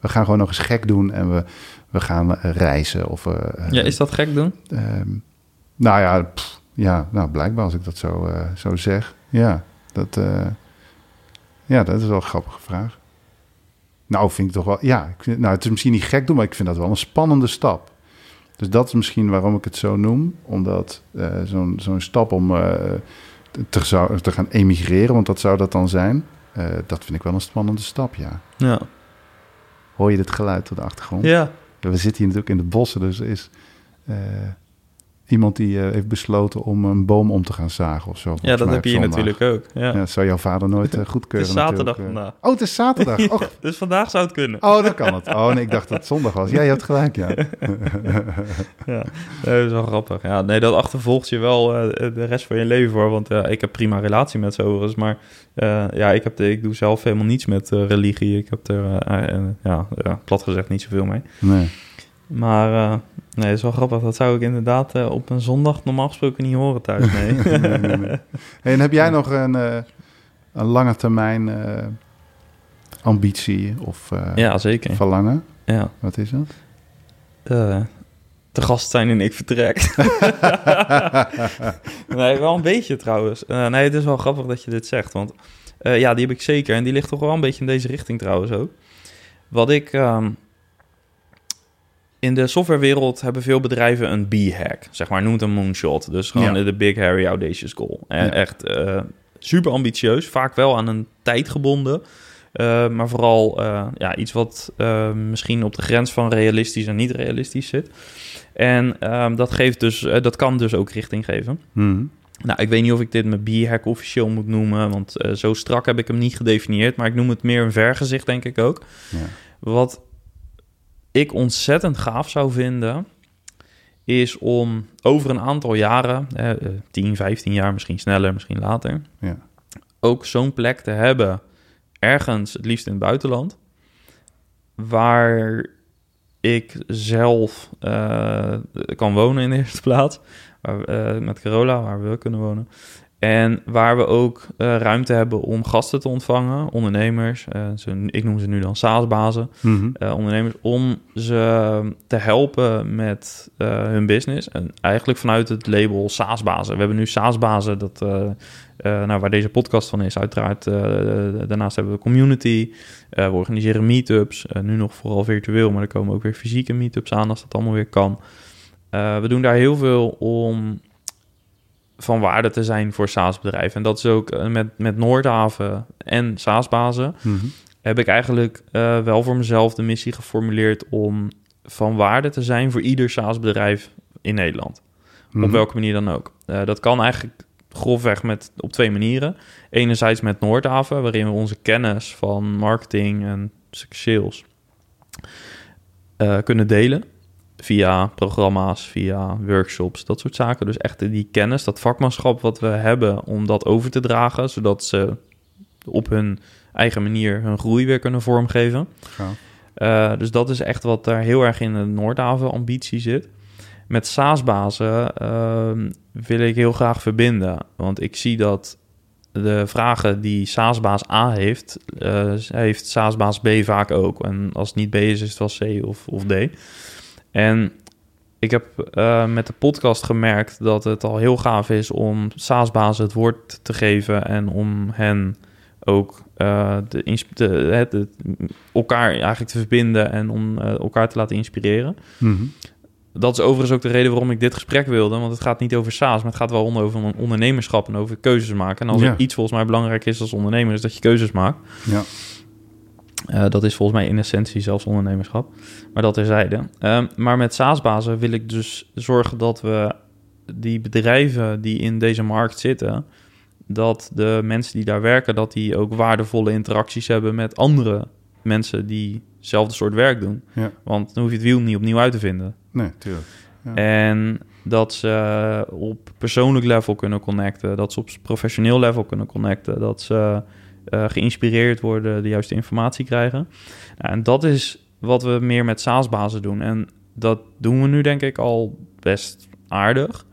[SPEAKER 2] we gaan gewoon nog eens gek doen... en we, we gaan reizen of...
[SPEAKER 1] Ja, is dat gek doen?
[SPEAKER 2] Ehm, nou ja, pff, ja, nou blijkbaar als ik dat zo, eh, zo zeg. Ja dat, eh, ja, dat is wel een grappige vraag. Nou, vind ik toch wel... Ja, ik nou, het is misschien niet gek doen, maar ik vind dat wel een spannende stap. Dus dat is misschien waarom ik het zo noem. Omdat eh, zo'n zo'n stap om te, te gaan emigreren, want dat zou dat dan zijn... dat vind ik wel een spannende stap, ja.
[SPEAKER 1] Ja.
[SPEAKER 2] Hoor je dit geluid op de achtergrond?
[SPEAKER 1] Ja.
[SPEAKER 2] We zitten hier natuurlijk in de bossen, dus is iemand die eh, heeft besloten om een boom om te gaan zagen of zo.
[SPEAKER 1] Ja, dat heb je
[SPEAKER 2] op
[SPEAKER 1] hier
[SPEAKER 2] zondag.
[SPEAKER 1] natuurlijk ook. Ja.
[SPEAKER 2] Ja, dat zou jouw vader nooit eh,
[SPEAKER 1] Het
[SPEAKER 2] goedkeuren.
[SPEAKER 1] is zaterdag
[SPEAKER 2] eh.
[SPEAKER 1] vandaag.
[SPEAKER 2] Oh, het is zaterdag. Oh,
[SPEAKER 1] Dus vandaag zou het kunnen.
[SPEAKER 2] oh, dan kan het. Oh, nee, ik dacht dat het zondag was. Ja, je hebt gelijk, ja.
[SPEAKER 1] Ja, nee, dat is wel grappig. Ja, nee, dat achtervolgt je wel eh, de rest van je leven voor. Want eh, ik heb prima relatie met z'n overigens. Maar eh, ja, ik, heb de, ik doe zelf helemaal niets met eh, religie. Ik heb er, eh, eh, ja, ja, plat gezegd, niet zoveel mee.
[SPEAKER 2] Nee.
[SPEAKER 1] Maar eh, nee, dat is wel grappig. Dat zou ik inderdaad eh, op een zondag normaal gesproken niet horen thuis. Nee.
[SPEAKER 2] Nee, nee, nee. Hey, en heb jij nog een, eh, een lange termijn ambitie of
[SPEAKER 1] ja, zeker.
[SPEAKER 2] verlangen?
[SPEAKER 1] Ja.
[SPEAKER 2] Wat is dat?
[SPEAKER 1] te gast zijn en ik vertrek. nee, wel een beetje trouwens. Nee, het is wel grappig dat je dit zegt. Want ja, die heb ik zeker. En die ligt toch wel een beetje in deze richting trouwens ook. Wat ik... ehm, in de softwarewereld hebben veel bedrijven een B-hack. Zeg maar, noem het een moonshot. Dus gewoon
[SPEAKER 2] Ja.
[SPEAKER 1] de big, hairy, audacious goal. En
[SPEAKER 2] Ja.
[SPEAKER 1] echt eh, super ambitieus. Vaak wel aan een tijd gebonden. Eh, maar vooral eh, ja, iets wat eh, misschien op de grens van realistisch en niet realistisch zit. En ehm, dat, geeft dus, eh, dat kan dus ook richting geven.
[SPEAKER 2] Mhm.
[SPEAKER 1] Nou, ik weet niet of ik dit mijn B-hack officieel moet noemen, want eh, zo strak heb ik hem niet gedefinieerd. Maar ik noem het meer een vergezicht, denk ik ook.
[SPEAKER 2] Ja.
[SPEAKER 1] Wat ik ontzettend gaaf zou vinden, is om over een aantal jaren, eh, eh, 10, 15 jaar, misschien sneller, misschien later,
[SPEAKER 2] Ja.
[SPEAKER 1] ook zo'n plek te hebben, ergens, het liefst in het buitenland, waar ik zelf eh, kan wonen in de eerste plaats, waar, eh, met Carola, waar we kunnen wonen. En waar we ook eh, ruimte hebben om gasten te ontvangen, ondernemers. eh, ik noem ze nu dan SaaS-bazen
[SPEAKER 2] Mhm.
[SPEAKER 1] eh, ondernemers om ze te helpen met hun business. En eigenlijk vanuit het label SaaS-bazen. We hebben nu SaaS-bazen, dat, nou, waar deze podcast van is, uiteraard. daarnaast hebben we community. We organiseren meetups. nu nog vooral virtueel, maar er komen ook weer fysieke meetups aan als dat allemaal weer kan. We doen daar heel veel om van waarde te zijn voor SaaS-bedrijven. En dat is ook eh, met, met Noordhaven en SaaS-bazen
[SPEAKER 2] Mhm.
[SPEAKER 1] heb ik eigenlijk eh, wel voor mezelf de missie geformuleerd om van waarde te zijn voor ieder SaaS-bedrijf in Nederland.
[SPEAKER 2] Mhm.
[SPEAKER 1] Op welke manier dan ook. Eh, dat kan eigenlijk grofweg met, op twee manieren. Enerzijds met Noordhaven, waarin we onze kennis van marketing en sales kunnen delen. Via programma's, via workshops, dat soort zaken. Dus echt die kennis, dat vakmanschap wat we hebben om dat over te dragen, zodat ze op hun eigen manier hun groei weer kunnen vormgeven. Eh, dus dat is echt wat daar heel erg in de Noordhaven-ambitie zit. Met SaaS-bazen ehm, wil ik heel graag verbinden. Want ik zie dat de vragen die SaaS-baas A heeft, eh, heeft SaaS-baas B vaak ook. En als het niet B is, is het wel C of, of D. En ik heb eh, met de podcast gemerkt dat het al heel gaaf is om SaaS-bazen het woord te geven en om hen ook eh, de, de, het, het- elkaar eigenlijk te verbinden en om eh, elkaar te laten inspireren.
[SPEAKER 2] Mhm.
[SPEAKER 1] Dat is overigens ook de reden waarom ik dit gesprek wilde. Want het gaat niet over SaaS, maar het gaat wel onder- over ondernemerschap en over keuzes maken. En als
[SPEAKER 2] Ja.
[SPEAKER 1] er iets volgens mij belangrijk is als ondernemer, is dat je keuzes maakt.
[SPEAKER 2] Ja.
[SPEAKER 1] Eh, dat is volgens mij in essentie zelfs ondernemerschap. Maar dat terzijde. Ehm maar met SaaS-bazen wil ik dus zorgen dat we die bedrijven die in deze markt zitten, dat de mensen die daar werken, dat die ook waardevolle interacties hebben met andere mensen die hetzelfde soort werk doen.
[SPEAKER 2] Ja.
[SPEAKER 1] Want dan hoef je het wiel niet opnieuw uit te vinden.
[SPEAKER 2] Nee, tuurlijk. Ja.
[SPEAKER 1] En dat ze op persoonlijk level kunnen connecten, dat ze op professioneel level kunnen connecten, dat ze eh, geïnspireerd worden, de juiste informatie krijgen. Nou, en dat is wat we meer met SaaS-bazen doen. En dat doen we nu denk ik al best aardig.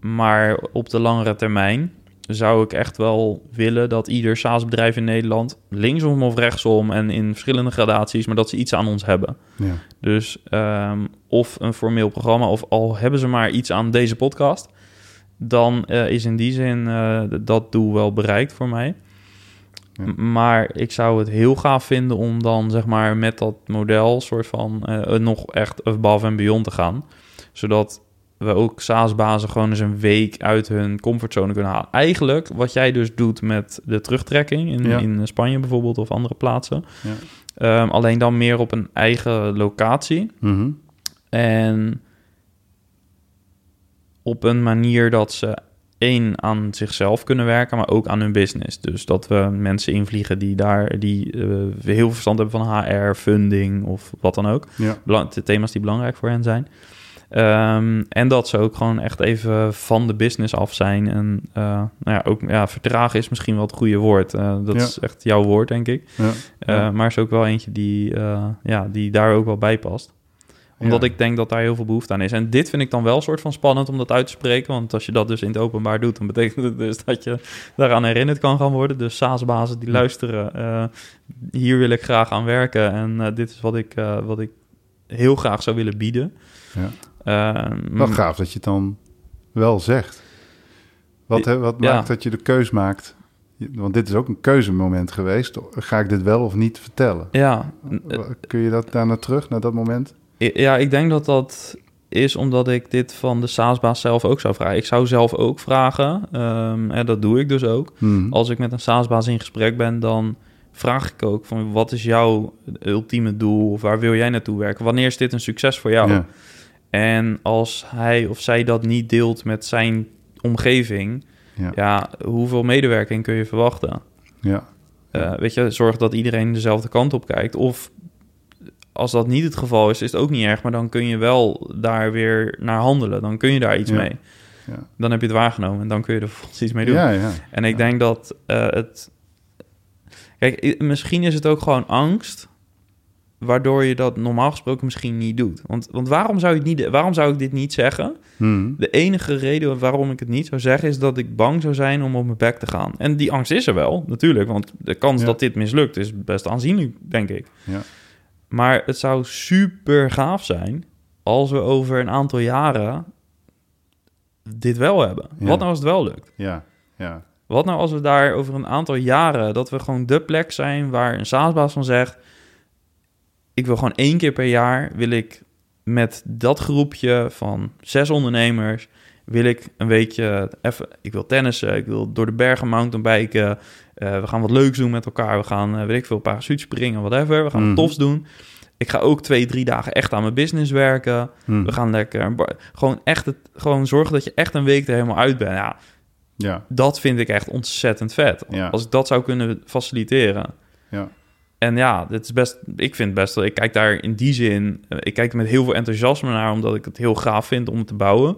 [SPEAKER 1] Maar op de langere termijn zou ik echt wel willen dat ieder SaaS-bedrijf in Nederland, linksom of rechtsom en in verschillende gradaties, maar dat ze iets aan ons hebben.
[SPEAKER 2] Ja.
[SPEAKER 1] Dus ehm, of een formeel programma, of al hebben ze maar iets aan deze podcast, dan eh, is in die zin eh, dat doel wel bereikt voor mij.
[SPEAKER 2] Ja.
[SPEAKER 1] Maar ik zou het heel gaaf vinden om dan zeg maar met dat model soort van eh, nog echt above en beyond te gaan, zodat we ook SaaS-bazen gewoon eens een week uit hun comfortzone kunnen halen. Eigenlijk wat jij dus doet met de terugtrekking in,
[SPEAKER 2] Ja.
[SPEAKER 1] in Spanje bijvoorbeeld of andere plaatsen.
[SPEAKER 2] Ja.
[SPEAKER 1] Ehm, alleen dan meer op een eigen locatie.
[SPEAKER 2] Mhm.
[SPEAKER 1] En op een manier dat ze één aan zichzelf kunnen werken, maar ook aan hun business. Dus dat we mensen invliegen die daar die eh, heel veel verstand hebben van HR, funding of wat dan ook.
[SPEAKER 2] Ja.
[SPEAKER 1] Belang- de thema's die belangrijk voor hen zijn. Ehm, en dat ze ook gewoon echt even van de business af zijn. En eh, nou ja, ook ja, vertragen is misschien wel het goede woord. Eh, dat
[SPEAKER 2] Ja.
[SPEAKER 1] is echt jouw woord, denk ik.
[SPEAKER 2] Ja.
[SPEAKER 1] Maar is ook wel eentje die, ja, die daar ook wel bij past. Omdat
[SPEAKER 2] Ja.
[SPEAKER 1] ik denk dat daar heel veel behoefte aan is. En dit vind ik dan wel een soort van spannend om dat uit te spreken. Want als je dat dus in het openbaar doet, dan betekent het dus dat je daaraan herinnerd kan gaan worden. Dus SaaS-bazen die
[SPEAKER 2] Ja.
[SPEAKER 1] luisteren, eh, hier wil ik graag aan werken. En eh, dit is wat ik, eh, wat ik heel graag zou willen bieden.
[SPEAKER 2] Ja.
[SPEAKER 1] Ehm,
[SPEAKER 2] Wel gaaf dat je het dan wel zegt. Wat, wat maakt dat je de keus maakt? Want dit is ook een keuzemoment geweest. Ga ik dit wel of niet vertellen?
[SPEAKER 1] Ja,
[SPEAKER 2] Kun je dat daar naar terug, naar dat moment?
[SPEAKER 1] Ja, ik denk dat dat is omdat ik dit van de SaaS-baas zelf ook zou vragen. Ik zou zelf ook vragen, ehm, en dat doe ik dus ook.
[SPEAKER 2] Mhm.
[SPEAKER 1] Als ik met een SaaS-baas in gesprek ben, dan vraag ik ook van wat is jouw ultieme doel of waar wil jij naartoe werken? Wanneer is dit een succes voor jou?
[SPEAKER 2] Ja.
[SPEAKER 1] En als hij of zij dat niet deelt met zijn omgeving,
[SPEAKER 2] Ja.
[SPEAKER 1] ja, hoeveel medewerking kun je verwachten?
[SPEAKER 2] Ja.
[SPEAKER 1] Eh, weet je, zorg dat iedereen dezelfde kant op kijkt. Of als dat niet het geval is, is het ook niet erg. Maar dan kun je wel daar weer naar handelen. Dan kun je daar iets
[SPEAKER 2] Ja.
[SPEAKER 1] mee.
[SPEAKER 2] Ja.
[SPEAKER 1] Dan heb je het waargenomen en dan kun je er vervolgens iets mee doen.
[SPEAKER 2] Ja, ja.
[SPEAKER 1] En ik denk dat eh, het... Kijk, misschien is het ook gewoon angst... waardoor je dat normaal gesproken misschien niet doet. Want, want waarom, zou je het niet, waarom zou ik dit niet zeggen?
[SPEAKER 2] Mhm.
[SPEAKER 1] De enige reden waarom ik het niet zou zeggen... is dat ik bang zou zijn om op mijn bek te gaan. En die angst is er wel, natuurlijk. Want de kans dat dit mislukt is best aanzienlijk, denk ik.
[SPEAKER 2] Ja.
[SPEAKER 1] Maar het zou super gaaf zijn... als we over een aantal jaren dit wel hebben.
[SPEAKER 2] Ja.
[SPEAKER 1] Wat nou als het wel lukt?
[SPEAKER 2] Ja. Ja.
[SPEAKER 1] Wat nou als we daar over een aantal jaren... dat we gewoon de plek zijn waar een SaaS-baas van zegt... ik wil gewoon één keer per jaar... wil ik met dat groepje van zes ondernemers... wil ik een weekje even... Ik wil tennissen, ik wil door de bergen mountainbiken. eh we gaan wat leuks doen met elkaar. We gaan, eh, weet ik veel, parachute springen, whatever. We gaan
[SPEAKER 2] Mhm.
[SPEAKER 1] wat tofs doen. Ik ga ook twee, drie dagen echt aan mijn business werken.
[SPEAKER 2] Hm.
[SPEAKER 1] We gaan lekker... Gewoon echt het, gewoon zorgen dat je echt een week er helemaal uit bent. Ja,
[SPEAKER 2] Ja,
[SPEAKER 1] dat vind ik echt ontzettend vet.
[SPEAKER 2] Ja.
[SPEAKER 1] Als ik dat zou kunnen faciliteren.
[SPEAKER 2] ja.
[SPEAKER 1] En ja, dit is best, ik vind best wel, ik kijk daar in die zin, eh, ik kijk er met heel veel enthousiasme naar, omdat ik het heel gaaf vind om het te bouwen.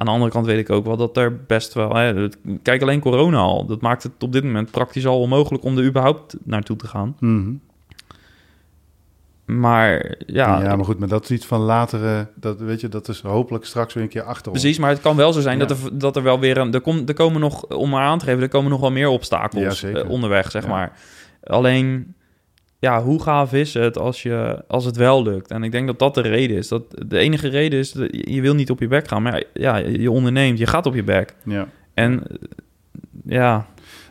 [SPEAKER 1] Aan de andere kant weet ik ook wel dat er best wel, hè, kijk alleen corona al, dat maakt het op dit moment praktisch al onmogelijk om er überhaupt naartoe te gaan.
[SPEAKER 2] Mhm.
[SPEAKER 1] Maar ja,
[SPEAKER 2] ja, maar goed, maar dat is iets van latere... Dat, weet je, dat is hopelijk straks weer een keer achter ons.
[SPEAKER 1] precies, maar het kan wel zo zijn
[SPEAKER 2] Ja.
[SPEAKER 1] dat, er, dat er wel weer een, er, komt er komen nog, om maar aan te geven, er komen nog wel meer obstakels eh, onderweg, zeg
[SPEAKER 2] Ja.
[SPEAKER 1] maar. Alleen, ja, hoe gaaf is het als, je, als het wel lukt? En ik denk dat dat de reden is. Dat de enige reden is, dat je wil niet op je bek gaan. Maar ja, je onderneemt, je gaat op je bek.
[SPEAKER 2] Ja.
[SPEAKER 1] En ja,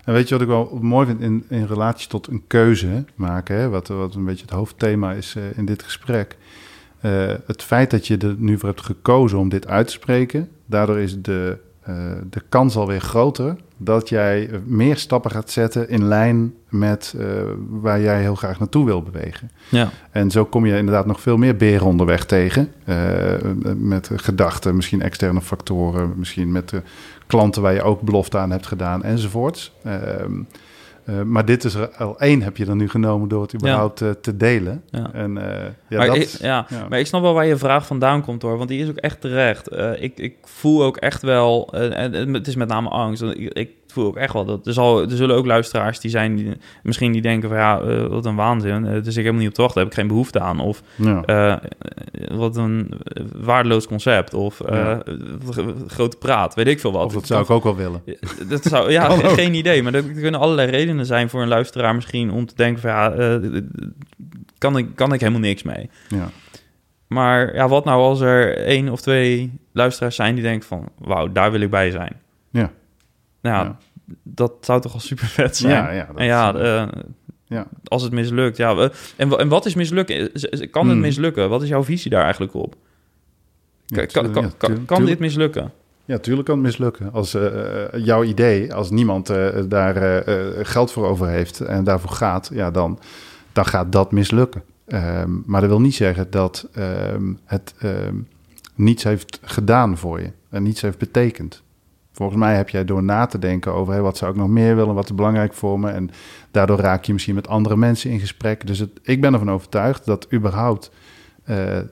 [SPEAKER 2] En weet je wat ik wel mooi vind in, in relatie tot een keuze maken, hè? Wat, wat een beetje het hoofdthema is eh, in dit gesprek. Eh, het feit dat je er nu voor hebt gekozen om dit uit te spreken, daardoor is de, de kans alweer groter dat jij meer stappen gaat zetten in lijn met eh, waar jij heel graag naartoe wil bewegen.
[SPEAKER 1] ja,
[SPEAKER 2] En zo kom je inderdaad nog veel meer beren onderweg tegen. eh, met gedachten, misschien externe factoren, misschien met de klanten waar je ook belofte aan hebt gedaan enzovoorts. Ehm, eh, maar dit is er al één heb je dan nu genomen door het überhaupt eh, te delen.
[SPEAKER 1] ja.
[SPEAKER 2] En eh, ja,
[SPEAKER 1] maar,
[SPEAKER 2] dat,
[SPEAKER 1] ik, ja, maar ik snap wel waar je vraag vandaan komt hoor. Want die is ook echt terecht. Ik, ik voel ook echt wel. en het is met name angst. ik voel ook echt wel dat. Er, zal, er zullen ook luisteraars die zijn. Die, misschien die denken van ja, eh, wat een waanzin. Eh, dus ik helemaal niet op te wachten. Heb ik geen behoefte aan. Of
[SPEAKER 2] ja.
[SPEAKER 1] eh, wat een waardeloos concept. Of
[SPEAKER 2] Ja.
[SPEAKER 1] grote praat. Weet ik veel wat.
[SPEAKER 2] of dat zou ik ook wel willen.
[SPEAKER 1] Dat zou, ja,
[SPEAKER 2] ook.
[SPEAKER 1] geen idee. Maar er kunnen allerlei redenen zijn voor een luisteraar misschien om te denken van ja, kan, ik, kan ik helemaal niks mee.
[SPEAKER 2] Ja.
[SPEAKER 1] Maar ja, wat nou als er één of twee luisteraars zijn die denken van wauw, daar wil ik bij zijn.
[SPEAKER 2] Ja.
[SPEAKER 1] Nou ja, dat zou toch al super vet zijn.
[SPEAKER 2] Ja, ja, dat
[SPEAKER 1] en ja, eh,
[SPEAKER 2] ja.
[SPEAKER 1] als het mislukt, ja. En, en wat is mislukken? Z- Kan het
[SPEAKER 2] Hmm.
[SPEAKER 1] mislukken? Wat is jouw visie daar eigenlijk op?
[SPEAKER 2] Ja,
[SPEAKER 1] Kan, kan, kan, dit mislukken?
[SPEAKER 2] Ja, tuurlijk kan het mislukken. Als eh, eh, jouw idee, als niemand eh, daar eh, eh, geld voor over heeft en daarvoor gaat, ja, dan, dan gaat dat mislukken. Ehm, maar dat wil niet zeggen dat ehm, het ehm, niets heeft gedaan voor je en niets heeft betekend. Volgens mij heb jij door na te denken over wat zou ik nog meer willen, wat is belangrijk voor me. En daardoor raak je misschien met andere mensen in gesprek. Dus ik ben ervan overtuigd dat überhaupt eh, eh,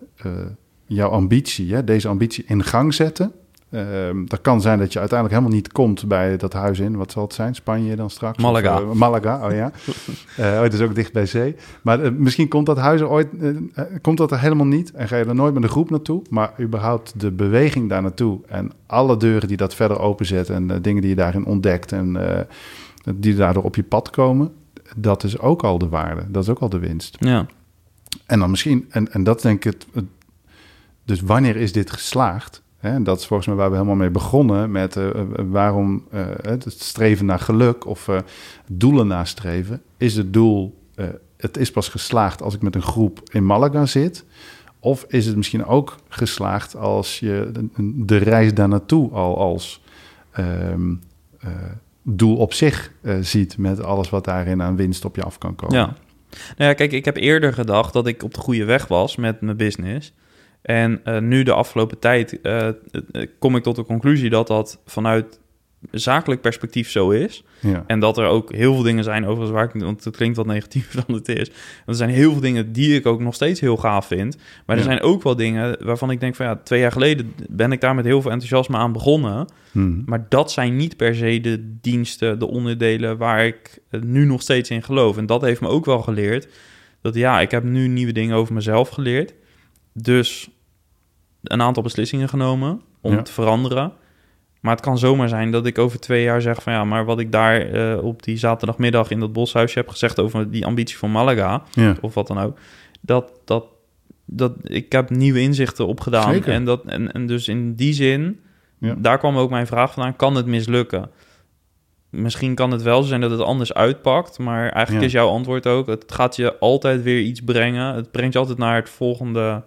[SPEAKER 2] jouw ambitie, hè, deze ambitie in gang zetten. Ehm dat kan zijn dat je uiteindelijk helemaal niet komt bij dat huis in. Wat zal het zijn? Spanje dan straks?
[SPEAKER 1] Malaga.
[SPEAKER 2] Of, eh, Malaga, oh ja. Oh, het is ook dicht bij zee. Maar eh, misschien komt dat huis er ooit komt dat er helemaal niet. En ga je er nooit met een groep naartoe. Maar überhaupt de beweging daar naartoe. En alle deuren die dat verder openzetten. En dingen die je daarin ontdekt. En die daardoor op je pad komen. Dat is ook al de waarde. Dat is ook al de winst.
[SPEAKER 1] Ja,
[SPEAKER 2] En dan misschien, en, en dat denk ik, het, het- dus wanneer is dit geslaagd? En dat is volgens mij waar we helemaal mee begonnen met eh, eh, waarom eh, het streven naar geluk of doelen nastreven. Is het doel, het is pas geslaagd als ik met een groep in Malaga zit? Of is het misschien ook geslaagd als je de, reis daar naartoe al als ehm, eh, doel op zich ziet met alles wat daarin aan winst op je af kan komen?
[SPEAKER 1] Ja. Nou ja, kijk, ik heb eerder gedacht dat ik op de goede weg was met mijn business. En eh, nu de afgelopen tijd eh, kom ik tot de conclusie dat dat vanuit zakelijk perspectief zo is.
[SPEAKER 2] Ja.
[SPEAKER 1] En dat er ook heel veel dingen zijn, overigens waar ik, want het klinkt wat negatiever dan het is. Want er zijn heel veel dingen die ik ook nog steeds heel gaaf vind. Maar er
[SPEAKER 2] Ja.
[SPEAKER 1] zijn ook wel dingen waarvan ik denk van ja, twee jaar geleden ben ik daar met heel veel enthousiasme aan begonnen.
[SPEAKER 2] Mhm.
[SPEAKER 1] Maar dat zijn niet per se de diensten, de onderdelen waar ik eh, nu nog steeds in geloof. En dat heeft me ook wel geleerd. Dat ja, ik heb nu nieuwe dingen over mezelf geleerd. Dus een aantal beslissingen genomen om
[SPEAKER 2] Ja.
[SPEAKER 1] te veranderen. Maar het kan zomaar zijn dat ik over twee jaar zeg van ja, maar wat ik daar eh, op die zaterdagmiddag in dat boshuisje heb gezegd over die ambitie van Malaga,
[SPEAKER 2] Ja.
[SPEAKER 1] of wat dan ook, dat, dat, dat ik heb nieuwe inzichten opgedaan.
[SPEAKER 2] Zeker.
[SPEAKER 1] En, dat, en, en dus in die zin,
[SPEAKER 2] Ja.
[SPEAKER 1] daar kwam ook mijn vraag vandaan, kan het mislukken? Misschien kan het wel zijn dat het anders uitpakt, maar eigenlijk
[SPEAKER 2] Ja.
[SPEAKER 1] is jouw antwoord ook, het gaat je altijd weer iets brengen. Het brengt je altijd naar het volgende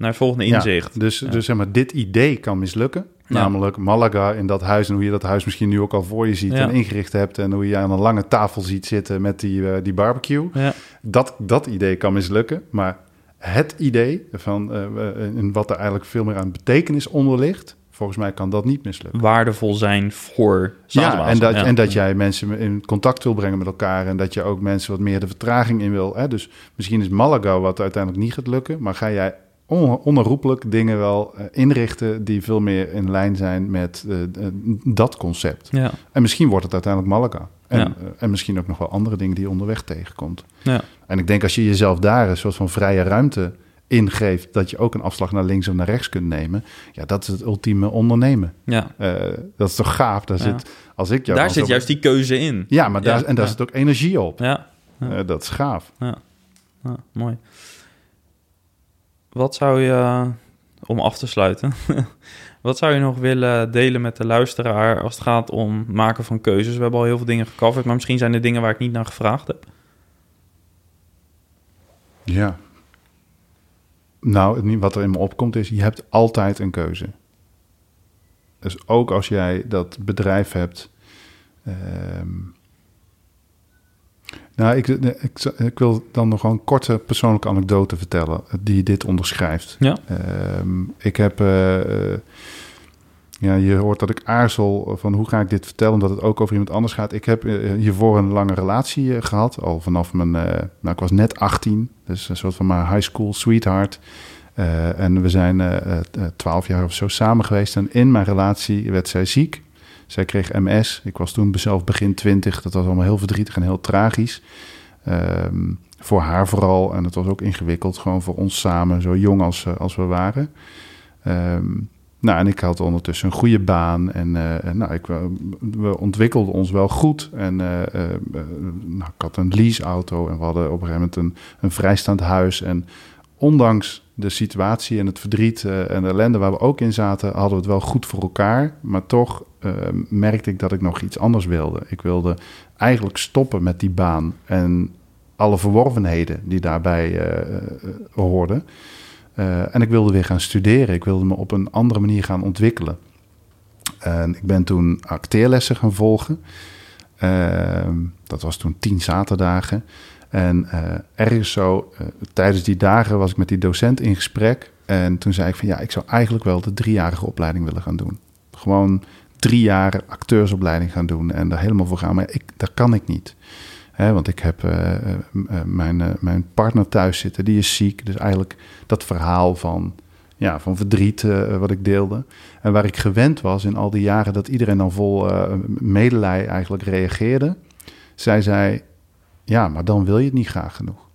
[SPEAKER 1] naar volgende
[SPEAKER 2] Ja,
[SPEAKER 1] inzicht.
[SPEAKER 2] dus,
[SPEAKER 1] Ja.
[SPEAKER 2] dus zeg maar, dit idee kan mislukken.
[SPEAKER 1] Ja.
[SPEAKER 2] Namelijk Malaga in dat huis en hoe je dat huis misschien nu ook al voor je ziet en ingericht hebt. En hoe je aan een lange tafel ziet zitten met die, eh, die barbecue.
[SPEAKER 1] Ja,
[SPEAKER 2] Dat, dat idee kan mislukken. Maar het idee van eh, en wat er eigenlijk veel meer aan betekenis onder ligt, volgens mij kan dat niet mislukken.
[SPEAKER 1] waardevol zijn voor
[SPEAKER 2] Ja, en dat,
[SPEAKER 1] Ja.
[SPEAKER 2] en dat jij mensen in contact wil brengen met elkaar en dat je ook mensen wat meer de vertraging in wil. Hè? Dus misschien is Malaga wat uiteindelijk niet gaat lukken, maar ga jij onherroepelijk dingen wel eh, inrichten die veel meer in lijn zijn met eh, eh, dat concept.
[SPEAKER 1] Ja,
[SPEAKER 2] En misschien wordt het uiteindelijk Malaga. En,
[SPEAKER 1] Ja.
[SPEAKER 2] en misschien ook nog wel andere dingen die je onderweg tegenkomt.
[SPEAKER 1] ja,
[SPEAKER 2] En ik denk als je jezelf daar een soort van vrije ruimte ingeeft, dat je ook een afslag naar links of naar rechts kunt nemen. Ja, dat is het ultieme ondernemen.
[SPEAKER 1] ja.
[SPEAKER 2] Eh, dat is toch gaaf? Daar
[SPEAKER 1] Ja.
[SPEAKER 2] zit, als ik jou
[SPEAKER 1] Daar zit juist die keuze in.
[SPEAKER 2] Ja, maar daar,
[SPEAKER 1] Ja,
[SPEAKER 2] en daar
[SPEAKER 1] ja.
[SPEAKER 2] zit ook energie op.
[SPEAKER 1] Ja, ja.
[SPEAKER 2] Dat is gaaf.
[SPEAKER 1] ja, mooi. Wat zou je, om af te sluiten, wat zou je nog willen delen met de luisteraar als het gaat om maken van keuzes? We hebben al heel veel dingen gecoverd, maar misschien zijn er dingen waar ik niet naar gevraagd heb.
[SPEAKER 2] Ja. Nou, wat er in me opkomt is, je hebt altijd een keuze. Dus ook als jij dat bedrijf hebt. ehm, nou, ik, ik, ik wil dan nog een korte persoonlijke anekdote vertellen die dit onderschrijft.
[SPEAKER 1] Ja.
[SPEAKER 2] Ehm, ik heb. eh, eh, ja, je hoort dat ik aarzel van hoe ga ik dit vertellen, omdat het ook over iemand anders gaat. Ik heb eh, hiervoor een lange relatie eh, gehad, al vanaf mijn. eh, nou, ik was net 18, dus een soort van mijn high school sweetheart. Eh, en we zijn eh, eh, twaalf jaar of zo samen geweest. En in mijn relatie werd zij ziek. Zij kreeg MS. Ik was toen zelf begin twintig. Dat was allemaal heel verdrietig en heel tragisch. Ehm, voor haar vooral. En het was ook ingewikkeld, gewoon voor ons samen, zo jong als, eh, als we waren. Ehm, nou, en ik had ondertussen een goede baan. En eh, nou, ik, eh, we ontwikkelden ons wel goed. En eh, nou, ik had een leaseauto. En we hadden op een gegeven moment een, een vrijstaand huis. En ondanks de situatie en het verdriet en de ellende waar we ook in zaten, hadden we het wel goed voor elkaar. Maar toch eh, merkte ik dat ik nog iets anders wilde. Ik wilde eigenlijk stoppen met die baan en alle verworvenheden die daarbij eh, eh, hoorden. En ik wilde weer gaan studeren. Ik wilde me op een andere manier gaan ontwikkelen. En ik ben toen acteerlessen gaan volgen. Ehm, dat was toen tien zaterdagen. En ergens zo, tijdens die dagen was ik met die docent in gesprek. En toen zei ik van ja, ik zou eigenlijk wel de driejarige opleiding willen gaan doen. Gewoon drie jaar acteursopleiding gaan doen en daar helemaal voor gaan. Maar ik, dat kan ik niet. Want ik heb eh, eh, m- mijn, eh, mijn partner thuis zitten, die is ziek. Dus eigenlijk dat verhaal van, ja, van verdriet eh, wat ik deelde. En waar ik gewend was in al die jaren dat iedereen dan vol eh medelij eigenlijk reageerde. Zij zei, ja, maar dan wil je het niet graag genoeg.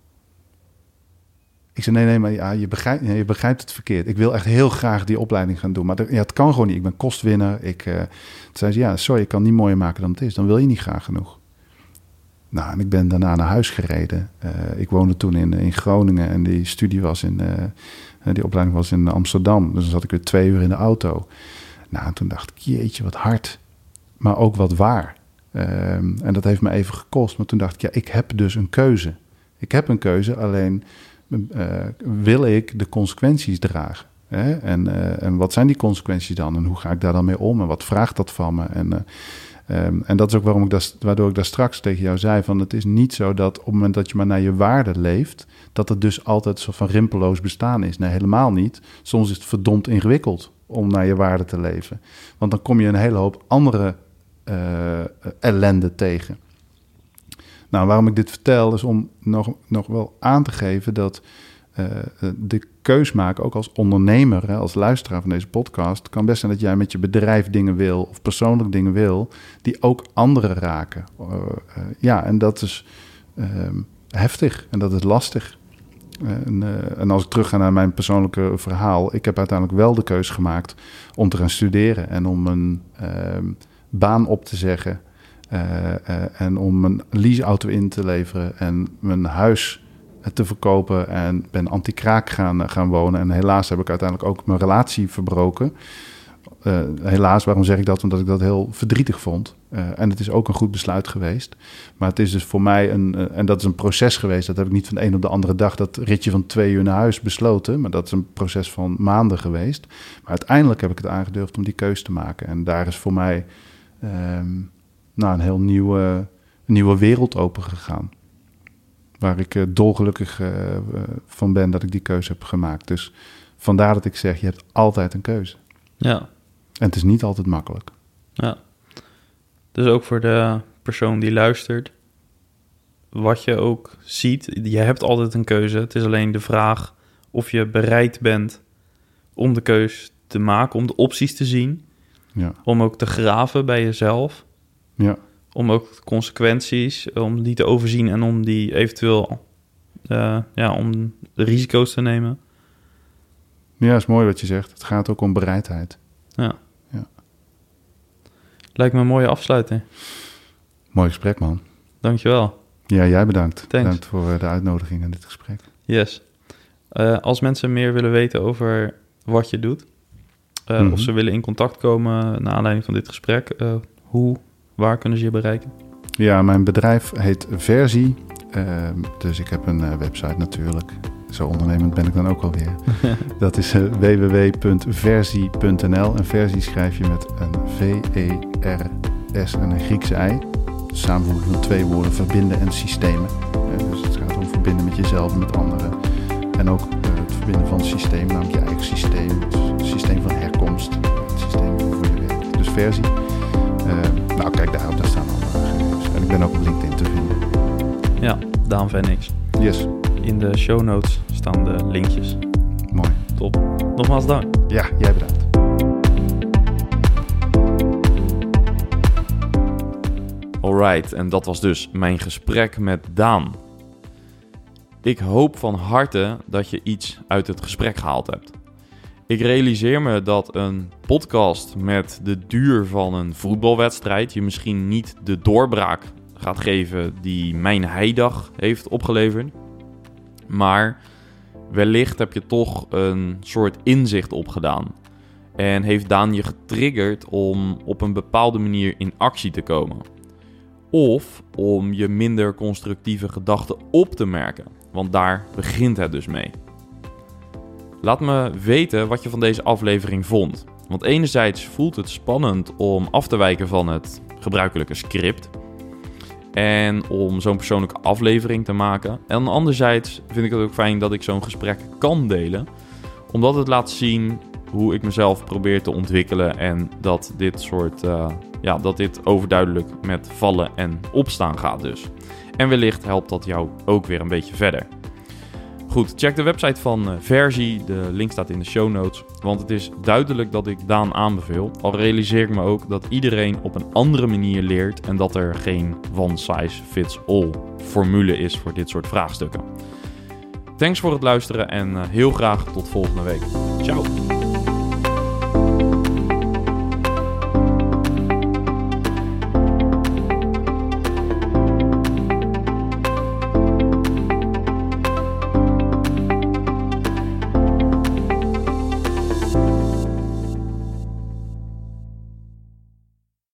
[SPEAKER 2] Ik zei, nee, nee, maar ja, je, begrijpt, je begrijpt het verkeerd. Ik wil echt heel graag die opleiding gaan doen. Maar dat, ja, het kan gewoon niet. Ik ben kostwinner. Ik, eh, toen zei ze, ja, sorry, ik kan niet mooier maken dan het is. Dan wil je niet graag genoeg. Nou, en ik ben daarna naar huis gereden. Eh, ik woonde toen in, in Groningen en die studie was in, eh, die opleiding was in Amsterdam. Dus dan zat ik weer twee uur in de auto. Nou, en toen dacht ik, jeetje, wat hard. Maar ook wat waar. Ehm, en dat heeft me even gekost. Maar toen dacht ik, ja, ik heb dus een keuze. Ik heb een keuze, alleen wil ik de consequenties dragen. Hè? En, eh, en wat zijn die consequenties dan? En hoe ga ik daar dan mee om? En wat vraagt dat van me? En, eh, ehm, en dat is ook waarom ik dat, waardoor ik daar straks tegen jou zei: van het is niet zo dat op het moment dat je maar naar je waarde leeft, dat het dus altijd soort van rimpeloos bestaan is. Nee, helemaal niet. Soms is het verdomd ingewikkeld om naar je waarde te leven. Want dan kom je een hele hoop andere eh, ellende tegen. Nou, waarom ik dit vertel, is om nog, nog wel aan te geven dat uh, de keus maken, ook als ondernemer, als luisteraar van deze podcast, kan best zijn dat jij met je bedrijf dingen wil of persoonlijk dingen wil, die ook anderen raken. Uh, uh, ja, en dat is ehm, heftig en dat is lastig. En, en, als ik terug ga naar mijn persoonlijke verhaal, ik heb uiteindelijk wel de keus gemaakt om te gaan studeren en om een baan op te zeggen. Uh, uh, en om een leaseauto in te leveren en mijn huis te verkopen. En ben anti-kraak gaan, gaan wonen. En helaas heb ik uiteindelijk ook mijn relatie verbroken. Helaas, waarom zeg ik dat? Omdat ik dat heel verdrietig vond. Eh, en het is ook een goed besluit geweest. Maar het is dus voor mij een, eh, en dat is een proces geweest. Dat heb ik niet van de een op de andere dag dat ritje van twee uur naar huis besloten. Maar dat is een proces van maanden geweest. Maar uiteindelijk heb ik het aangedurfd om die keuze te maken. En daar is voor mij ehm, nou, een heel nieuwe, nieuwe wereld open gegaan. Waar ik uh, dolgelukkig van ben dat ik die keuze heb gemaakt. Dus vandaar dat ik zeg, je hebt altijd een keuze.
[SPEAKER 4] Ja.
[SPEAKER 2] En het is niet altijd makkelijk.
[SPEAKER 4] Ja. Dus ook voor de persoon die luistert, wat je ook ziet, je hebt altijd een keuze. Het is alleen de vraag of je bereid bent om de keuze te maken, om de opties te zien.
[SPEAKER 2] Ja.
[SPEAKER 4] Om ook te graven bij jezelf.
[SPEAKER 2] Ja.
[SPEAKER 4] Om ook consequenties, om die te overzien en om die eventueel, uh, ja, om de risico's te nemen.
[SPEAKER 2] Ja, is mooi wat je zegt. Het gaat ook om bereidheid.
[SPEAKER 4] Ja.
[SPEAKER 2] ja.
[SPEAKER 4] Lijkt me een mooie afsluiting.
[SPEAKER 2] Mooi gesprek, man.
[SPEAKER 4] Dankjewel.
[SPEAKER 2] Ja, jij bedankt.
[SPEAKER 4] Thanks.
[SPEAKER 2] Bedankt voor eh, de uitnodiging en dit gesprek.
[SPEAKER 4] Yes. Uh, als mensen meer willen weten over wat je doet, uh, mm -hmm. of ze willen in contact komen naar aanleiding van dit gesprek, hoe, waar kunnen ze je bereiken?
[SPEAKER 2] Ja, mijn bedrijf heet Versie. Ehm, dus ik heb een website natuurlijk. Zo ondernemend ben ik dan ook alweer. dat is uh, www.versie.nl. En versie schrijf je met een V-E-R-S en een Griekse I. Samenvoeging van twee woorden, verbinden en systemen. Uh, dus het gaat om verbinden met jezelf en met anderen. En ook uh, het verbinden van het systeem, namelijk je eigen systeem. Het systeem van herkomst, het systeem voor je werk. Dus versie. Nou, kijk daarop, daar staan alle gegevens. En ik ben ook op LinkedIn te vinden.
[SPEAKER 4] Ja, Daan Venix.
[SPEAKER 2] Yes.
[SPEAKER 4] In de show notes staan de linkjes.
[SPEAKER 2] Mooi.
[SPEAKER 4] Top. Nogmaals dank.
[SPEAKER 2] Ja, jij bedankt.
[SPEAKER 1] Alright, en dat was dus mijn gesprek met Daan. Ik hoop van harte dat je iets uit het gesprek gehaald hebt. Ik realiseer me dat een podcast met de duur van een voetbalwedstrijd je misschien niet de doorbraak gaat geven die mijn heidag heeft opgeleverd. Maar wellicht heb je toch een soort inzicht opgedaan. En heeft Daan je getriggerd om op een bepaalde manier in actie te komen. Of om je minder constructieve gedachten op te merken. Want daar begint het dus mee. Laat me weten wat je van deze aflevering vond. Want enerzijds voelt het spannend om af te wijken van het gebruikelijke script. En om zo'n persoonlijke aflevering te maken. En anderzijds vind ik het ook fijn dat ik zo'n gesprek kan delen. Omdat het laat zien hoe ik mezelf probeer te ontwikkelen. En dat dit soort. Uh, ja, dat dit overduidelijk met vallen en opstaan gaat dus. En wellicht helpt dat jou ook weer een beetje verder. Goed, check de website van uh, Versie. De link staat in de show notes. Want het is duidelijk dat ik Daan aanbeveel. Al realiseer ik me ook dat iedereen op een andere manier leert. En dat er geen one size fits all formule is voor dit soort vraagstukken. Thanks voor het luisteren en uh, heel graag tot volgende week. Ciao.